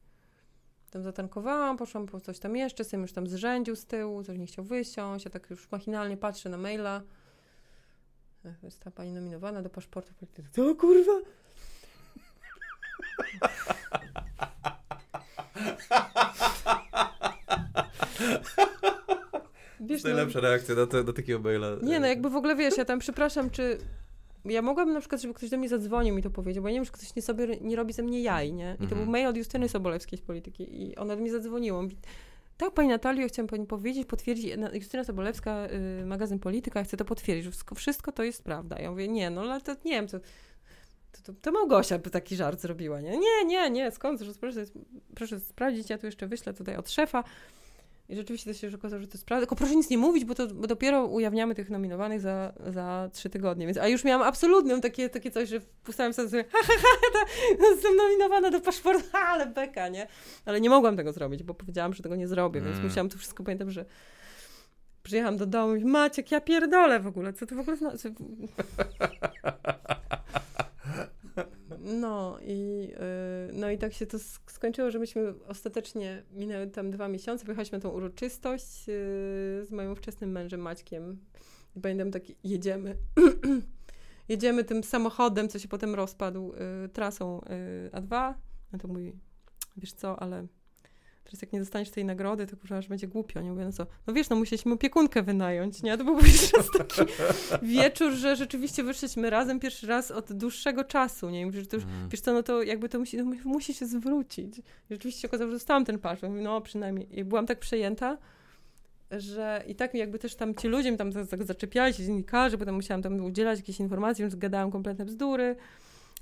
[SPEAKER 2] Tam zatankowałam, poszłam po coś tam jeszcze, sam już tam zrzędził z tyłu, coś nie chciał wysiąść, ja tak już machinalnie patrzę na maila. Jest ta pani nominowana do paszportu. Co kurwa? Wiesz,
[SPEAKER 1] to najlepsza no, reakcja na, te, na takiego maila.
[SPEAKER 2] Nie, no jakby w ogóle wiesz, ja tam przepraszam, czy ja mogłabym na przykład, żeby ktoś do mnie zadzwonił i mi to powiedział, bo ja nie wiem, że ktoś nie sobie nie robi ze mnie jaj, nie? I to był
[SPEAKER 1] Mhm.
[SPEAKER 2] mail od Justyny Sobolewskiej z polityki i ona do mnie zadzwoniła. Mówi, tak, pani Natalio, chciałam pani powiedzieć, potwierdzić, na- Justyna Sobolewska, y, magazyn Polityka, chcę to potwierdzić, że wszystko, wszystko to jest prawda. Ja mówię, nie, no ale to nie wiem, to, to, to, Małgosia by taki żart zrobiła, nie? Nie, nie, nie, skąd, proszę, proszę sprawdzić, ja tu jeszcze wyślę tutaj od szefa. I rzeczywiście to się już okazało, że to jest prawda. Tylko proszę nic nie mówić, bo, to, bo dopiero ujawniamy tych nominowanych za, za trzy tygodnie. Więc, a już miałam absolutną takie, takie coś, że wpisałem sobie, ha, ha, ha, ta, jestem nominowana do paszportu, ha, ale beka, nie? Ale nie mogłam tego zrobić, bo powiedziałam, że tego nie zrobię, więc
[SPEAKER 1] Mm.
[SPEAKER 2] musiałam to wszystko, pamiętam, że przyjechałam do domu i Maciek, ja pierdolę w ogóle, co to w ogóle znaczy? No i, y, no i tak się to sk- skończyło, że myśmy ostatecznie, minęły tam dwa miesiące, pojechaliśmy na tą uroczystość y, z moim wczesnym mężem Maćkiem. I pamiętam tak, jedziemy, jedziemy tym samochodem, co się potem rozpadł, y, trasą y, A2. No to mówi, wiesz co, ale teraz jak nie dostaniesz tej nagrody, to kurwa, aż będzie głupio. Nie mówię, no co, no wiesz, no musieliśmy opiekunkę wynająć, nie? To był raz taki wieczór, że rzeczywiście wyszliśmy razem pierwszy raz od dłuższego czasu, nie? I mówię, że to już
[SPEAKER 1] Mhm.
[SPEAKER 2] Wiesz co, no to jakby to musi, to mu- musi się zwrócić. I rzeczywiście się okazało, że dostałam ten paszport. Mówię, No przynajmniej. I byłam tak przejęta, że i tak jakby też tam ci ludzie mi tam za- za- zaczepiali się, dziennikarze, potem musiałam tam udzielać jakichś informacji, więc gadałam kompletne bzdury.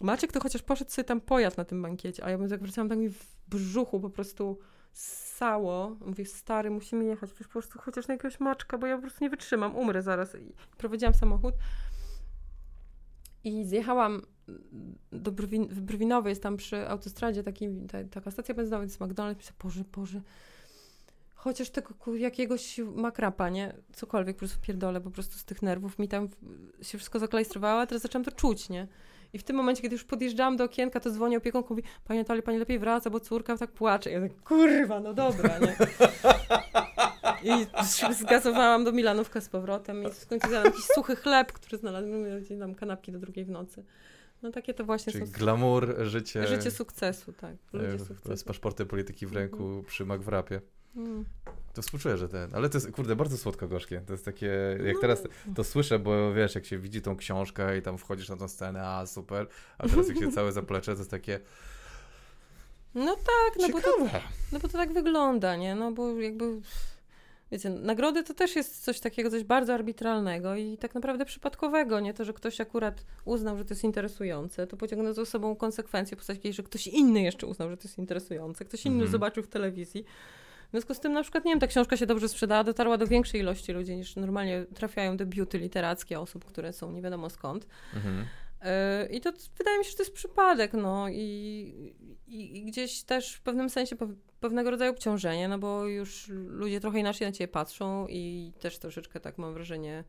[SPEAKER 2] Maciek to chociaż poszedł sobie tam pojazd na tym bankiecie, a ja bym tak wracałam, tak mi w brzuchu po prostu ssało. Mówię, stary, musimy jechać, przecież po prostu chociaż na jakiegoś maczka, bo ja po prostu nie wytrzymam, umrę zaraz. I prowadziłam samochód i zjechałam do Brwin, w Brwinowie, jest tam przy autostradzie taki, ta, taka stacja benzynowa, jest McDonald's, myślę, Boże, Boże, chociaż tego jakiegoś makrapa, nie? Cokolwiek, po prostu pierdolę, po prostu z tych nerwów mi tam się wszystko zaklejstrowało, a teraz zaczęłam to czuć, nie? I w tym momencie, kiedy już podjeżdżałam do okienka, to dzwoni opiekunka, mówi, Pani Natalio, Pani lepiej wraca, bo córka tak płacze. Ja tak, kurwa, no dobra, nie? I zgazowałam do Milanówka z powrotem i w końcu zjadłam jakiś suchy chleb, który znalazłam, gdzie tam kanapki do drugiej w nocy. No takie to właśnie
[SPEAKER 1] Czyli
[SPEAKER 2] są
[SPEAKER 1] glamour, życie,
[SPEAKER 2] życie sukcesu, tak. Ludzie
[SPEAKER 1] e,
[SPEAKER 2] sukcesu.
[SPEAKER 1] z paszportem polityki w ręku przy McWrapie.
[SPEAKER 2] Mm.
[SPEAKER 1] To współczuję, że ten, ale to jest, kurde, bardzo słodko-gorzkie. To jest takie, jak
[SPEAKER 2] No.
[SPEAKER 1] teraz to słyszę, bo wiesz, jak się widzi tą książkę i tam wchodzisz na tą scenę, a super, a teraz jak się całe zaplecze, to jest takie
[SPEAKER 2] No tak, no bo, to, no bo to tak wygląda, nie? No bo jakby, wiecie, nagrody to też jest coś takiego, coś bardzo arbitralnego i tak naprawdę przypadkowego, nie? To, że ktoś akurat uznał, że to jest interesujące, to pociągnął za sobą konsekwencje w postaci że ktoś inny jeszcze uznał, że to jest interesujące, ktoś inny
[SPEAKER 1] Mhm.
[SPEAKER 2] zobaczył w telewizji. W związku z tym, na przykład, nie wiem, ta książka się dobrze sprzedała, dotarła do większej ilości ludzi niż normalnie trafiają debiuty literackie osób, które są nie wiadomo skąd.
[SPEAKER 1] Mhm.
[SPEAKER 2] Yy, I to wydaje mi się, że to jest przypadek, no i, i, i gdzieś też w pewnym sensie pew, pewnego rodzaju obciążenie, no bo już ludzie trochę inaczej na ciebie patrzą i też troszeczkę tak mam wrażenie,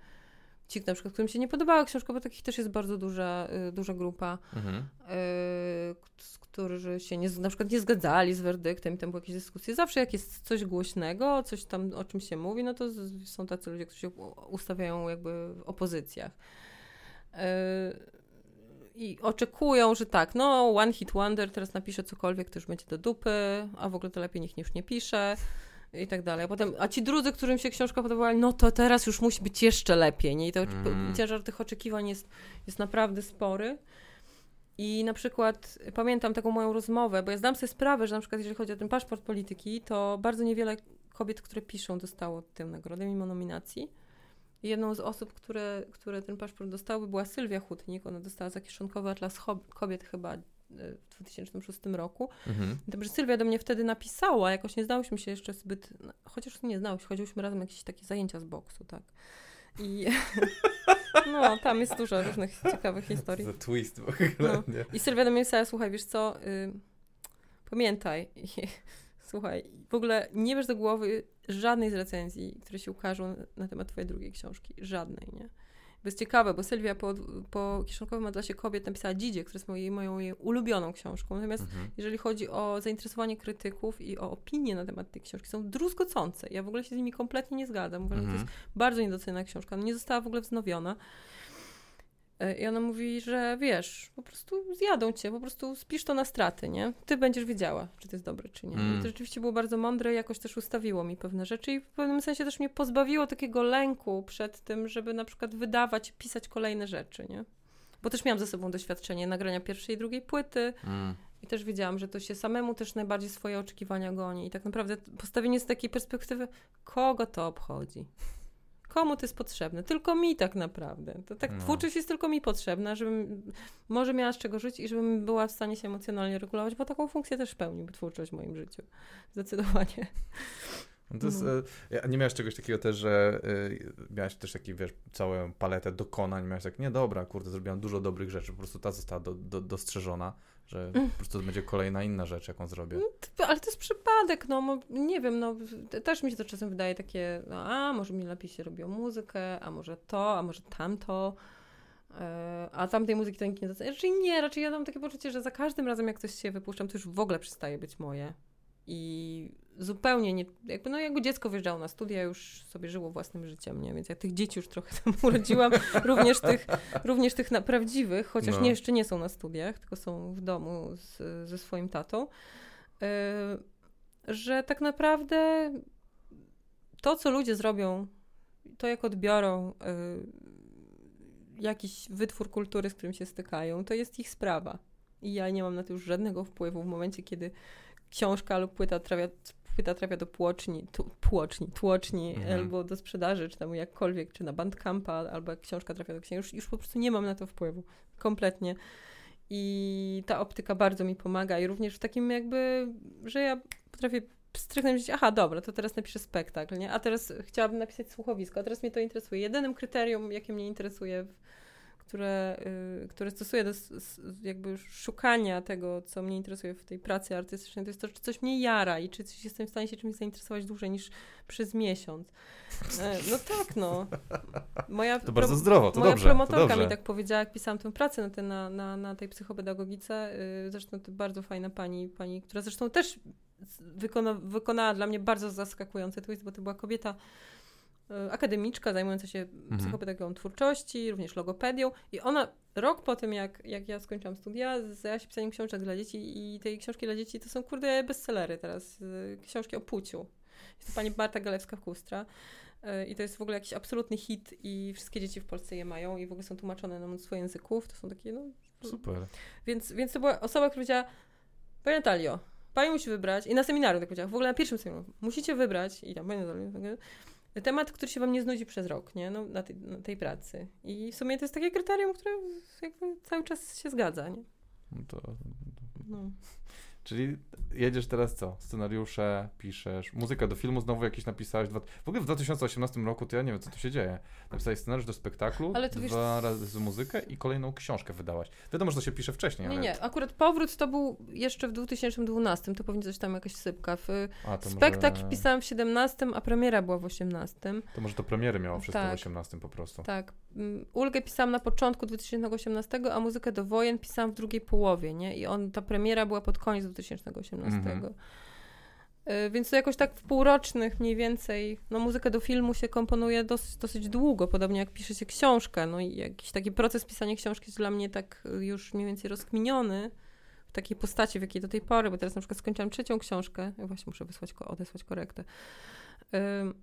[SPEAKER 2] ci na przykład, którym się nie podobała książka, bo takich też jest bardzo duża, y, duża grupa,
[SPEAKER 1] Mhm.
[SPEAKER 2] z którzy się nie, na przykład nie zgadzali z werdyktem i tam były jakieś dyskusje. Zawsze jak jest coś głośnego, coś tam o czym się mówi, no to są tacy ludzie, którzy się ustawiają jakby w opozycjach. Yy, I oczekują, że tak, no one hit wonder, teraz napisze cokolwiek, to już będzie do dupy, a w ogóle to lepiej niech już nie pisze i tak dalej. A potem, a ci drudzy, którym się książka podobała, no to teraz już musi być jeszcze lepiej, nie? I to
[SPEAKER 1] Mm.
[SPEAKER 2] ciężar tych oczekiwań jest, jest naprawdę spory. I na przykład pamiętam taką moją rozmowę, bo ja zdam sobie sprawę, że na przykład jeżeli chodzi o ten paszport polityki, to bardzo niewiele kobiet, które piszą, dostało tę nagrodę mimo nominacji. I jedną z osób, które, które ten paszport dostały, była Sylwia Hutnik. Ona dostała za kieszonkowy atlas kobiet chyba e, w 2006 roku.
[SPEAKER 1] Mhm.
[SPEAKER 2] Dobrze, Sylwia do mnie wtedy napisała, jakoś nie znałyśmy się jeszcze zbyt, no, chociaż nie znałyśmy, chodziłyśmy razem jakieś takie zajęcia z boksu, tak. I no, tam jest dużo różnych ciekawych historii.
[SPEAKER 1] Za twist w ogóle,
[SPEAKER 2] No. I Sylwia do mnie pisała, słuchaj, wiesz co, y, pamiętaj, słuchaj, w ogóle nie bierz do głowy żadnej z recenzji, które się ukażą na temat twojej drugiej książki. Żadnej, nie? Bo jest ciekawe, bo Sylwia po, po kieszonkowym atlasie kobiet napisała Dzidzie, która jest mojej, moją jej ulubioną książką. Natomiast
[SPEAKER 1] Mhm.
[SPEAKER 2] jeżeli chodzi o zainteresowanie krytyków i o opinie na temat tej książki, są druzgocące. Ja w ogóle się z nimi kompletnie nie zgadzam. Uważam, że to
[SPEAKER 1] Mhm.
[SPEAKER 2] jest bardzo niedoceniona książka. No nie została w ogóle wznowiona. E, I ona mówi, że wiesz, po prostu zjadą cię, po prostu spisz to na straty, nie? Ty będziesz wiedziała, czy to jest dobre, czy nie.
[SPEAKER 1] Mm.
[SPEAKER 2] I to rzeczywiście było bardzo mądre, jakoś też ustawiło mi pewne rzeczy i w pewnym sensie też mnie pozbawiło takiego lęku przed tym, żeby na przykład wydawać, pisać kolejne rzeczy, nie? Bo też miałam ze sobą doświadczenie nagrania pierwszej i drugiej płyty
[SPEAKER 1] Mm.
[SPEAKER 2] i też wiedziałam, że to się samemu też najbardziej swoje oczekiwania goni. I tak naprawdę postawienie z takiej perspektywy, kogo to obchodzi? Komu to jest potrzebne? Tylko mi tak naprawdę. To tak
[SPEAKER 1] No.
[SPEAKER 2] twórczość jest tylko mi potrzebna, żebym może miała z czego żyć i żebym była w stanie się emocjonalnie regulować, bo taką funkcję też pełni twórczość w moim życiu. Zdecydowanie.
[SPEAKER 1] No jest,
[SPEAKER 2] No.
[SPEAKER 1] e, nie miałeś czegoś takiego też, że e, miałeś też taki, wiesz, całą paletę dokonań, miałeś tak, nie dobra, kurde, zrobiłam dużo dobrych rzeczy, po prostu ta została do, do, dostrzeżona, że
[SPEAKER 2] Mm.
[SPEAKER 1] po prostu to będzie kolejna inna rzecz, jaką zrobię.
[SPEAKER 2] To- Ale to jest przypadek, no nie wiem, no te- też mi się to czasem wydaje takie, no, a może mi lepiej się robiło muzykę, a może to, a może tamto, e, a tamtej muzyki to nikt nie docenia. Raczej nie, raczej ja mam takie poczucie, że za każdym razem jak coś się wypuszczam, to już w ogóle przestaje być moje. I zupełnie nie, jakby, no jakby dziecko wjeżdżało na studia, już sobie żyło własnym życiem, nie? Więc ja tych dzieci już trochę tam urodziłam, również tych, również tych prawdziwych, chociaż
[SPEAKER 1] No.
[SPEAKER 2] nie, jeszcze nie są na studiach, tylko są w domu z, ze swoim tatą, y, że tak naprawdę to, co ludzie zrobią, to jak odbiorą y, jakiś wytwór kultury, z którym się stykają, to jest ich sprawa. I ja nie mam na to już żadnego wpływu w momencie, kiedy książka lub płyta trafia, płyta trafia do płoczni, tu, płoczni, tłoczni
[SPEAKER 1] Mhm.
[SPEAKER 2] albo do sprzedaży, czy tam jakkolwiek, czy na Bandcampa, albo jak książka trafia do księgi. Już, już po prostu nie mam na to wpływu. Kompletnie. I ta optyka bardzo mi pomaga i również w takim jakby, że ja potrafię strychnąć aha, dobra, to teraz napiszę spektakl, nie? A teraz chciałabym napisać słuchowisko, a teraz mnie to interesuje. Jedynym kryterium, jakie mnie interesuje, w- które, y, które stosuję do jakby szukania tego, co mnie interesuje w tej pracy artystycznej, to jest to, czy coś mnie jara i czy coś jestem w stanie się czymś zainteresować dłużej niż przez miesiąc. E, No tak, no. Moja
[SPEAKER 1] To bardzo zdrowo, to
[SPEAKER 2] Moja
[SPEAKER 1] dobrze, to
[SPEAKER 2] promotorka
[SPEAKER 1] dobrze.
[SPEAKER 2] mi tak powiedziała, jak pisałam tę pracę na, te, na, na, na tej psychopedagogice. Yy, zresztą to bardzo fajna pani, pani która zresztą też wykona, wykonała dla mnie bardzo zaskakujący twist, bo to była kobieta y, akademiczka zajmująca się
[SPEAKER 1] Mhm.
[SPEAKER 2] psychopedagogią twórczości, również logopedią i ona rok po tym, jak, jak ja skończyłam studia, zajęła się pisaniem książek dla dzieci i te książki dla dzieci to są kurde bestsellery teraz, y, książki o płciu. Jest to pani Marta Galewska-Kustra. Y, I to jest w ogóle jakiś absolutny hit i wszystkie dzieci w Polsce je mają i w ogóle są tłumaczone na mnóstwo języków. To są takie, no...
[SPEAKER 1] Super.
[SPEAKER 2] Więc, więc to była osoba, która powiedziała, Pani Natalio, Pani musi wybrać, i na seminarium tak powiedziała, w ogóle na pierwszym seminarium, musicie wybrać, i tam, Pani Natalio, tak, temat, który się Wam nie znudzi przez rok, nie, no, na, tej, na tej pracy. I w sumie to jest takie kryterium, które jakby cały czas się zgadza, nie?
[SPEAKER 1] No to,
[SPEAKER 2] No.
[SPEAKER 1] Czyli jedziesz teraz co? Scenariusze, piszesz, muzykę do filmu znowu jakiś napisałeś. Dwa... W ogóle w 2018 roku to ja nie wiem, co tu się dzieje. Napisałeś scenariusz do spektaklu,
[SPEAKER 2] Ale to wiesz-
[SPEAKER 1] dwa razy muzykę i kolejną książkę wydałaś. Wiadomo, że to się pisze wcześniej,
[SPEAKER 2] Nie,
[SPEAKER 1] ale...
[SPEAKER 2] nie, akurat powrót to był jeszcze w 2012, to pewnie coś tam jakaś sypka. W,
[SPEAKER 1] A,
[SPEAKER 2] spektakl
[SPEAKER 1] może...
[SPEAKER 2] pisałam w 17, a premiera była w 18.
[SPEAKER 1] To może to premiery miało wszystko
[SPEAKER 2] Tak.
[SPEAKER 1] w 18 po prostu.
[SPEAKER 2] Tak. Mm, Ulgę pisałam na początku 2018, a muzykę do wojen pisałam w drugiej połowie, nie? I on, ta premiera była pod koniec 2018.
[SPEAKER 1] Mhm.
[SPEAKER 2] Y, Więc to jakoś tak w półrocznych mniej więcej, no muzykę do filmu się komponuje dosyć, dosyć długo, podobnie jak pisze się książkę, no i jakiś taki proces pisania książki jest dla mnie tak y, już mniej więcej rozkminiony w takiej postaci, w jakiej do tej pory, bo teraz na przykład skończyłam trzecią książkę, ja właśnie muszę wysłać, odesłać korektę. Ym,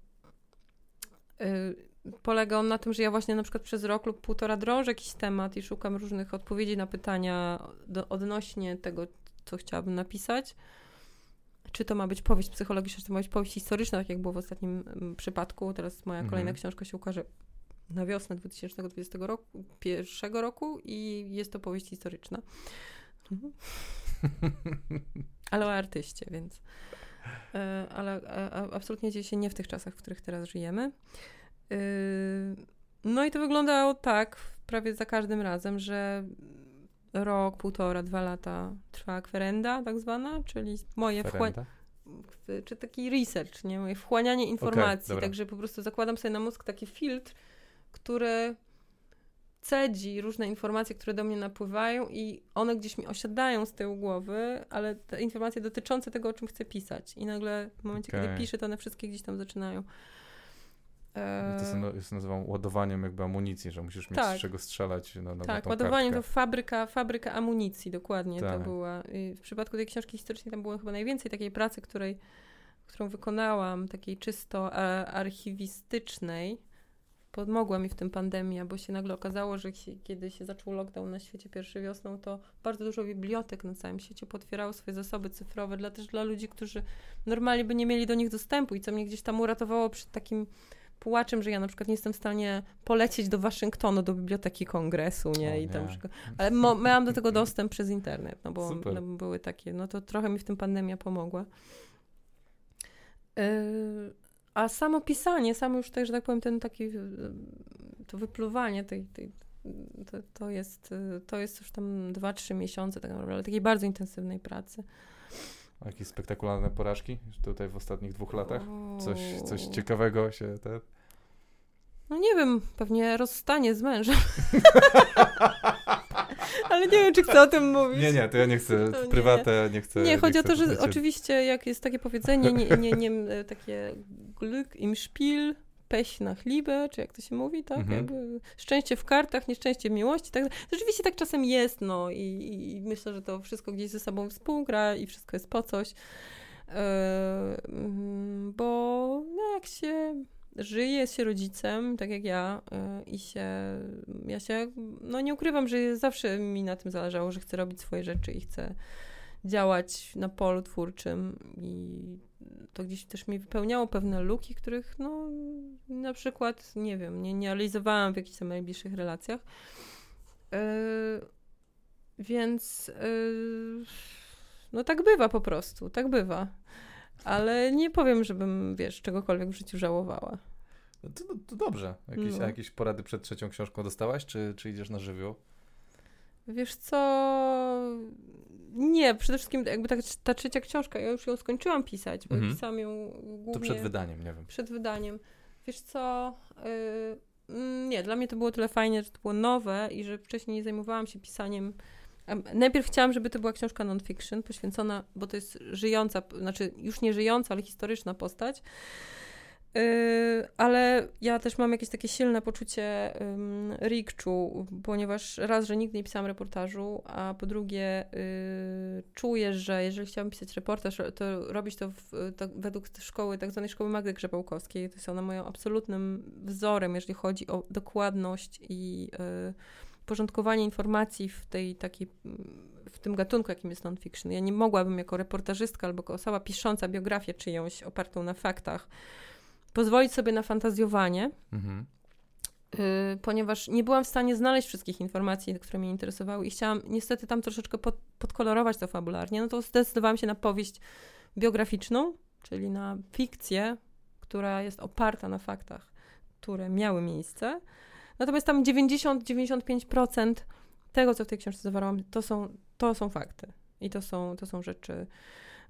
[SPEAKER 2] y, Polega on na tym, że ja właśnie na przykład przez rok lub półtora drążę jakiś temat i szukam różnych odpowiedzi na pytania do, odnośnie tego, co chciałabym napisać. Czy to ma być powieść psychologiczna, czy to ma być powieść historyczna, tak jak było w ostatnim mm, przypadku. Teraz moja
[SPEAKER 1] Mhm.
[SPEAKER 2] kolejna książka się ukaże na wiosnę 2020 roku, pierwszego roku i jest to powieść historyczna. Mhm. Ale o artyście, więc. e, Ale a, absolutnie dzieje się nie w tych czasach, w których teraz żyjemy. Yy, No i to wyglądało tak prawie za każdym razem, że rok, półtora, dwa lata trwa kwerenda tak zwana, czyli moje wchłanianie czy taki research, nie? Moje wchłanianie informacji.
[SPEAKER 1] dobra.
[SPEAKER 2] Także po prostu zakładam sobie na mózg taki filtr, który cedzi różne informacje, które do mnie napływają i one gdzieś mi osiadają z tyłu głowy, ale te informacje dotyczące tego, o czym chcę pisać. I nagle w momencie, kiedy
[SPEAKER 1] Okej.
[SPEAKER 2] piszę, to one wszystkie gdzieś tam zaczynają
[SPEAKER 1] To się, jest nazywam ładowaniem jakby amunicji, że musisz mieć
[SPEAKER 2] Tak.
[SPEAKER 1] z czego strzelać na, na, na
[SPEAKER 2] tak,
[SPEAKER 1] tą
[SPEAKER 2] ładowanie
[SPEAKER 1] kartkę.
[SPEAKER 2] to fabryka, fabryka amunicji, dokładnie to
[SPEAKER 1] Tak.
[SPEAKER 2] była. I w przypadku tej książki historycznej tam było chyba najwięcej takiej pracy, której, którą wykonałam, takiej czysto a, archiwistycznej. Pomogła mi w tym pandemia, bo się nagle okazało, że się, kiedy się zaczął lockdown na świecie pierwszy wiosną, to bardzo dużo bibliotek na całym świecie potwierało swoje zasoby cyfrowe, dla, też dla ludzi, którzy normalnie by nie mieli do nich dostępu i co mnie gdzieś tam uratowało przed takim płaczem, że ja na przykład nie jestem w stanie polecieć do Waszyngtonu, do Biblioteki Kongresu, nie?
[SPEAKER 1] O
[SPEAKER 2] I tam,
[SPEAKER 1] nie.
[SPEAKER 2] ale mo- miałam do tego dostęp przez internet, no bo, no były takie, no to trochę mi w tym pandemia pomogła. Yy, a samo pisanie, samo już tak, że tak powiem, ten taki, yy, to wypluwanie tej, tej to, to, jest, yy, to jest już tam 2-3 miesiące tak naprawdę, takiej bardzo intensywnej pracy.
[SPEAKER 1] Jakieś spektakularne porażki tutaj w ostatnich dwóch latach? Coś, coś
[SPEAKER 2] O.
[SPEAKER 1] ciekawego się te...
[SPEAKER 2] No nie wiem, pewnie rozstanie z mężem. Ale nie wiem, czy chcę o tym mówić.
[SPEAKER 1] Nie, nie, to ja nie chcę,
[SPEAKER 2] To
[SPEAKER 1] w
[SPEAKER 2] nie.
[SPEAKER 1] prywatę nie chcę.
[SPEAKER 2] Nie, chodzi o
[SPEAKER 1] chcę
[SPEAKER 2] to, że oczywiście jak jest takie powiedzenie, nie, nie, nie, e, takie Glück im Spiel, Pech nach Liebe, czy jak to się mówi, tak?
[SPEAKER 1] Mhm.
[SPEAKER 2] Jakby szczęście w kartach, nieszczęście w miłości, tak? Rzeczywiście tak czasem jest, no i, i myślę, że to wszystko gdzieś ze sobą współgra i wszystko jest po coś. Mm, bo no, jak się żyje, się rodzicem, tak jak ja, e, i się, ja się, no nie ukrywam, że zawsze mi na tym zależało, że chcę robić swoje rzeczy i chcę działać na polu twórczym i to gdzieś też mi wypełniało pewne luki, których no na przykład, nie wiem, nie, nie realizowałam w jakichś tam najbliższych relacjach. Yy, więc yy, no tak bywa po prostu, tak bywa. Ale nie powiem, żebym, wiesz, czegokolwiek w życiu żałowała.
[SPEAKER 1] No To, to, to dobrze. Jakieś,
[SPEAKER 2] No.
[SPEAKER 1] Jakieś porady przed trzecią książką dostałaś, czy, czy idziesz na żywioł?
[SPEAKER 2] Wiesz co? Nie, przede wszystkim jakby ta, ta trzecia książka, ja już ją skończyłam pisać, bo
[SPEAKER 1] Mhm.
[SPEAKER 2] pisałam ją głównie...
[SPEAKER 1] To przed wydaniem, nie wiem.
[SPEAKER 2] przed wydaniem. Wiesz co? Yy, nie, dla mnie to było tyle fajnie, że to było nowe i że wcześniej nie zajmowałam się pisaniem. Em, Najpierw chciałam, żeby to była książka non-fiction, poświęcona, bo to jest żyjąca, znaczy już nie żyjąca, ale historyczna postać. Yy, ale ja też mam jakieś takie silne poczucie um, rikczu, ponieważ raz, że nigdy nie pisałam reportażu, a po drugie yy, czuję, że jeżeli chciałabym pisać reportaż, to robić to, w, to według szkoły, tak zwanej szkoły Magdy Grzebałkowskiej. To jest ona moim absolutnym wzorem, jeżeli chodzi o dokładność i yy, porządkowanie informacji w tej takiej, w tym gatunku, jakim jest non-fiction. Ja nie mogłabym jako reportażystka albo jako osoba pisząca biografię czyjąś opartą na faktach pozwolić sobie na fantazjowanie,
[SPEAKER 1] Mhm.
[SPEAKER 2] y, ponieważ nie byłam w stanie znaleźć wszystkich informacji, które mnie interesowały i chciałam niestety tam troszeczkę pod, podkolorować to fabularnie, no to zdecydowałam się na powieść biograficzną, czyli na fikcję, która jest oparta na faktach, które miały miejsce. Natomiast tam 90-95% tego, co w tej książce zawarłam, to są, to są fakty. I to są, to są rzeczy,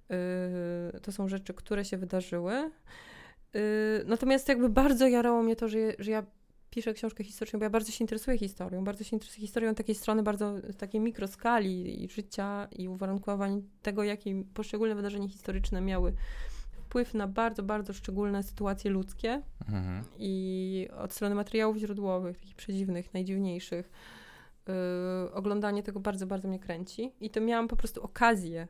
[SPEAKER 2] yy, to są rzeczy, które się wydarzyły. Yy, natomiast jakby bardzo jarało mnie to, że, że ja piszę książkę historyczną, bo ja bardzo się interesuję historią, bardzo się interesuję historią takiej strony bardzo takiej mikroskali i życia i uwarunkowań tego, jakie poszczególne wydarzenia historyczne miały wpływ na bardzo, bardzo szczególne sytuacje ludzkie
[SPEAKER 1] Mhm.
[SPEAKER 2] i od strony materiałów źródłowych, takich przedziwnych, najdziwniejszych, yy, oglądanie tego bardzo, bardzo mnie kręci. I to miałam po prostu okazję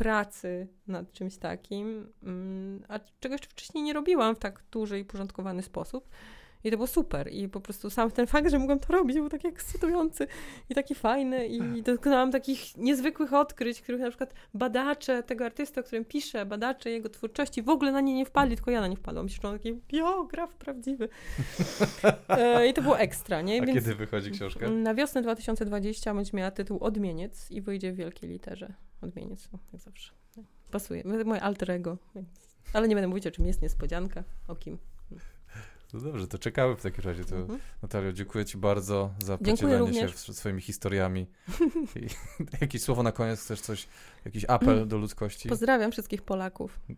[SPEAKER 2] pracy nad czymś takim, mm, a czego jeszcze wcześniej nie robiłam w tak duży i porządkowany sposób. I to było super. I po prostu sam ten fakt, że mogłam to robić, był taki ekscytujący i taki fajny. I dokonałam takich niezwykłych odkryć, których na przykład badacze tego artysta, o którym piszę, badacze jego twórczości w ogóle na nie nie wpadli, tylko ja na nie wpadłam. Myślę, że on taki biograf prawdziwy. e, I to było ekstra, nie?
[SPEAKER 1] A
[SPEAKER 2] Więc
[SPEAKER 1] kiedy wychodzi książka?
[SPEAKER 2] na wiosnę 2020 będzie miała tytuł Odmieniec i wyjdzie w wielkiej literze. Odmieniec, no, jak zawsze. Pasuje. Moje alter ego. Ale nie będę mówić, o czym jest niespodzianka, o kim.
[SPEAKER 1] No dobrze, to czekamy w takim razie. To,
[SPEAKER 2] Mhm.
[SPEAKER 1] Natalio, dziękuję Ci bardzo za podzielenie się swoimi historiami. I, jakieś słowo na koniec, chcesz coś, jakiś apel do ludzkości?
[SPEAKER 2] Pozdrawiam wszystkich Polaków.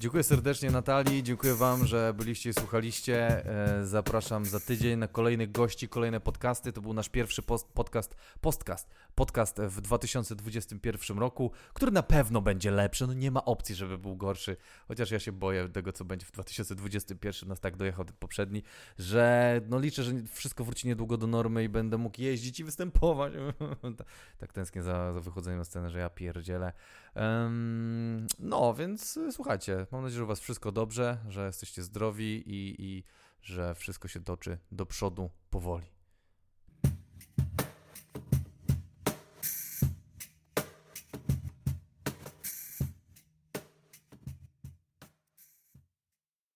[SPEAKER 1] Dziękuję serdecznie Natalii, dziękuję Wam, że byliście i słuchaliście. E, zapraszam za tydzień na kolejnych gości, kolejne podcasty. To był nasz pierwszy post, podcast, postcast, podcast w 2021 roku, który na pewno będzie lepszy. No nie ma opcji, żeby był gorszy, chociaż ja się boję tego, co będzie w 2021, nas tak dojechał ten poprzedni, że no liczę, że wszystko wróci niedługo do normy i będę mógł jeździć i występować. tak tęsknię za, za wychodzeniem na scenę, że ja pierdzielę. No, więc y, słuchajcie, mam nadzieję, że u Was wszystko dobrze, że jesteście zdrowi i, i że wszystko się toczy do przodu powoli.